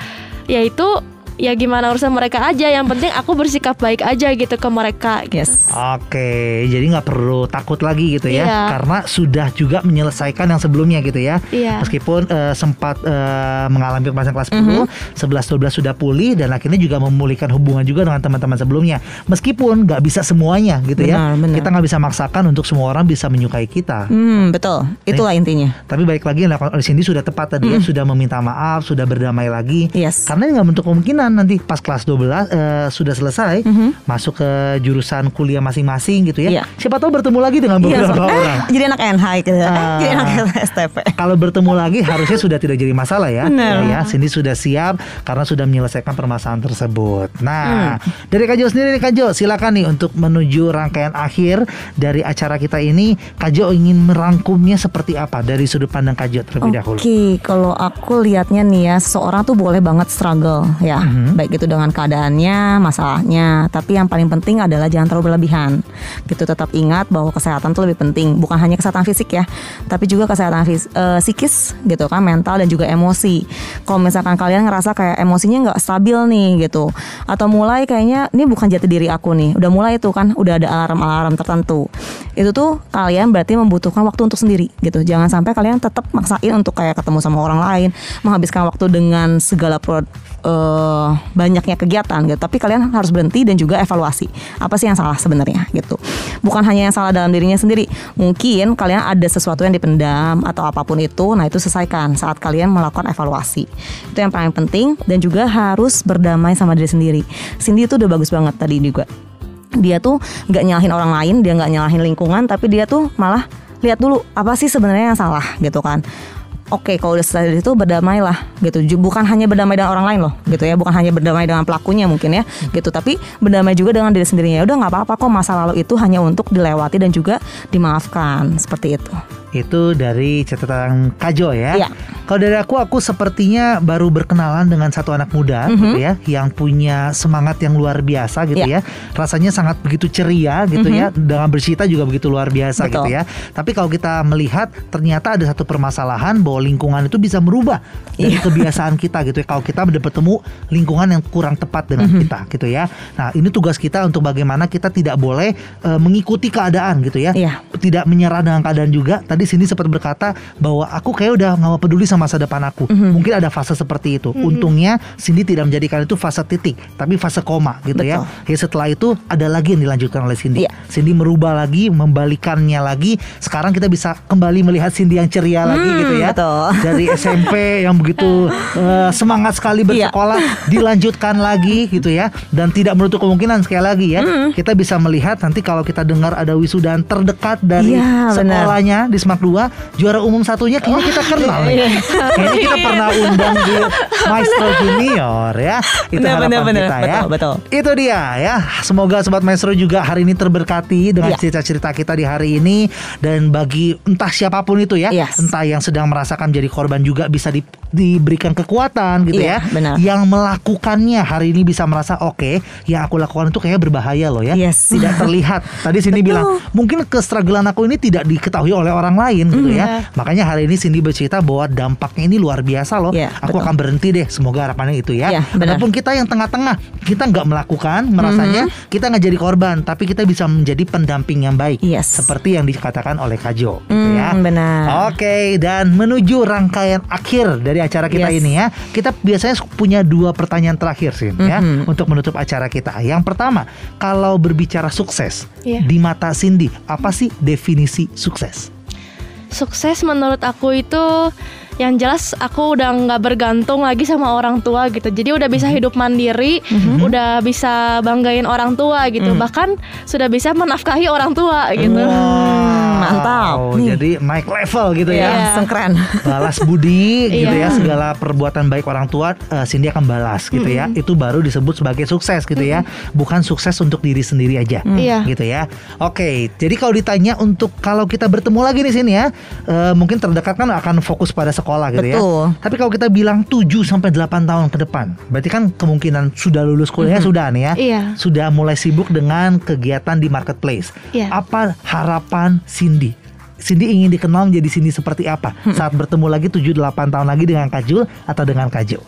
ya itu ya gimana urusan mereka aja yang penting aku bersikap baik aja gitu ke mereka gitu. Yes. Oke, jadi nggak perlu takut lagi gitu ya, Iya. karena sudah juga menyelesaikan yang sebelumnya gitu ya. Iya. Meskipun eh, sempat eh, mengalami kemasan kelas Mhm. 10, 11 12 sudah pulih dan akhirnya juga memulihkan hubungan juga dengan teman-teman sebelumnya. Meskipun nggak bisa semuanya gitu ya, Benar, benar. kita nggak bisa maksakan untuk semua orang bisa menyukai kita. Hmm, betul. Itulah intinya. Tapi baik lagi yang dilakukan oleh Cindy sudah tepat tadi ya, sudah meminta maaf, sudah berdamai lagi. Yes. Karena nggak bentuk kemungkinan nanti pas kelas 12 eh, sudah selesai masuk ke jurusan kuliah masing-masing gitu ya. Iya. Siapa tahu bertemu lagi dengan Iya, beberapa so- orang. Jadi anak NH gitu. Eh, Ah. Jadi anak STP. Kalau bertemu lagi harusnya sudah tidak jadi masalah ya. Benar. Ya, Cindy sudah siap karena sudah menyelesaikan permasalahan tersebut. Nah, Hmm. dari Kajo sendiri nih Kajo, silakan nih untuk menuju rangkaian akhir dari acara kita ini. Kajo ingin merangkumnya seperti apa dari sudut pandang Kajo terlebih dahulu. Oke, kalau aku lihatnya nih ya, seseorang tuh boleh banget struggle ya, Mhm. baik itu dengan keadaannya, masalahnya. Tapi yang paling penting adalah jangan terlalu berlebihan. Gitu tetap ingat bahwa kesehatan tuh lebih penting, bukan hanya kesehatan fisik ya, tapi juga kesehatan fis- eh, psikis gitu kan, mental dan juga emosi. Kalau misalkan kalian ngerasa kayak emosinya nggak stabil nih gitu, atau mulai kayaknya ini bukan jati diri aku nih, udah mulai itu kan, udah ada alarm-alarm tertentu. Itu tuh kalian berarti membutuhkan waktu untuk sendiri gitu. Jangan sampai kalian tetap maksain untuk kayak ketemu sama orang lain, menghabiskan waktu dengan segala eh, banyaknya kegiatan gitu. Tapi kalian harus berhenti dan juga evaluasi. Apa sih yang salah sebenarnya gitu. Bukan hanya yang salah dalam dirinya sendiri. Mungkin kalian ada sesuatu yang dipendam atau apa pun itu, nah itu selesaikan saat kalian melakukan evaluasi. Itu yang paling penting dan juga harus berdamai sama diri sendiri. Cindy itu udah bagus banget tadi juga dia tuh nggak nyalahin orang lain, dia nggak nyalahin lingkungan, tapi dia tuh malah lihat dulu apa sih sebenarnya yang salah gitu kan. Oke, kalau udah selesai dari itu berdamailah gitu. Bukan hanya berdamai dengan orang lain loh, gitu ya. Bukan hanya berdamai dengan pelakunya mungkin ya, gitu. Tapi berdamai juga dengan diri sendirinya. Ya Udah nggak apa-apa kok masa lalu itu hanya untuk dilewati dan juga dimaafkan seperti itu. Itu dari catatan Kajo ya. Iya. Kalau dari aku, aku sepertinya baru berkenalan dengan satu anak muda gitu ya, yang punya semangat yang luar biasa gitu Iya. ya. Rasanya sangat begitu ceria gitu ya, dengan bercerita juga begitu luar biasa Betul. gitu ya. Tapi kalau kita melihat ternyata ada satu permasalahan bahwa lingkungan itu bisa merubah dari Iya. kebiasaan kita gitu ya. Kalau kita bertemu lingkungan yang kurang tepat dengan kita gitu ya. Nah, ini tugas kita untuk bagaimana kita tidak boleh eh, mengikuti keadaan gitu ya. Iya. Tidak menyerah dengan keadaan juga. Tadi sini sempat berkata bahwa aku kayak udah nggak peduli sama masa depan aku. Mungkin ada fase seperti itu. Untungnya Cindy tidak menjadikan itu fase titik, tapi fase koma gitu ya. Ya setelah itu ada lagi yang dilanjutkan oleh Cindy. Iya. Cindy merubah lagi, membalikannya lagi. Sekarang kita bisa kembali melihat Cindy yang ceria lagi Hmm, gitu ya. betul. Dari SMP yang begitu eh, semangat sekali Iya. bersekolah dilanjutkan lagi gitu ya. Dan tidak menutup kemungkinan sekali lagi ya. Hmm. Kita bisa melihat nanti kalau kita dengar ada wisudaan terdekat dari Iya, benar. sekolahnya di Smak 2 juara umum satunya kayaknya kita kenal nih. Iya. Kayaknya kita pernah undang di Maestro Junior ya. Itu Benar, harapan benar. kita ya. Betul, betul. Itu dia ya. Semoga sobat Maestro juga hari ini terberkati dengan Iya. cerita-cerita kita di hari ini dan bagi entah siapa pun itu ya, Yes. entah yang sedang merasakan jadi korban juga bisa di- diberikan kekuatan gitu Iya, ya. benar. Yang melakukannya hari ini bisa merasa oke, yang aku lakukan itu kayaknya berbahaya loh ya. Yes. Tidak terlihat. Tadi sini bilang mungkin kestrugglean aku ini tidak diketahui oleh orang lain gitu Mm, ya. Makanya hari ini Cindy bercerita bahwa dampaknya ini luar biasa loh. Iya, aku betul. akan berhenti deh. Semoga harapannya itu ya. Iya, benar. Adapun kita yang tengah-tengah, kita nggak melakukan, merasanya kita nggak jadi korban, tapi kita bisa menjadi pendamping yang baik. Yes. Seperti yang dikatakan oleh Kajo, gitu Hmm, ya. benar. Oke, dan menuju rangkaian akhir dari acara kita Yes. ini ya, kita biasanya punya dua pertanyaan terakhir sih, ya, Mhm. untuk menutup acara kita. Yang pertama, kalau berbicara sukses Iya. di mata Cindy, apa sih definisi sukses? Sukses menurut aku itu yang jelas aku udah nggak bergantung lagi sama orang tua gitu. Jadi udah bisa hidup mandiri, udah bisa banggain orang tua gitu. Bahkan sudah bisa menafkahi orang tua gitu. Wow, mantap. Nih. Jadi naik level gitu Ya, ya. langsung keren. balas budi gitu Iya. ya segala perbuatan baik orang tua eh, Cindy akan balas gitu ya itu baru disebut sebagai sukses gitu ya bukan sukses untuk diri sendiri aja Iya. gitu ya oke jadi kalau ditanya untuk kalau kita bertemu lagi di sini ya eh, mungkin terdekat kan akan fokus pada sekolah gitu ya Betul. tapi kalau kita bilang 7 sampai 8 tahun ke depan berarti kan kemungkinan sudah lulus kuliah sudah nih ya Iya. sudah mulai sibuk dengan kegiatan di marketplace Iya. apa harapan Cindy Cindy ingin dikenal menjadi Cindy seperti apa saat bertemu lagi 7-8 tahun lagi dengan Kajul atau dengan Kajo?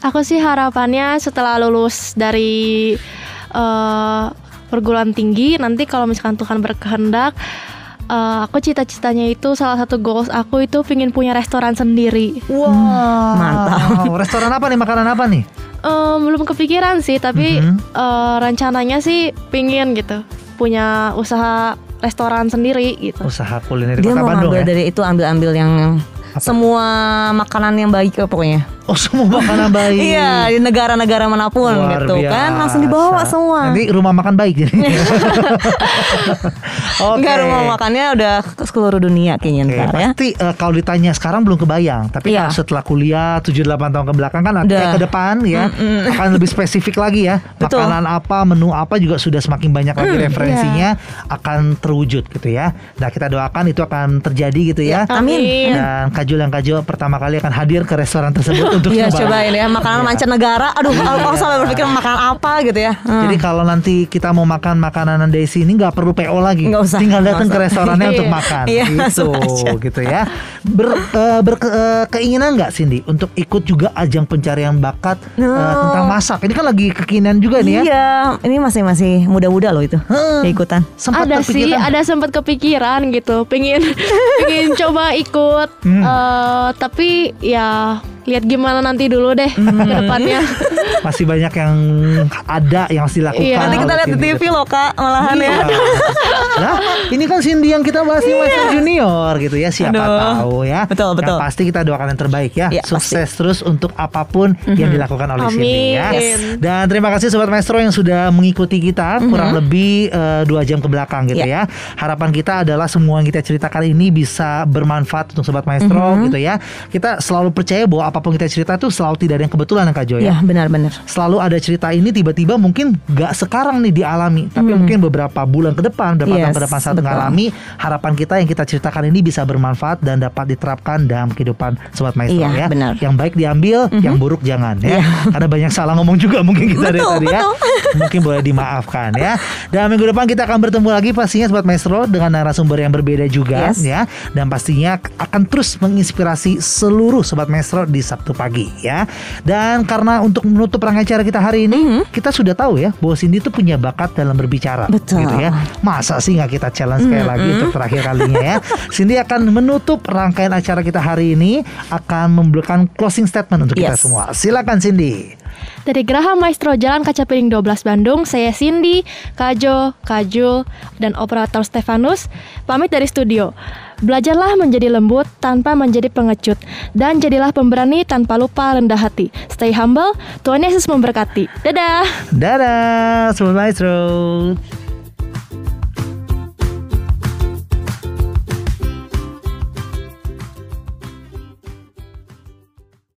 Aku sih harapannya setelah lulus dari eh, perguruan tinggi nanti kalau misalkan Tuhan berkehendak eh, aku cita-citanya itu salah satu goals aku itu pingin punya restoran sendiri. Wow, mantap. Restoran apa nih? Makanan apa nih? Eh, belum kepikiran sih, tapi Mhm. eh, rencananya sih pingin gitu punya usaha restoran sendiri gitu. Usaha kuliner di Dia Kota mau Bandung ngambil ya? dari itu ambil-ambil yang semua makanan yang baik ya pokoknya. Oh semua makanan baik. Iya, di negara-negara mana pun Luar gitu kan langsung dibawa biasa. semua. Nanti rumah makan baik jadi. Oke. Enggak rumah makannya udah ke seluruh dunia kayaknya Oke, ntar ya. pasti eh, kalau ditanya sekarang belum kebayang, tapi Iya. kalau setelah kuliah 7-8 tahun ke belakang kan eh, ke depan ya akan lebih spesifik lagi ya. Betul. Makanan apa, menu apa juga sudah semakin banyak lagi referensinya akan terwujud gitu ya. Nah, kita doakan itu akan terjadi gitu ya. Amin. Dan Kajul yang Kajul pertama kali akan hadir ke restoran tersebut untuk Iya coba. cobain ya makanan mancanegara. Aduh, aku sampai berpikir makan apa gitu ya. Hmm. Jadi kalau nanti kita mau makan makanan Desi ini nggak perlu PO lagi, Nggak usah, tinggal datang ke usah. restorannya Iya. untuk makan, Iya, gitu, gitu ya. Ber, eh, berke- eh, keinginan nggak Cindy untuk ikut juga ajang pencarian bakat eh, No. tentang masak? Ini kan lagi kekinian juga nih ya. Iya, ini masih masih muda-muda loh itu. Heeh. Ikutan. Sempat ada sih, kepikiran? ada sempat kepikiran gitu, pengen pengen coba ikut, Hmm. Eh, tapi ya lihat gimana nanti dulu deh Hmm. ke depannya. Masih banyak yang ada yang harus dilakukan. Iya. Nanti kita lihat di TV gitu. loh kak, malahan ya. Iya. Nah, ini kan Cindy yang kita bahas di Master Junior gitu ya. Siapa Aduh. tahu ya. Betul, betul. Yang pasti kita doakan yang terbaik ya. Iya, Sukses terus untuk apa pun yang dilakukan oleh Cindy ya. Amin. Dan terima kasih sobat Maestro yang sudah mengikuti kita kurang lebih eh, dua jam ke belakang gitu ya. Harapan kita adalah semua yang kita ceritakan ini bisa bermanfaat untuk sobat Maestro gitu ya. Kita selalu percaya bahwa apa pun kita cerita tuh selalu tidak ada yang kebetulan ya Kak Jo Ya ya. benar-benar. Selalu ada cerita ini tiba-tiba mungkin gak sekarang nih dialami, tapi mungkin beberapa bulan ke depan, beberapa tahun Yes, ke depan saat betul. mengalami harapan kita yang kita ceritakan ini bisa bermanfaat dan dapat diterapkan dalam kehidupan sobat maestro Iya, ya. benar. Yang baik diambil, yang buruk jangan ya. Karena banyak salah ngomong juga mungkin kita dari Betul, tadi ya. Mungkin boleh dimaafkan ya. Dan minggu depan kita akan bertemu lagi pastinya sobat maestro dengan narasumber yang berbeda juga Yes. ya. Dan pastinya akan terus menginspirasi seluruh sobat maestro di Sabtu pagi ya. Dan karena untuk menutup rangkaian acara kita hari ini, kita sudah tahu ya bahwa Cindy itu punya bakat dalam berbicara. Betul. Gitu ya. Masa sih nggak kita challenge sekali lagi untuk terakhir kalinya ya. Cindy akan menutup rangkaian acara kita hari ini akan memberikan closing statement untuk kita Yes. semua. Silakan Cindy. Dari Geraha Maestro Jalan Kaca Piring 12 Bandung, saya Cindy, Kajo, Kajul, dan operator Stefanus pamit dari studio. Belajarlah menjadi lembut tanpa menjadi pengecut dan jadilah pemberani tanpa lupa rendah hati. Stay humble, Tuhan Yesus memberkati. Dadah. Dadah, Sobat Maestro.